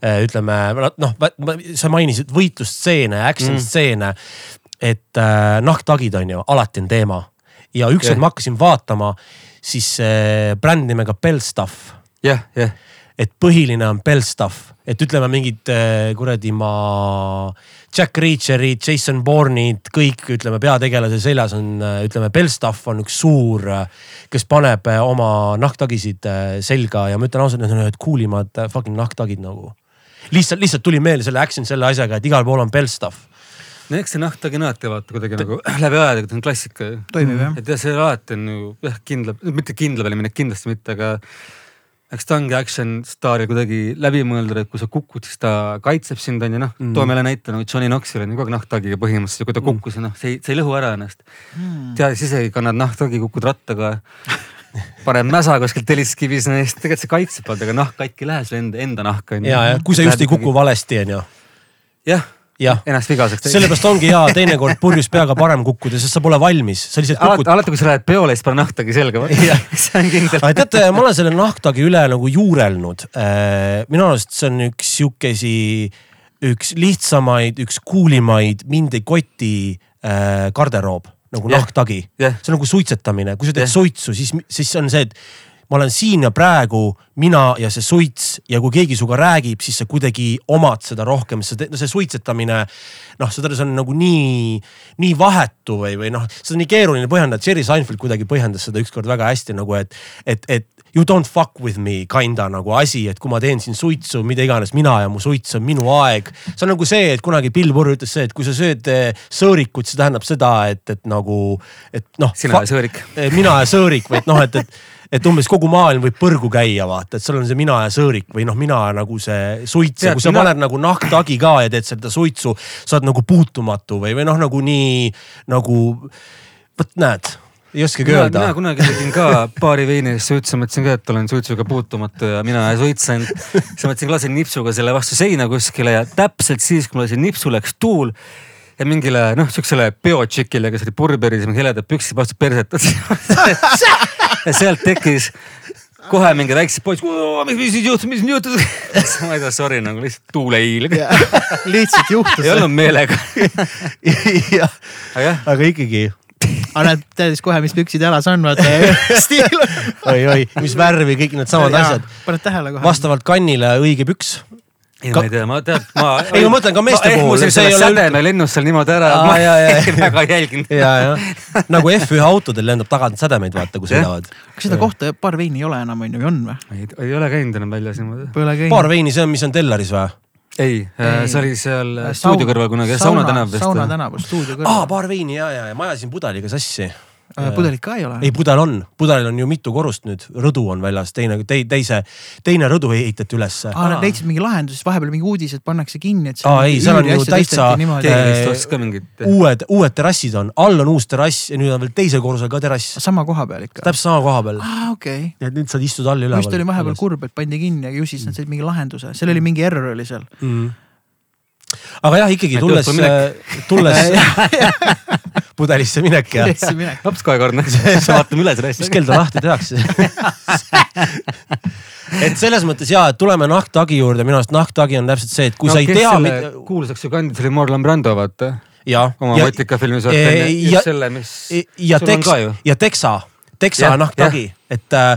Speaker 3: äh,. ütleme noh, sa mainisid võitlusstseene, action
Speaker 2: Mm.
Speaker 3: stseene. et äh, nahktagid on ju alati on teema ja ükskord ma hakkasin vaatama, siis äh, bränd nimega Bellstuff
Speaker 2: jah, jah,
Speaker 3: et põhiline on Bellstuff, et ütleme mingid äh, kuradi ma Jack Reacherid, Jason Bourne'id, kõik ütleme peategelase seljas on, ütleme Bellstuff on üks suur, kes paneb oma nahktagisid selga ja ma ütlen ausalt, need on ühed cool imad fucking nahktagid nagu. lihtsalt, lihtsalt tuli meelde selle action selle asjaga, et igal pool on Bellstuff.
Speaker 2: No eks see nahktagi on alati vaata kuidagi nagu läbi aegade, ta on klassika ju.
Speaker 1: toimib jah.
Speaker 2: et jah, see alati on ju jah, kindla, mitte kindla peale minek kindlasti mitte, aga eks ta ongi action staaril kuidagi läbimõeldud, et kui sa kukud, siis ta kaitseb sind on ju noh
Speaker 3: Mm.
Speaker 2: mm., toome jälle näite nagu Johnny Knoxvil on ju kogu aeg nahktagiga põhimõtteliselt ja kui ta kukkus ja noh, see ei, see ei lõhu ära ennast.
Speaker 1: Hmm.
Speaker 2: teades isegi, kannad nahktagi, kukud rattaga, paned mäsa kuskilt telliskivis, siis tegelikult see kaitseb sind, aga nahk katki ei lähe sulle enda, enda nahka on ju.
Speaker 3: ja, ja kui sa just ei kuku. valesti, on ju.
Speaker 2: jah, ennast vigaseks.
Speaker 3: sellepärast ongi hea teinekord purjus peaga parem kukkuda, sest sa pole valmis, sa lihtsalt kukud.
Speaker 2: alati kui sa lähed peole, siis pane nahktagi selga, see on kindel.
Speaker 3: aga teate, ma olen selle nahktagi üle nagu juurelnud. minu arust see on üks sihukesi, üks lihtsamaid, üks coolimaid, mind ei koti äh, garderoob nagu
Speaker 2: Jah.
Speaker 3: nahktagi.
Speaker 2: jah,
Speaker 3: see on nagu suitsetamine, kui sa teed
Speaker 2: Jah.
Speaker 3: suitsu, siis, siis on see, et ma olen siin ja praegu, mina ja see suits ja kui keegi sinuga räägib, siis sa kuidagi omad seda rohkem, sest no see suitsetamine. noh, seda see on nagu nii, nii vahetu või, või noh, seda on nii keeruline põhjendada, Jerry Seinfeld kuidagi põhjendas seda ükskord väga hästi nagu, et, et, et you don't fuck with me kinda nagu asi, et kui ma teen siin suitsu, mida iganes, mina ja mu suits on minu aeg. see on nagu see, et kunagi Bill Burr ütles see, et kui sa sööd eh, sõõrikut, see tähendab seda, et, et nagu, et noh.
Speaker 2: sina ja sõõrik.
Speaker 3: mina ja sõõrik või et noh, et, et, et umbes kogu maailm võib põrgu käia, vaata, et seal on see mina ja sõõrik või noh, mina nagu see suits ja kui sa
Speaker 2: mina-
Speaker 3: paned nagu nahktagi ka ja teed seda suitsu, sa oled nagu puutumatu või, või noh, nagu nii nagu vot näed, ei oskagi öelda
Speaker 2: mina. kunagi tegin ka paari veini eest suitsu, mõtlesin ka, et olen suitsuga puutumatu ja mina ei suitsenud. siis mõtlesin, lasen nipsuga selle vastu seina kuskile ja täpselt siis, kui ma lasin nipsu, läks tuul ja mingile noh, siuksele peotšikile, kes oli purberis, heledad püksid vastu perset. ja sealt tekkis kohe mingi väiksed poisid, mis, nüüd juhtus, mis nüüd juhtus? ma ei tea, sorry nagu lihtsalt tuul ei ilg.
Speaker 1: lihtsalt juhtus
Speaker 2: ei. olnud meelega.
Speaker 3: jah,
Speaker 2: aga
Speaker 3: ikkagi
Speaker 1: näed, teadis kohe, mis püksid jalas on, vaata stiil on.
Speaker 3: oi-oi, mis värvi, kõik need samad asjad.
Speaker 1: paned tähele kohe.
Speaker 3: vastavalt kannile õige püks.
Speaker 2: Ei ma ei tea, ma tead, ma.
Speaker 3: Ei, ma mõtlen ka meeste puhul,
Speaker 2: see
Speaker 3: see ei
Speaker 2: ei
Speaker 3: ole
Speaker 2: ole sädeme lennus seal niimoodi ära,
Speaker 3: Aa,
Speaker 2: ma
Speaker 3: jaa, jaa, jaa.
Speaker 2: väga ei jälginud.
Speaker 3: ja, ja nagu F1 autodel lendab tagant sädemeid, vaata, kui
Speaker 2: Jah.
Speaker 3: sõidavad.
Speaker 1: kas seda kohta paar veini ei ole enam onju, või on või?
Speaker 2: ei, ei ole käinud enam väljas niimoodi.
Speaker 3: Paar veini, see on, mis on Tellaris või?
Speaker 2: ei,
Speaker 1: Ei.
Speaker 2: see oli seal stuudio kõrval kunagi, Sauna tänav vist.
Speaker 1: sauna tänav, stuudio
Speaker 3: aa,
Speaker 1: kõrval.
Speaker 3: paar veini ja, ja, ja ma ajasin pudeliga sassi.
Speaker 1: Pudelit ka ei ole?
Speaker 3: ei, pudel on, pudelil on ju mitu korrust nüüd, rõdu on väljas, teine, teise, teine rõdu ehitati ülesse.
Speaker 1: aa, nad leidsid mingi lahenduse, vahepeal mingi uudis, et pannakse kinni, et.
Speaker 3: Aa, ei, seal on ju täitsa- Äh,
Speaker 2: mingit.
Speaker 3: uued, uued terrassid on, all on uus terrass ja nüüd on veel teisel korrusel ka terrass.
Speaker 1: sama koha peal ikka?
Speaker 3: täpselt sama koha peal.
Speaker 1: aa, okei.
Speaker 3: nii et nüüd saad istuda all
Speaker 1: ma
Speaker 3: üleval.
Speaker 1: just olin vahepeal kurb, et pandi kinni, aga ju siis nad said mingi lahenduse, seal oli mingi error oli seal.
Speaker 3: mm.. Aga jah, ikkagi tulles
Speaker 2: õhtul,
Speaker 3: tulles pudelisse minek ja
Speaker 2: laps kahekordne, vaatame üle selle
Speaker 3: mis
Speaker 2: asja.
Speaker 3: kell ta lahti tehakse et selles mõttes ja, et tuleme nahktagi juurde, minu arust nahktagi on täpselt see, et kui no, sa ei tea.
Speaker 2: kuulsaks ju kandis oli Marlon Brando, vaata. oma
Speaker 3: ja,
Speaker 2: Vatika filmis.
Speaker 3: ja-
Speaker 2: just selle, mis.
Speaker 3: ja Tex
Speaker 2: ka ju.
Speaker 3: ja Texa, Texa
Speaker 2: Jah,
Speaker 3: nahktagi, et äh,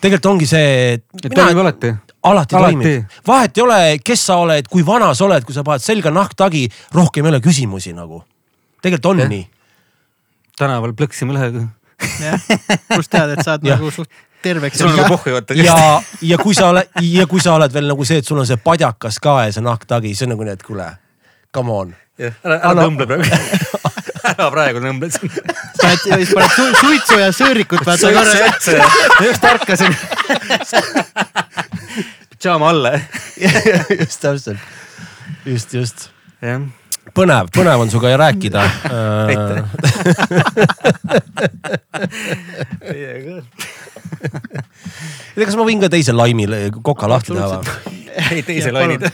Speaker 3: tegelikult ongi see.
Speaker 2: et toimib alati.
Speaker 3: Alati,
Speaker 2: Alati.
Speaker 3: toimib, vahet ei ole, kes sa oled, kui vana sa oled, kui sa paned selga nahktagi, rohkem ei ole küsimusi nagu. tegelikult on
Speaker 2: Jah.
Speaker 3: nii.
Speaker 2: tänaval plõksime lehega.
Speaker 1: jah, kust tead, et saad
Speaker 3: Jah.
Speaker 1: nagu suht terveks.
Speaker 2: sul on nagu pohhu vaata.
Speaker 3: ja, ja kui sa oled ja kui sa oled veel nagu see, et sul on see padjakas ka ja see nahktagi, see on nagu nii, et kuule, come on.
Speaker 2: ära, ära tõmble praegu. ära praegu tõmble siin.
Speaker 1: paned, siis paned su, suitsu ja sõõrikut, vaata korra.
Speaker 2: just ärkasin. pidžaama alla.
Speaker 3: just täpselt, just, just.
Speaker 2: jah,
Speaker 3: põnev, põnev on sinuga rääkida. kas ma võin ka teise laimi koka lahti teha või?
Speaker 2: ei teise lainid.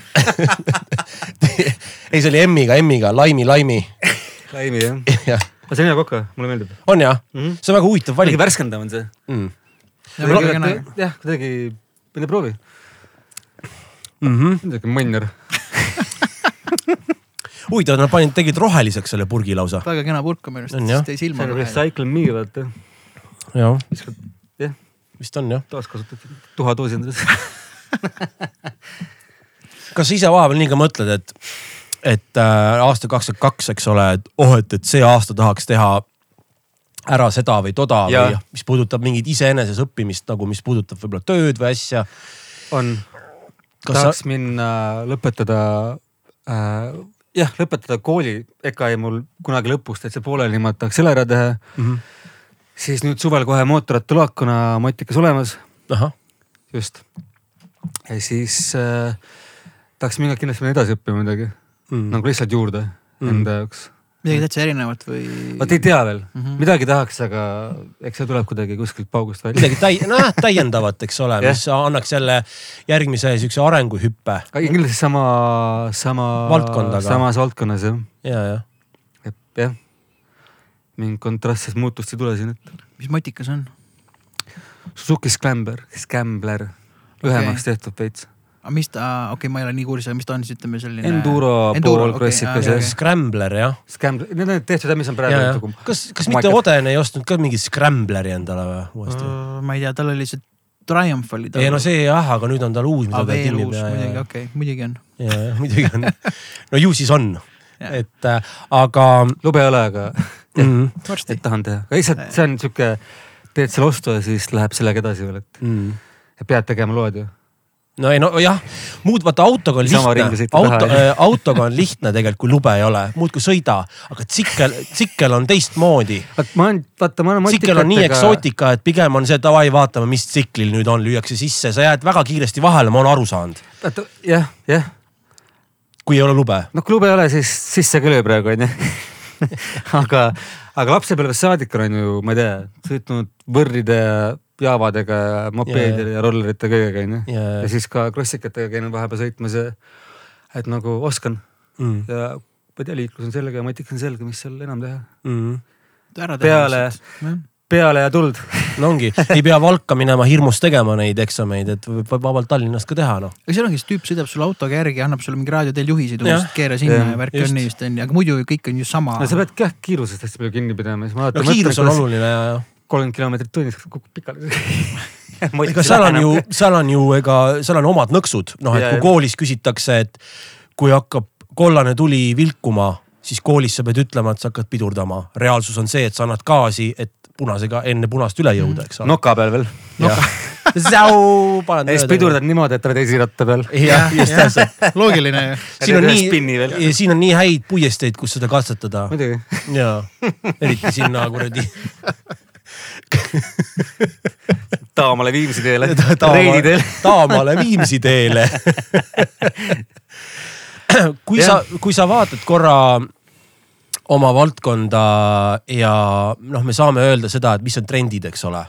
Speaker 3: ei, see oli M-iga, M-iga, laimi, laimi.
Speaker 2: Laimi jah.
Speaker 3: jah,
Speaker 2: aga see on hea koka, mulle meeldib.
Speaker 3: on jah mm? -hmm. see on väga huvitav valik
Speaker 2: värskendav on see.
Speaker 3: mm..
Speaker 2: jah, kuidagi, mine proovi.
Speaker 3: Mm -hmm.
Speaker 2: midagi mõnner.
Speaker 3: huvitav, nad panid, tegid roheliseks selle purgi lausa.
Speaker 1: väga kena purk on minu arust,
Speaker 3: On
Speaker 1: siis tõi silma
Speaker 2: see on recycle me vaata.
Speaker 3: jah,
Speaker 2: jah,
Speaker 3: vist on jah.
Speaker 2: taaskasutad tuhadoosi endale.
Speaker 3: kas sa ise vahepeal nii ka mõtled, et, et äh, aasta kakskümmend kaks, eks ole, et oh, et, et see aasta tahaks teha ära seda või toda
Speaker 2: Jaa.
Speaker 3: või mis puudutab mingit iseeneses õppimist nagu, mis puudutab võib-olla tööd või asja.
Speaker 2: on, tahaks
Speaker 3: sa,
Speaker 2: minna lõpetada äh,, jah, lõpetada kooli, ega jäi mul kunagi lõpust täitsa pooleli, ma tahaks selle ära teha.
Speaker 3: mm -hmm.
Speaker 2: siis nüüd suvel kohe mootorrattalaak, kuna matikas olemas, just. ja siis äh, tahaks minna kindlasti edasi õppima midagi mm., nagu lihtsalt juurde mm. enda jaoks.
Speaker 1: midagi täitsa erinevat või?
Speaker 2: vot ei tea veel mm. -hmm. midagi tahaks, aga eks see tuleb kuidagi kuskilt paugust välja.
Speaker 3: midagi täi-, nojah, täiendavat, eks ole,
Speaker 2: Jah.
Speaker 3: mis annaks jälle järgmise siukse arenguhüppe
Speaker 2: kindlasti sama, sama. Samas valdkonnas jah,
Speaker 3: ja, ja.
Speaker 2: et jah. mingit kontrastset muutust ei tule siin ette.
Speaker 1: mis matikas on?
Speaker 2: Suzuki Scrambler, Scrambler, lühemaks tehtud veits.
Speaker 1: Aga mis ta, okei okay,, ma ei ole nii kursis, aga mis ta on siis ütleme selline?
Speaker 2: Enduro pool krossikas
Speaker 1: okei.
Speaker 2: jah.
Speaker 3: Scrambler jah
Speaker 2: Scrambler, need on tehtud jah, mis on praegu nagu.
Speaker 3: kas, kas mitte Oden ei ostnud ka mingit Scrambleri endale või uuesti?
Speaker 1: ma ei tea, tal oli see Triumph oli tal.
Speaker 3: ei no see jah, aga nüüd on tal uus, mida
Speaker 1: aa, veel uus
Speaker 3: ja,
Speaker 1: muidugi,
Speaker 3: ja,
Speaker 1: okei, muidugi on.
Speaker 3: ja, ja muidugi on. no ju siis on,
Speaker 1: Jah.
Speaker 3: et äh, aga
Speaker 2: lube ei ole, aga
Speaker 3: mm,
Speaker 1: varsti
Speaker 2: et. tahan teha, aga lihtsalt see on sihuke, teed selle ostu ja siis läheb sellega edasi veel, et
Speaker 3: mm.
Speaker 2: ja pead tegema loed ju.
Speaker 3: No ei no jah, muud vaata autoga on
Speaker 2: Sama
Speaker 3: lihtne, auto
Speaker 2: taha,,
Speaker 3: autoga on lihtne tegelikult, kui lube ei ole, muudkui sõida, aga tsikkel, tsikkel on teistmoodi.
Speaker 2: ma olen, vaata ma olen
Speaker 3: tsikkel on nii eksootika, et pigem on see davai, vaatame, mis tsiklil nüüd on, lüüakse sisse, sa jääd väga kiiresti vahele, ma olen aru saanud,
Speaker 2: vaata jah, jah,
Speaker 3: kui ei ole lube.
Speaker 2: noh kui lube ei ole, siis sisse ka löö praegu onju. aga, aga lapsepõlvest saadik olen ju, ma ei tea, sõitnud võrride ja jaavadega ja mopeedide ja rollerite kõigega onju.
Speaker 3: ja,
Speaker 2: ja siis ka krossikatega käinud vahepeal sõitmas ja et nagu oskan
Speaker 3: mm,
Speaker 2: ja ma ei tea, liiklus on selge ja matik on selge, mis seal enam teha.
Speaker 3: mm.
Speaker 2: Peale- peale ja tuld.
Speaker 3: no ongi, ei pea Valka minema hirmus tegema neid eksameid, et võib vabalt Tallinnast ka teha noh.
Speaker 1: aga seal ongi, see tüüp sõidab sulle autoga järgi, annab sulle mingi raadioteel juhiseid,
Speaker 3: Jah.
Speaker 1: umbes keera sinna
Speaker 2: Jah,
Speaker 1: ja värk
Speaker 3: just.
Speaker 1: on nii vist onju, aga muidu kõik on ju sama
Speaker 2: no sa pead jah kiirusest hästi palju kinni pidama, siis ma
Speaker 3: no kiirus on. oluline ja, ja.
Speaker 2: Kolmkümmend kilomeetrit tunnis kukub pikali.
Speaker 3: ega seal on ju, seal on ju, ega seal on omad nõksud, noh, et
Speaker 2: Ja,
Speaker 3: kui koolis küsitakse, et kui hakkab kollane tuli vilkuma, siis koolis sa pead ütlema, et sa hakkad pidurdama. reaalsus on see, et sa annad gaasi, et punasega enne punast üle jõuda, eks ole.
Speaker 2: noka peal veel.
Speaker 3: Säu, paned
Speaker 2: ja siis pidurdad niimoodi, et oled esiratta peal.
Speaker 3: jah, just täpselt.
Speaker 1: loogiline ju.
Speaker 3: siin on nii siin on nii häid puiesteid, kus seda katsetada
Speaker 2: muidugi.
Speaker 3: ja eriti sinna kuradi
Speaker 2: Taamale Viimsi teele.
Speaker 3: Taama
Speaker 2: Reidi teel.
Speaker 3: Taamale Viimsi teele. kui sa, kui sa vaatad korra oma valdkonda ja noh, me saame öelda seda, et mis on trendid, eks ole.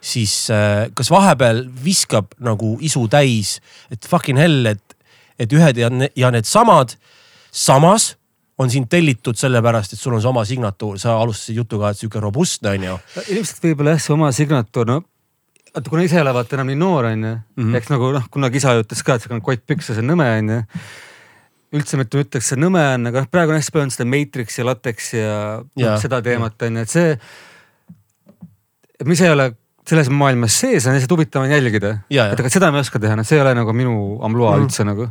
Speaker 3: siis äh, kas vahepeal viskab nagu isu täis, et fucking hell, et, et ühed ja, ne- ja needsamad, samas on sind tellitud sellepärast, et sul on see oma signatuur, sa alustasid jutuga, et sihuke robustne on ju.
Speaker 2: ilmselt võib-olla jah, see oma signatuur, no vaata, kuna ise vaata enam nii noor onju mm
Speaker 3: Mhm.
Speaker 2: -hmm., eks nagu noh, kunagi isa ütles ka, et sa kannad kott pükse, see on nõme onju. üldse mitte ütleks, see nõme on, aga noh, praegu on hästi palju on seda Matrix ja Latex ja, ja
Speaker 3: Jaa.
Speaker 2: seda teemat onju, et see. et ma ise ei ole selles maailmas sees, on lihtsalt huvitav on jälgida.
Speaker 3: Ja, ja.
Speaker 2: et aga seda ma ei oska teha, noh, see ei ole nagu minu ampluaa mm. üldse nagu.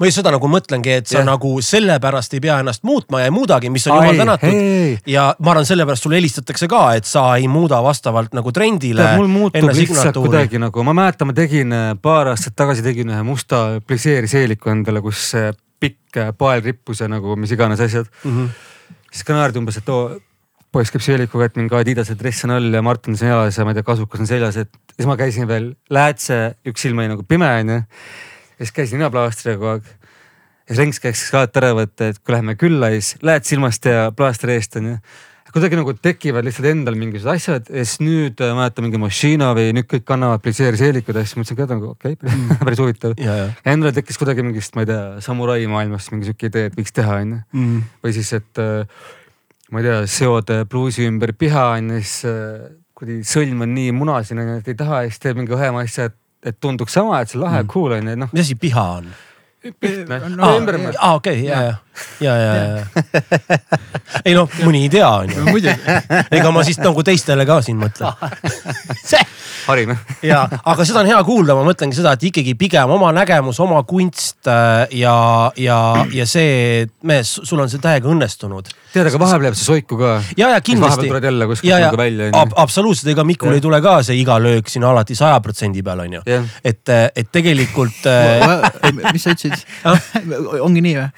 Speaker 3: ma just seda nagu mõtlengi, et sa
Speaker 2: Jah.
Speaker 3: nagu sellepärast ei pea ennast muutma ja ei muudagi, mis on jumal tänatud. ja ma arvan, sellepärast sulle helistatakse ka, et sa ei muuda vastavalt nagu trendile.
Speaker 2: mul muutub lihtsalt kuidagi nagu, ma mäletan, ma tegin äh, paar aastat tagasi tegin ühe musta pliseeri seeliku endale, kus pikk äh, pael rippus ja nagu mis iganes asjad.
Speaker 3: mm. -hmm.
Speaker 2: siis ka naerdi umbes, et oo, poiss käib seelikuga, et mingi Adidase dress on all ja Martens on jalas ja ma ei tea, kasukas on seljas, et siis ma käisin veel läätse, üks silm oli nagu pime onju. ja siis käisin ninaplaastriga kogu aeg. ja siis Lenks käis ka ära võtta, et kui läheme külla, siis lähed silmast ja plaastri eest onju. kuidagi nagu tekivad lihtsalt endal mingisugused asjad ja siis nüüd äh, mäletan mingi Moschino või nüüd kõik kannavad pliseeriseelikuid ja siis mõtlesin ka nagu okei okay, päris huvitav.
Speaker 3: ja, ja.
Speaker 2: Endal tekkis kuidagi mingist, ma ei tea, samurai maailmast mingi sihuke idee, et võiks teha onju. või siis, et äh, ma ei tea, seod äh, pluusi ümber piha onju, siis äh, kuidagi sõlm on nii munasine, et ei taha ja siis teeb mingi õhema asja, et, et tunduks sama, et see on lahe mm., cool onju, noh.
Speaker 3: mis asi piha on?
Speaker 2: lihtne
Speaker 1: No,
Speaker 3: aa okei, ja, ja, ja, ja, ja. ei noh, mõni ei tea, onju.
Speaker 1: muidugi,
Speaker 3: ega ma siis nagu teistele ka siin mõtlen.
Speaker 2: harime.
Speaker 3: ja, aga seda on hea kuulda, ma mõtlengi seda, et ikkagi pigem oma nägemus, oma kunst äh, ja, ja, ja see, mees, sul on see täiega õnnestunud.
Speaker 2: tead, aga vahepeal jääb see soiku ka.
Speaker 3: ja, ja kindlasti
Speaker 2: vahepeal. tuled jälle kuskilt
Speaker 3: ja, ja
Speaker 2: nagu välja
Speaker 3: ab,. absoluutselt, ega Mikul
Speaker 2: Jah.
Speaker 3: ei tule ka see iga löök siin alati saja protsendi peal onju.
Speaker 2: Jah.
Speaker 3: et, et tegelikult äh,
Speaker 1: mis sa ütlesid? ongi nii või?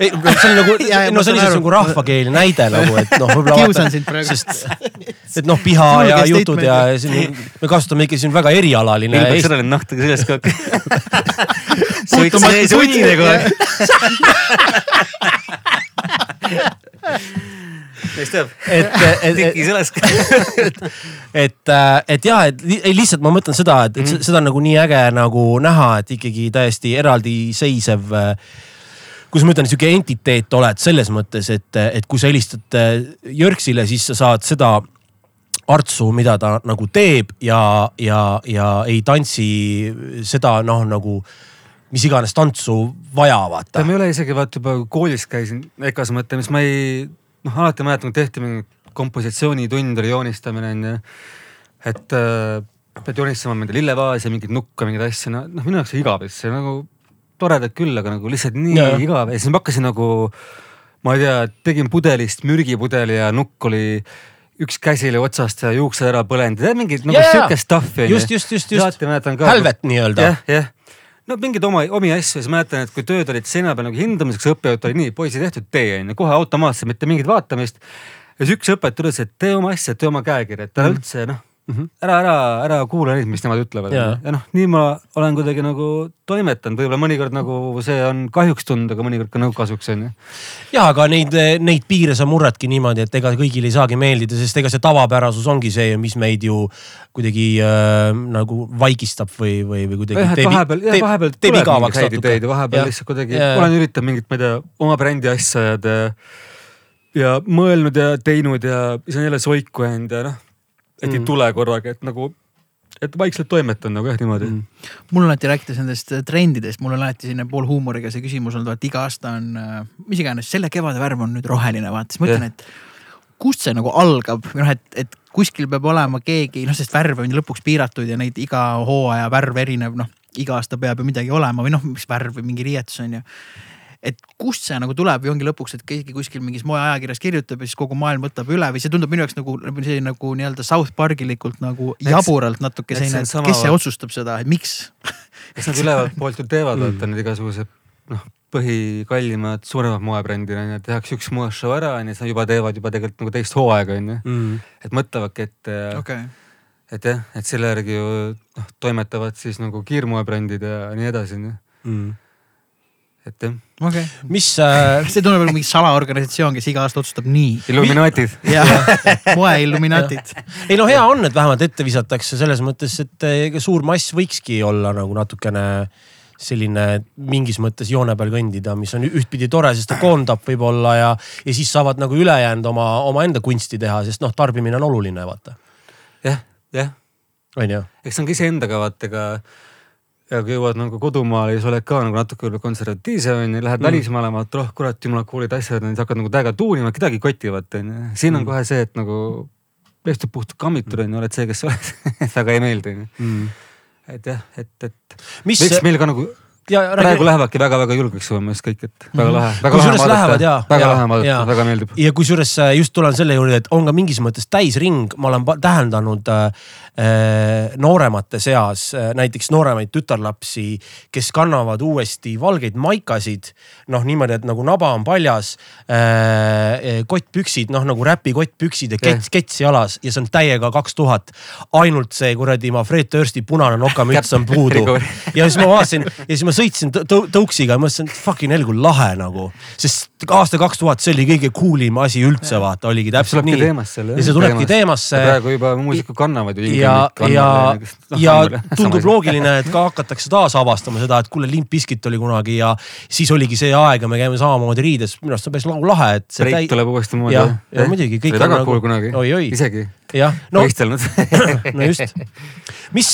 Speaker 3: ei, see on nagu
Speaker 1: Ja, ja,,
Speaker 3: no
Speaker 1: ma
Speaker 3: see on lihtsalt
Speaker 1: aru.
Speaker 3: nagu rahvakeeli näide nagu, et noh, võib-olla.
Speaker 1: Kiusan sind praegu.
Speaker 3: sest, et noh, piha
Speaker 1: Julge
Speaker 3: ja jutud ja siin me kasutame ikka siin väga erialaline
Speaker 2: ilmselt
Speaker 3: eesti.
Speaker 2: sellele nahta ka sellest ka. unine kogu aeg. Kes teab?
Speaker 3: et, et,
Speaker 2: tiki selles.
Speaker 3: et, et jah, et ei, lihtsalt ma mõtlen seda, et, et mm -hmm. seda on nagu nii äge nagu näha, et ikkagi täiesti eraldiseisev äh, kuidas ma ütlen, sihuke entiteet oled selles mõttes, et, et kui sa helistad äh, Jörgsile, siis sa saad seda artsu, mida ta nagu teeb ja, ja, ja ei tantsi seda noh, nagu mis iganes tantsu vaja, vaata
Speaker 2: ma. ei ole isegi vaata juba koolis käisin EKA-s mõte, mis ma ei, noh alati mäletan, tehti mingi kompositsioonitund oli joonistamine onju. et äh, pead joonistama mingeid lillevaase, mingeid nukke, mingeid asju, no noh, minu jaoks igav, see nagu toredad küll, aga nagu lihtsalt nii
Speaker 3: Ja,
Speaker 2: igav ja siis ma hakkasin nagu, ma ei tea, tegin pudelist mürgipudeli ja nukk oli üks käsi oli otsast ja juuksed ära põlenud, mingid nagu
Speaker 3: Ja, ja, ja.
Speaker 2: siukest stuff'i
Speaker 3: just, just, just, just.
Speaker 2: mäletan ka.
Speaker 3: hälvet nii-öelda
Speaker 2: jah, jah. No mingeid oma, omi asju, siis mäletan, et kui tööd olid seina peal nagu hindamiseks, õppejõud oli nii, poisid tehtud tee onju, kohe automaatselt, mitte mingit vaatamist. ja siis üks õpetaja ütles, et tee oma asja, tee oma käekirja, et ära üldse noh, ära, ära, ära kuula neid, mis nemad ütlevad.
Speaker 3: Jaa.
Speaker 2: ja noh, nii ma olen kuidagi nagu toimetanud, võib-olla mõnikord nagu see on kahjuks tunda, aga mõnikord ka nagu kasuks onju.
Speaker 3: ja aga neid, neid piire sa murradki niimoodi, et ega kõigile ei saagi meeldida, sest ega see tavapärasus ongi see, mis meid ju kuidagi äh, nagu vaigistab või, või, või kuidagi
Speaker 2: jah, et vahepeal, jah vahepeal
Speaker 3: teeb igavaks
Speaker 2: ja vahepeal
Speaker 3: Jah.
Speaker 2: lihtsalt kuidagi
Speaker 3: Ja, ja.
Speaker 2: olen üritanud mingit, ma ei tea, oma brändi asja ajada ja. ja mõelnud ja teinud ja siis on jälle soiku jäänud ja noh, et mm. ei tule korraga, et nagu, et vaikselt toimetan nagu jah, niimoodi mm..
Speaker 1: mul on alati rääkides nendest äh, trendidest, mul on alati selline poolhuumoriga see küsimus olnud, et iga aasta on, mis iganes, selle kevade värv on nüüd roheline, vaata, siis ma ütlen, et kust see nagu algab või noh, et, et kuskil peab olema keegi, noh, sest värve on ju lõpuks piiratud ja neid iga hooaja värv erinev, noh iga aasta peab ju midagi olema või noh, mis värv või mingi riietus on ju et kust see nagu tuleb või ongi lõpuks, et keegi kuskil mingis moeajakirjas kirjutab ja siis kogu maailm võtab üle või see tundub minu jaoks nagu selline nagu nii-öelda South Parkilikult nagu jaburalt natuke
Speaker 2: see
Speaker 1: selline,
Speaker 2: on
Speaker 1: et kes see otsustab seda, et miks
Speaker 2: eks nad ülevalt poolt ju teevad, vaata need igasugused noh, põhikallimad, suuremad moebrändid on ju, tehakse üks moeshow ära on ju, siis nad juba teevad juba tegelikult nagu teist hooaega on ju.
Speaker 3: mm..
Speaker 2: et mõtlevadki, et äh,
Speaker 1: okay.,
Speaker 2: et jah, et selle järgi ju noh, toimetavad siis nagu kiirmoebrändid ja nii edasi onju,
Speaker 3: Mm.
Speaker 2: et jah.
Speaker 1: Okei okay..
Speaker 3: mis äh,
Speaker 1: see tundub nagu mingi salaorganisatsioon, kes iga aasta otsustab nii.
Speaker 2: Illuminaatid.
Speaker 1: ja moe illuminaatid.
Speaker 3: ei no hea on, et vähemalt ette visatakse selles mõttes, et eh, ega suur mass võikski olla nagu natukene selline mingis mõttes joone peal kõndida, mis on ühtpidi tore, sest ta koondab võib-olla ja, ja siis saavad nagu ülejäänud oma, omaenda kunsti teha, sest noh, tarbimine on oluline, vaata.
Speaker 2: jah, jah,
Speaker 3: on ju?
Speaker 2: eks see on ka iseendaga vaata ka. Ja kui jõuad nagu kodumaale sa oled ka nagu natuke võib-olla konservatiivsem onju, lähed mm. välismaale, vaatad, oh kurat, jumala cool'id asjad, siis hakkad nagu täiega tuunima, kedagi ei koti vaata onju. siin on
Speaker 3: Mm.
Speaker 2: kohe see, et nagu pestud puhtalt kammitud onju, oled see, kes sa oled väga ei meeldi onju. et jah, et, et
Speaker 3: mis,
Speaker 2: võiks meil ka nagu praegu lähevadki väga-väga julgeks oma meelest kõik, et väga lahe, väga lahe
Speaker 3: Kusjuures lähevad,
Speaker 2: vaadata, väga lahe vaadata väga meeldib.
Speaker 3: ja kusjuures äh, just tulen selle juurde, et on ka mingis mõttes täisring, ma olen täheldanud äh, äh, nooremate seas äh, näiteks nooremaid tütarlapsi, kes kannavad uuesti valgeid maikasid. noh, niimoodi, et nagu naba on paljas äh,, kottpüksid, noh nagu räpi kottpüksid ja kets, kets jalas ja see on täiega kaks tuhat. ainult see kuradi ma Fred Dursti punane nokamüts on puudu. Ja siis ma vaatasin ja siis ma sõitsin tõ- tõ- tõuksiga ja mõtlesin, et fucking hell kui lahe nagu. sest aasta kaks tuhat, see oli kõige cool im asi üldse, vaata, oligi täpselt nii. ja see tulebki teemasse.
Speaker 2: praegu juba muusikud kannavad ju.
Speaker 3: ja, ja, ja tundub. loogiline, et ka hakatakse taas avastama seda, et kuule, Limp Bizkit oli kunagi ja siis oligi see aeg ja me käime samamoodi riides, minu arust on päris nagu lahe, et
Speaker 2: Reit tuleb uuesti moodi.
Speaker 3: jah, ja muidugi kõik
Speaker 2: oli cool
Speaker 3: nagu
Speaker 2: kunagi. isegi
Speaker 3: jah, no
Speaker 2: võistelnud.
Speaker 3: no just. mis,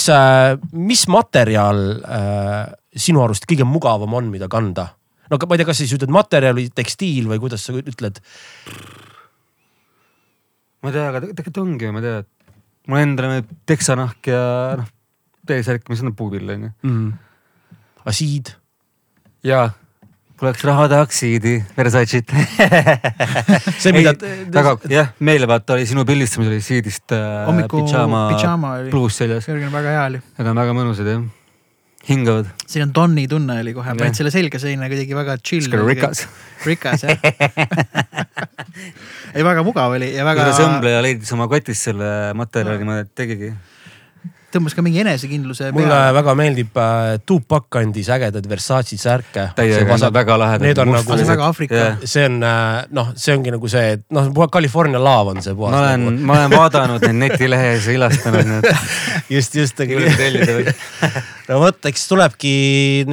Speaker 3: mis materjal äh, sinu arust kõige mugavam on, mida kanda? no ma ei tea, kas siis ütled materjal või tekstiil või kuidas sa ütled?
Speaker 2: ma ei tea, aga tegelikult ongi, ma tean, et mul endal on teksanahk ja noh, T-särk, mis on puuvill onju.
Speaker 3: asiid.
Speaker 2: jaa, kui oleks raha, tahaks siidi, Versace't.
Speaker 3: see, mida.
Speaker 2: väga, jah, meile vaata oli sinu pildistamis oli siidist äh,
Speaker 1: hommiku
Speaker 2: pidžaama
Speaker 1: pidžaama oli,
Speaker 2: pluus seljas.
Speaker 1: Jürgen väga hea oli.
Speaker 2: Need on väga mõnusad jah, hingavad.
Speaker 1: siin on Donni tunne oli kohe, panid selle selga seina kuidagi väga chill.
Speaker 2: rikas.
Speaker 1: rikas jah. ei, väga mugav oli ja väga
Speaker 2: sõmbleja leidis oma kotist selle materjali niimoodi, et tegigi.
Speaker 1: tõmbas ka mingi enesekindluse
Speaker 3: mulle väga meeldib äh, Tupac kandis ägedaid Versace särke.
Speaker 2: täiega väga lahedad.
Speaker 3: Need on
Speaker 1: aga
Speaker 3: nagu-
Speaker 1: see on väga Aafrika
Speaker 2: Jah.
Speaker 3: see on äh, noh, see ongi nagu see, et noh, California laav on see puhas.
Speaker 2: ma olen, ma olen vaadanud neid netilehes ja ilastanud need.
Speaker 3: just, just.
Speaker 2: julgen tellida või?
Speaker 3: no vot, eks tulebki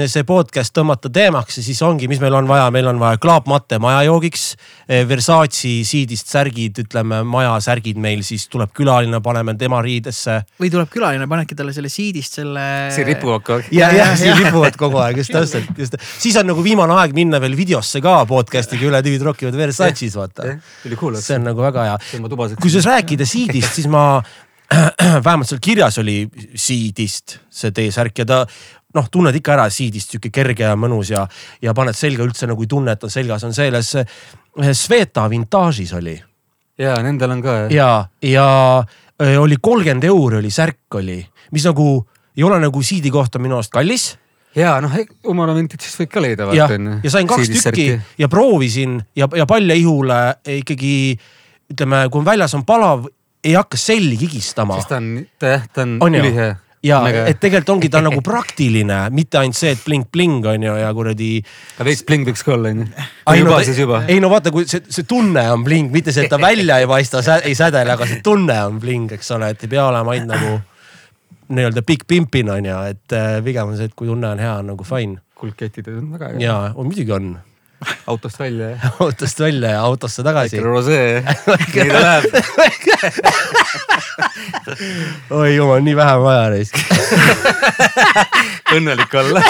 Speaker 3: see podcast tõmmata teemaks ja siis ongi, mis meil on vaja, meil on vaja klaapmatte majajoogiks. Versace siidist särgid, ütleme majasärgid meil, siis tuleb külaline, paneme tema riidesse.
Speaker 1: või tuleb külaline, panedki talle selle siidist selle.
Speaker 2: siin ripuvad kogu aeg.
Speaker 3: ja, ja
Speaker 1: Jah,
Speaker 3: siin ripuvad kogu aeg, just täpselt, just. siis on nagu viimane aeg minna veel videosse ka podcast'iga üle, tüübid rokivad Versace'is, vaata. see on nagu väga hea. kusjuures rääkida siidist, siis ma, vähemalt seal kirjas oli siidist see T-särk ja ta noh, tunned ikka ära siidist sihuke kerge ja mõnus ja, ja paned selga üldse nagu ei tunne, et on selgas, on selles Sveta vintaažis oli
Speaker 2: ja nendel on ka jah.
Speaker 3: ja, ja öö, oli kolmkümmend euri oli särk oli, mis nagu ei ole nagu siidi kohta minu arust kallis
Speaker 2: ja noh, Umara Vintage'ist võib ka leida vaata onju.
Speaker 3: ja sain kaks tükki ja proovisin ja, ja paljaihule ikkagi ütleme, kui väljas on palav, ei hakka selli kigistama.
Speaker 2: siis ta on, jah, ta on,
Speaker 3: On ju?
Speaker 2: ülihea.
Speaker 3: ja et tegelikult ongi ta nagu praktiline, mitte ainult see, et bling-bling on ju ja kuradi.
Speaker 2: aga veits bling võiks ka olla onju. juba siis juba.
Speaker 3: ei no vaata, kui see, see tunne on bling, mitte see, et ta välja ei paista, ei sädele, aga see tunne on bling, eks ole, et ei pea olema ainult nagu nii-öelda big pimp'ina on ju, et äh, pigem on see, et kui tunne on hea, on nagu fine.
Speaker 2: kuldketid on väga hea.
Speaker 3: ja muidugi on
Speaker 2: autost välja ja.
Speaker 3: autost välja ja autosse tagasi
Speaker 2: väike. rosee. nii ta läheb.
Speaker 3: oi jumal, nii vähe on vaja neist.
Speaker 2: õnnelik olla.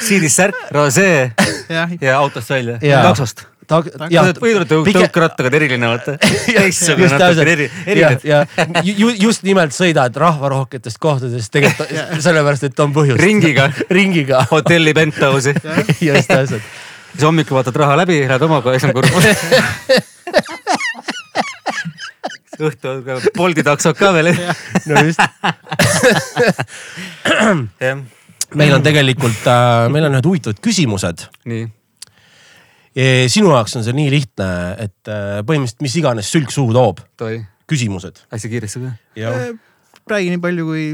Speaker 2: siidis särk, rosee
Speaker 1: jah,
Speaker 2: ja autost välja.
Speaker 3: Jaa.
Speaker 2: taksost.
Speaker 3: ja
Speaker 2: või tulete tõukerattaga, eriline vaata. teistsugune
Speaker 3: just
Speaker 2: natuke eri,
Speaker 3: ja
Speaker 2: erinev.,
Speaker 3: ja ju, just nimelt sõidad rahvarohketest kohtadest tegelikult sellepärast, et on põhjust.
Speaker 2: ringiga,
Speaker 3: ringiga.
Speaker 2: hotelli penthouse'i.
Speaker 3: just täpselt.
Speaker 2: Siis hommikul vaatad raha läbi, lähed oma koju, siis on kurb. õhtul ka Bolti taksod ka veel.
Speaker 3: no just. meil on tegelikult äh,, meil on ühed huvitavad küsimused.
Speaker 2: nii.
Speaker 3: sinu jaoks on see nii lihtne, et äh, põhimõtteliselt mis iganes sülg suhu toob, küsimused.
Speaker 2: hästi kiiresti ka.
Speaker 3: ja
Speaker 1: räägi nii palju, kui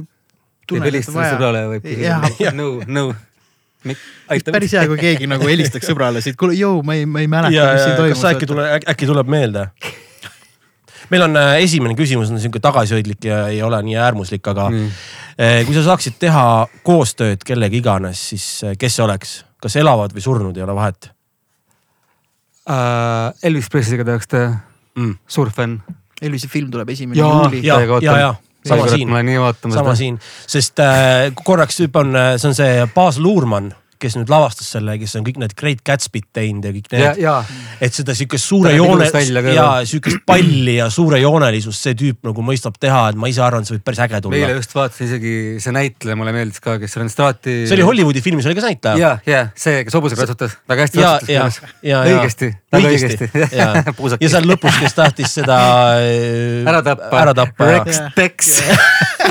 Speaker 2: helistada
Speaker 1: vaja.
Speaker 2: sõbrale võib
Speaker 1: Jah.
Speaker 2: nõu, nõu. aitab.
Speaker 1: päris hea, kui keegi nagu helistaks sõbrale siit, kuule jõu, ma ei, ma ei mäleta,
Speaker 3: ja,
Speaker 1: mis siin
Speaker 3: ja
Speaker 1: toimus.
Speaker 3: kas sa äkki tuleb, äkki tuleb meelde? meil on äh, esimene küsimus on sihuke tagasihoidlik ja ei ole nii äärmuslik, aga
Speaker 2: Nii.
Speaker 3: äh, kui sa saaksid teha koostööd kellega iganes, siis äh, kes see oleks, kas elavad või surnud, ei ole vahet
Speaker 2: uh,. Elvis Presley'ga tahaks teha,
Speaker 3: mm..
Speaker 2: suur fänn.
Speaker 1: Elvise film tuleb esimene juuli.
Speaker 3: ja, ja,
Speaker 2: ootan.
Speaker 3: ja sama siin sama
Speaker 2: seda.
Speaker 3: siin, sest äh, korraks hüppan, see on see Baas Luurmann, kes nüüd lavastas selle, kes on kõik need Great Gatsby't teinud ja kõik need,
Speaker 2: ja
Speaker 3: et seda sihukest suure joone ja sihukest palli ja suurejoonelisust see tüüp nagu mõistab teha, et ma ise arvan, et see võib päris äge tulla
Speaker 2: eile. just vaatasin isegi see näitleja mulle meeldis ka, kes on Strati.
Speaker 3: see oli Hollywoodi filmis oli ka see näitleja.
Speaker 2: ja, ja see, kes hobusega ratsutas, väga hästi
Speaker 3: ja, ja
Speaker 2: ratsutas,.
Speaker 3: ja, ja.
Speaker 2: õigesti, väga õigesti.
Speaker 3: ja, ja seal lõpus, kes tahtis seda
Speaker 2: ära tappa.
Speaker 3: ära tappa ja
Speaker 2: Rex Tex.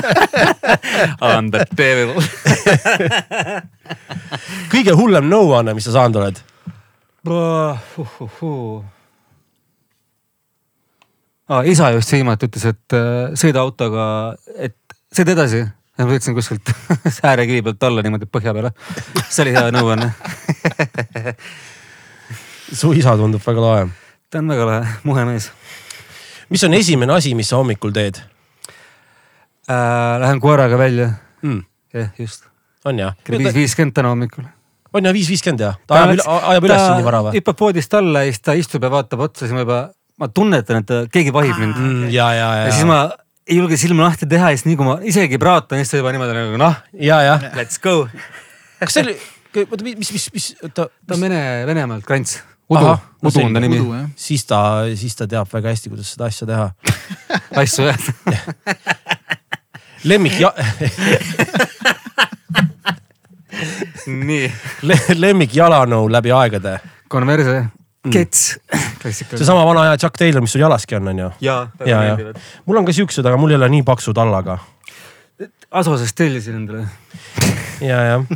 Speaker 2: On the devil.
Speaker 3: kõige hullem nõuanne, mis sa saanud oled?
Speaker 2: Ah, isa just viimati ütles, et äh, sõida autoga, et sõida edasi, ma võtsin kuskilt äärekivi pealt alla niimoodi põhja peale. see oli hea nõuanne.
Speaker 3: su isa tundub väga lahe.
Speaker 2: ta on väga lahe, muhe mees
Speaker 3: mis on esimene asi, mis sa hommikul teed
Speaker 2: äh,? Lähen koeraga välja
Speaker 3: mm.?
Speaker 2: jah, just.
Speaker 3: On jah?
Speaker 2: kell viis viiskümmend täna hommikul.
Speaker 3: on jah, viis viiskümmend jah? ta ajab, ajab üles nii vara või?
Speaker 2: hüppab voodist alla ja siis ta istub ja vaatab otsa, siis ma juba, ma tunnetan, et keegi vahib mind
Speaker 3: mm,. ja, ja, ja.
Speaker 2: ja siis ma ei julge silma lahti teha ja siis nii kui ma isegi praatan, siis ta juba niimoodi nagu noh.
Speaker 3: ja, ja.
Speaker 2: Let's go.
Speaker 3: kas see oli, oota mis, mis, mis, oota.
Speaker 2: ta on Vene, Venemaalt kants. Udu, Udu on ta nimi.
Speaker 3: siis ta, siis ta teab väga hästi, kuidas seda asja teha
Speaker 2: asju jah
Speaker 3: lemmik ja
Speaker 2: nii
Speaker 3: Le. lemmik jalanõu läbi aegade.
Speaker 2: Converse mm., Kets,
Speaker 3: klassikaline. seesama vana hea Chuck Taylor, mis sul jalaski on, on ju?
Speaker 2: ja,
Speaker 3: ja, ja. mul on ka siuksed, aga mul ei ole nii paksu tallaga.
Speaker 2: Asosest tellisin endale.
Speaker 3: ja, jah,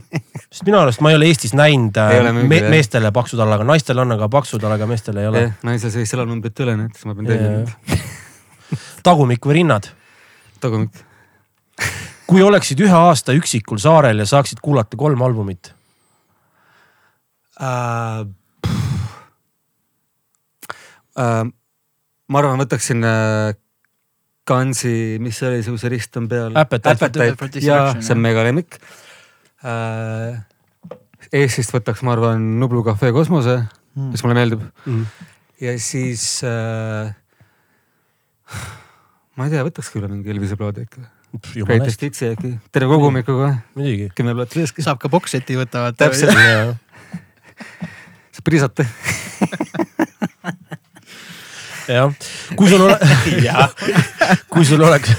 Speaker 3: sest minu arust ma ei ole Eestis näinud ei ole müügi, me, meestele paksu tallaga, naistel on, aga paksu tallaga meestel ei ole.
Speaker 2: naisel sellist jalanumbrit ei ole, nii et siis ma pean tellima.
Speaker 3: tagumik või rinnad?
Speaker 2: tagumik
Speaker 3: kui oleksid ühe aasta üksikul saarel ja saaksid kuulata kolm albumit
Speaker 2: uh,? Uh, ma arvan, võtaksin uh, Gansi, mis see oli, see rist on peal. Ja see on mega lemmik uh,. Eestist võtaks, ma arvan, Nublu Cafe Kosmose mm., mis mulle meeldib mm.. ja siis uh, ma ei tea, võtakski üle mingi Elvise plaadi ikka Greatest Hitsi äkki, terve kogumikuga.
Speaker 3: muidugi.
Speaker 2: kümme plaati veeski.
Speaker 1: saab ka bokseti võtta vaata.
Speaker 2: täpselt saab prisata
Speaker 3: jah, kui sul ole... kui sul oleks,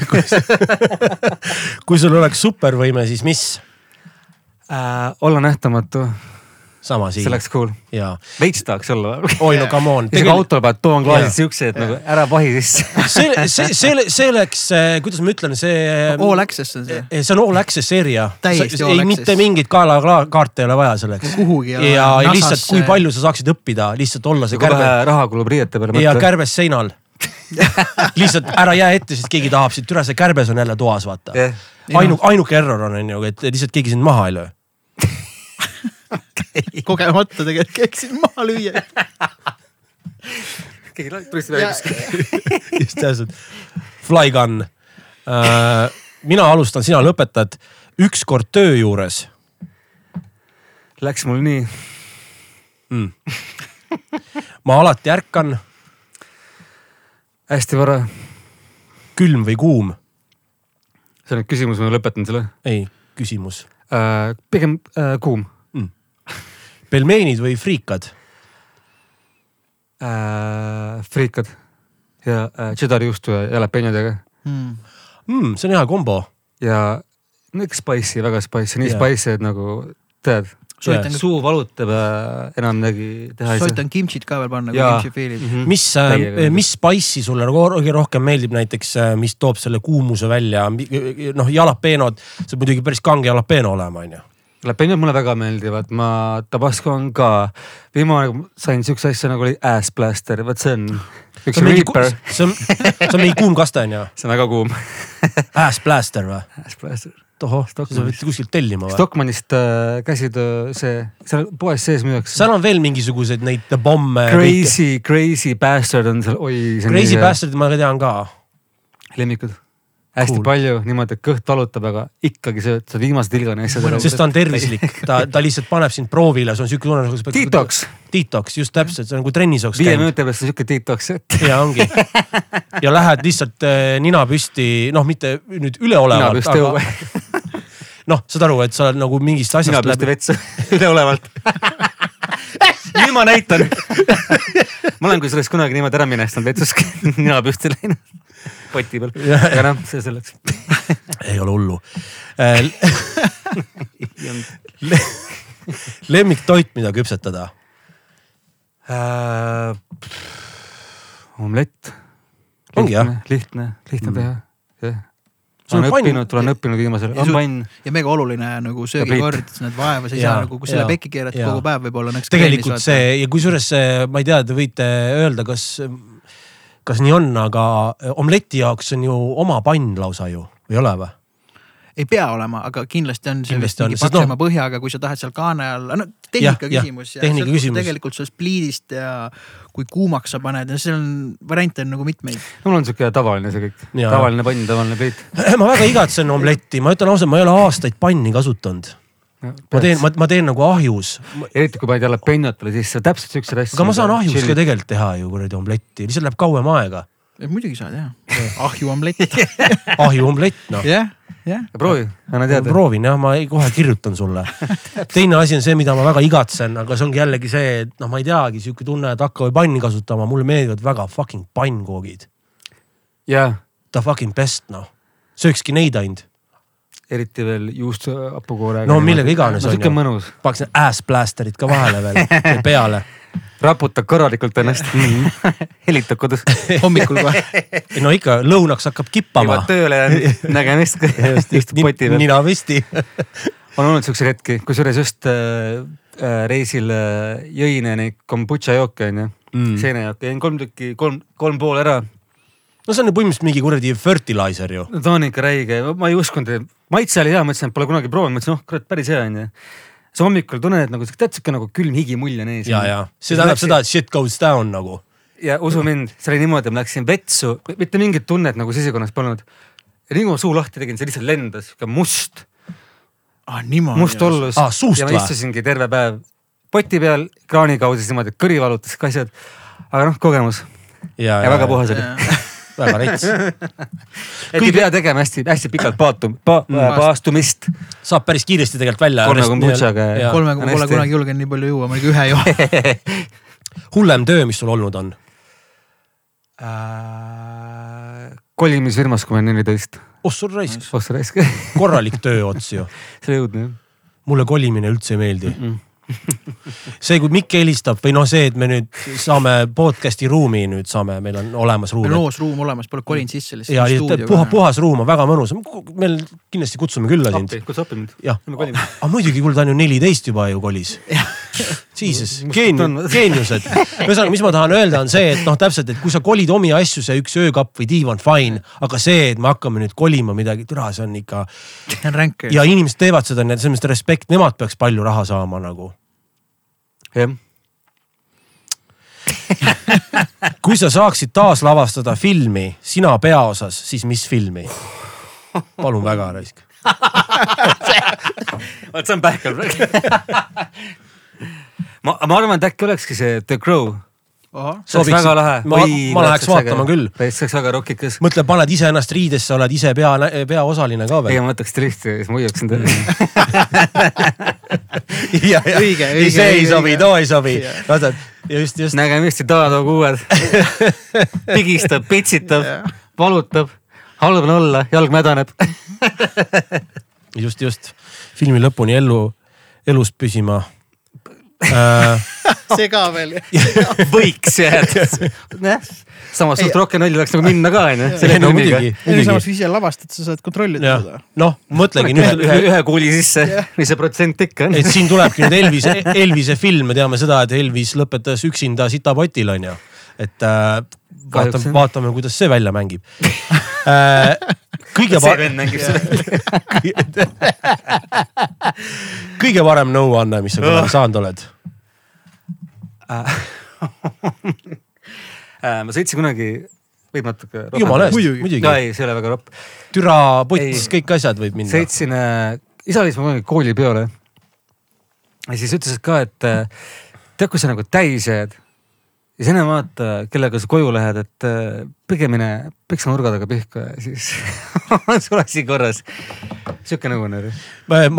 Speaker 3: kui sul oleks supervõime, siis mis
Speaker 2: äh,? olla nähtamatu
Speaker 3: sama siin.
Speaker 2: see oleks cool. veits tahaks olla.
Speaker 3: oi no come on.
Speaker 2: isegi autol pead toon klaasid siuksed nagu ära vahi sisse
Speaker 3: see, see, see, see oleks, kuidas ma ütlen, see.
Speaker 1: All access on see.
Speaker 3: see on all access area.
Speaker 1: täiesti all access.
Speaker 3: mitte mingit kaelakaarte ei ole vaja selleks.
Speaker 1: kuhugi ei ole.
Speaker 3: ja lihtsalt, kui palju sa saaksid õppida, lihtsalt olla see
Speaker 2: kärbe. raha kulub riiete peale.
Speaker 3: ja kärbes seinal lihtsalt ära jää ette, sest keegi tahab siit, türa see kärbes on jälle toas, vaata yeah.. ainuke, ainuke error on, on ju, et lihtsalt keegi sind maha ei löö.
Speaker 1: Kogemata tegelikult eksin maha lüüa
Speaker 2: keegi tulistab välja kuskil.
Speaker 3: just täpselt. Fly gun uh,. mina alustan, sina lõpetad. ükskord töö juures.
Speaker 2: Läks mul nii
Speaker 3: mm.. ma alati ärkan.
Speaker 2: hästi vara.
Speaker 3: külm või kuum?
Speaker 2: see on nüüd küsimus või ma lõpetan selle?
Speaker 3: ei, küsimus
Speaker 2: uh,. pigem uh, kuum
Speaker 3: pelmeenid või friikad
Speaker 2: äh,? friikad ja äh, cheddar juustu ja jalapenjodega
Speaker 3: mm.. Mm, see on hea kombo.
Speaker 2: ja no ikka spicy, väga spicy, nii yeah. spicy, et nagu tead
Speaker 1: Soitan
Speaker 2: suu valutab enam midagi teha ei
Speaker 1: saa. soovitan kimchit ka veel panna, kui kimchi feelib mm.
Speaker 3: -hmm. mis, äh, mis spice'i sulle nagu kõige rohkem meeldib näiteks, äh, mis toob selle kuumuse välja? noh, jalapeenod, see peab muidugi päris kange jalapeeno olema, onju.
Speaker 2: Jalapenod mulle väga meeldivad, ma Tabasco on ka. viimane sain siukse asja nagu oli ass blaster, vot see on.
Speaker 3: see on mingi, see on, see on mingi kuum kaste on ju?
Speaker 2: see on väga kuum
Speaker 3: Ass blaster või?
Speaker 2: Ass blaster.
Speaker 3: tohoh, sa pead kuskilt tellima või?
Speaker 2: Stockmannist äh, käsitöö, see, seal poes sees müüakse.
Speaker 3: seal on veel mingisuguseid neid pomme.
Speaker 2: Crazy, crazy bastard on seal, oi.
Speaker 3: Crazy bastard'i ma tean ka.
Speaker 2: lemmikud hästi cool. palju niimoodi, et kõht valutab, aga ikkagi sööd, sa viimase tilgani asjad
Speaker 3: ära. sest ta on tervislik, ta, ta lihtsalt paneb sind proovile, see on siuke tunne nagu.
Speaker 2: Detox.
Speaker 3: Detox, just täpselt, see on nagu trennis oleks
Speaker 2: käinud. viie minuti pärast on siuke detox.
Speaker 3: ja ongi. ja lähed lihtsalt äh, nina püsti, noh, mitte nüüd üleolevalt, aga. noh, saad aru, et sa oled nagu mingist asjast.
Speaker 2: nina püsti vetsu üleolevalt nüüd ma näitan ma olen kusjuures kunagi niimoodi ära minestanud vetsus nina püsti läinud poti peal, aga noh, see selleks
Speaker 3: ei ole hullu lemmiktoit, mida küpsetada
Speaker 2: äh,? omlett.
Speaker 3: ongi jah?
Speaker 2: lihtne, lihtne teha, jah olen õppinud, olen õppinud viimasel, on pann.
Speaker 1: ja mega oluline nagu söögikord, sa näed vaeva, sa ei saa nagu, kui selle pekki keerad kogu päev võib-olla.
Speaker 3: tegelikult see ja kusjuures ma ei tea, te võite öelda, kas kas nii on, aga omleti jaoks on ju oma pann lausa ju, ei ole või?
Speaker 1: ei pea olema, aga kindlasti on
Speaker 3: Kindlasti
Speaker 1: sellest
Speaker 3: on,
Speaker 1: mingi
Speaker 3: sest
Speaker 1: paksema
Speaker 3: noh-
Speaker 1: põhjaga, kui sa tahad seal kaane all, no tehnika
Speaker 3: jah,
Speaker 1: küsimus ja
Speaker 3: tehnika
Speaker 1: sõltub
Speaker 3: küsimus.
Speaker 1: tegelikult sellest pliidist ja kui kuumaks sa paned ja seal on variante on nagu mitmeid.
Speaker 2: mul on siuke tavaline see kõik, tavaline pann, tavaline pliit.
Speaker 3: ma väga igatsen omletti, ma ütlen ausalt, ma ei ole aastaid panni kasutanud. Ma teen, ma, ma teen nagu ahjus.
Speaker 2: eriti kui paned jälle penjatele sisse, täpselt siukseid asju.
Speaker 3: aga ma saan ahjus ka tegelikult teha ju kuradi omletti, lihtsalt läheb kauem aega.
Speaker 1: muidugi saad jah, ahjuomlett.
Speaker 3: ahju omlett noh.
Speaker 1: jah, jah.
Speaker 2: proovi, anna teada.
Speaker 3: proovin jah, ma ei- kohe kirjutan sulle. teine asi on see, mida ma väga igatsen, aga see ongi jällegi see, et noh, ma ei teagi, sihuke tunne, et hakka või panni kasutama, mulle meeldivad väga fucking pannkoogid.
Speaker 2: jaa,
Speaker 3: The fucking best noh, söökski neid ainult.
Speaker 2: Eriti veel juustuhapukoorega.
Speaker 3: No millega iganes
Speaker 2: no,
Speaker 3: on ju.
Speaker 2: mõnus,
Speaker 3: paneks need ass blaster'id ka vahele veel peale.
Speaker 2: raputad korralikult ennast. helitad kodus.
Speaker 1: hommikul kohe.
Speaker 3: no ikka lõunaks hakkab kippama
Speaker 2: jõuad. tööle ja nägemist. istub poti peal.
Speaker 3: nina püsti.
Speaker 2: on olnud siukseid hetki, kusjuures just äh, äh, reisil äh, jõin neid kombutša jooke onju mm., seenejooke, jõin kolm tükki, kolm, kolm pool ära.
Speaker 3: No see on ju põhimõtteliselt mingi kuradi fertilizer ju.
Speaker 2: no ta on ikka räige, ma ei uskunud, maitse oli hea, mõtlesin, et pole kunagi proovinud, mõtlesin, oh kurat, päris hea onju. siis hommikul tunned, et nagu tead siuke nagu külm higimull on ees.
Speaker 3: ja, ja see tähendab seda, et shit goes down nagu.
Speaker 2: ja usu mind, see oli niimoodi, ma läksin vetsu, mitte mingit tunnet nagu sisikonnas polnud. ja nii kui ma suu lahti tegin, see lihtsalt lendas, sihuke must,
Speaker 1: ah niimoodi.
Speaker 2: must ollus
Speaker 3: suust
Speaker 2: ja ma istusingi terve päev poti peal kraani kaudu siis niimoodi, et kõri valutas ka asjad. aga noh, kogemus
Speaker 3: ja,
Speaker 2: ja väga puhas oli.
Speaker 3: väga rets.
Speaker 2: et ei pea tegema hästi-hästi pikalt paatum- pa,, paastumist.
Speaker 3: saab päris kiiresti tegelikult välja.
Speaker 2: Kolme kombutšaga
Speaker 1: kolmega
Speaker 2: on
Speaker 1: pole
Speaker 2: hästi.
Speaker 1: kunagi julgenud nii palju juua, ma ikka ühe joon.
Speaker 3: hullem töö, mis sul olnud on?
Speaker 2: kolimisfirmas, kui ma olin neliteist.
Speaker 3: oh sul raisk,
Speaker 2: sa raisk,
Speaker 3: korralik tööots ju.
Speaker 2: see oli õudne jah.
Speaker 3: mulle kolimine üldse ei meeldi. see, kui Mikk helistab või noh, see, et me nüüd saame podcast'i ruumi nüüd saame, meil on olemas
Speaker 1: meil on
Speaker 3: ruum.
Speaker 1: loos ruum olemas, pole kolinud sisse
Speaker 3: ja
Speaker 1: lihtsalt.
Speaker 3: puha, puhas ruum on väga mõnus. meil kindlasti kutsume külla sind.
Speaker 2: appi, kutsu appi mind.
Speaker 3: jah, aga muidugi, kuule ta on ju neliteist juba ju kolis. Jesus,
Speaker 2: Mis
Speaker 3: geenius geeniused. ühesõnaga, mis ma tahan öelda, on see, et noh, täpselt, et kui sa kolid omi asju, see üks öökapp või diivan, fine, aga see, et me hakkame nüüd kolima midagi, türa, see on ikka
Speaker 1: see on ränk.
Speaker 3: ja inimesed teevad seda, selles mõttes respekt, nemad peaks palju raha saama nagu.
Speaker 2: jah,
Speaker 3: kui sa saaksid taaslavastada filmi sina peaosas, siis mis filmi? palun väga, raisk.
Speaker 2: vot see on pähkel ma, ma arvan, et äkki olekski see The Crow. See oleks väga lahe.
Speaker 3: ma- ma läheks vaatama küll.
Speaker 2: see oleks väga rokikas.
Speaker 3: mõtle, paned ise ennast riidesse, oled ise pea, peaosaline ka
Speaker 2: ei,
Speaker 3: veel.
Speaker 2: ma võtaks stilisti ja siis ma hoiaksin teda.
Speaker 1: Õige,
Speaker 3: ei,
Speaker 1: õige,
Speaker 3: see ei sobi, too ei sobi. vaata, just, just.
Speaker 2: nägemist, Taado kuued. pigistab, pitsitab, valutab, halb on olla, jalg mädaneb.
Speaker 3: just, just. filmi lõpuni ellu, elus püsima äh.
Speaker 1: see ka veel.
Speaker 2: võiks jääda. samas suht rohkem välja oleks nagu minna ka onju.
Speaker 3: no muidugi,
Speaker 1: samas, kui ise lavastad, sa saad kontrollida
Speaker 3: jah
Speaker 1: seda.,
Speaker 3: noh, mõtlegi
Speaker 2: ühe,
Speaker 3: nüüd
Speaker 2: ühe, ühe kuuli sisse, mis see protsent ikka on
Speaker 3: et. siin tulebki nüüd Elvise, Elvise film, me teame seda, et Elvis lõpetas üksinda sitapotil onju. Et äh, vaatame, vaatame, kuidas see välja mängib äh,. kõige
Speaker 2: see
Speaker 3: parem,
Speaker 2: vend mängib seda.
Speaker 3: kõige parem nõuanne, mis sa kunagi saanud oled?
Speaker 2: Äh, ma sõitsin kunagi, võib natuke.
Speaker 3: jumala eest,
Speaker 1: Muidugi.
Speaker 2: no. ei, see ei ole väga ropp.
Speaker 3: türa
Speaker 2: Ei.
Speaker 3: kõik asjad võib minna.
Speaker 2: sõitsin äh,, isa viis kunagi koolipeole. ja siis ütles ka, et äh, tead, kui sa nagu täis jääd ja sa enam vaata, kellega sa koju lähed, et äh, pigem mine peksa nurga taga pihku ja siis on sul asi korras. sihuke nõuanne oli.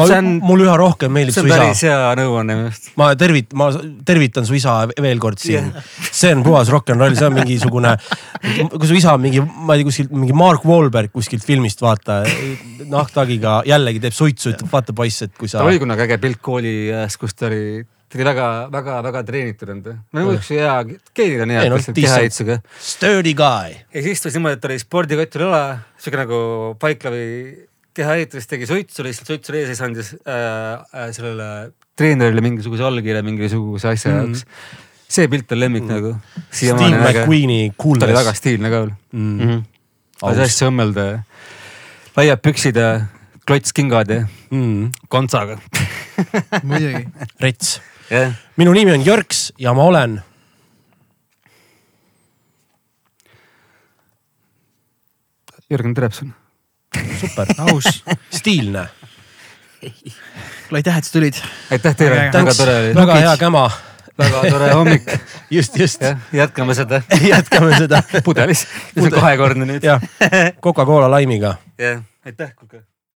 Speaker 2: see on-
Speaker 3: mul üha rohkem meeldib
Speaker 2: see
Speaker 3: su
Speaker 2: on
Speaker 3: isa
Speaker 2: päris. hea nõuanne minu arust.
Speaker 3: ma tervit-, ma tervitan su isa veel kord siin yeah.. see on puhas rock n roll, see on mingisugune, kui su isa on mingi, ma ei tea, kuskilt mingi Mark Wahlberg kuskilt filmist vaata, nahktagiga jällegi teeb suitsu, ütleb vaata poiss, et kui sa
Speaker 2: tal. oli kunagi äge pilt kooli ajast, kus ta oli, oli väga-väga-väga treenitud olnud. no üks hea, geenid on head lihtsalt kehaehitusega.
Speaker 3: Sturdy guy.
Speaker 2: ja siis istus niimoodi, et oli spordikott üle õla, sihuke nagu Paiklavi kehaehitus, tegi suitsu, lihtsalt suitsu ees ja siis andis äh, äh, sellele treenerile mingisuguse allkirja mingisuguse asja
Speaker 3: Mhm.
Speaker 2: jaoks mm.. see pilt on lemmik mm. nagu.
Speaker 3: Steve McQueeni
Speaker 2: ta oli väga
Speaker 3: coolness.
Speaker 2: stiilne ka veel
Speaker 3: Mm.
Speaker 2: mm. -hmm.
Speaker 3: Aus.
Speaker 2: asi õmmelda, laiad püksid ja klotskingad ja
Speaker 3: mm,.
Speaker 2: kontsaga.
Speaker 1: muidugi.
Speaker 3: rets.
Speaker 2: jah,
Speaker 3: minu nimi on Jörks ja ma olen
Speaker 2: Jürgen Terepson.
Speaker 3: super,
Speaker 1: aus.
Speaker 3: stiilne.
Speaker 1: kuule aitäh, et sa tulid.
Speaker 2: aitäh teile
Speaker 1: Väga,
Speaker 2: tore oli,
Speaker 3: väga hea käma.
Speaker 2: väga tore hommik.
Speaker 3: just, just.
Speaker 2: jätkame seda
Speaker 3: jätkame seda.
Speaker 2: pudelis, see on kahekordne nüüd.
Speaker 3: jah, Coca-Cola laimiga
Speaker 2: jah, aitäh, kuulge.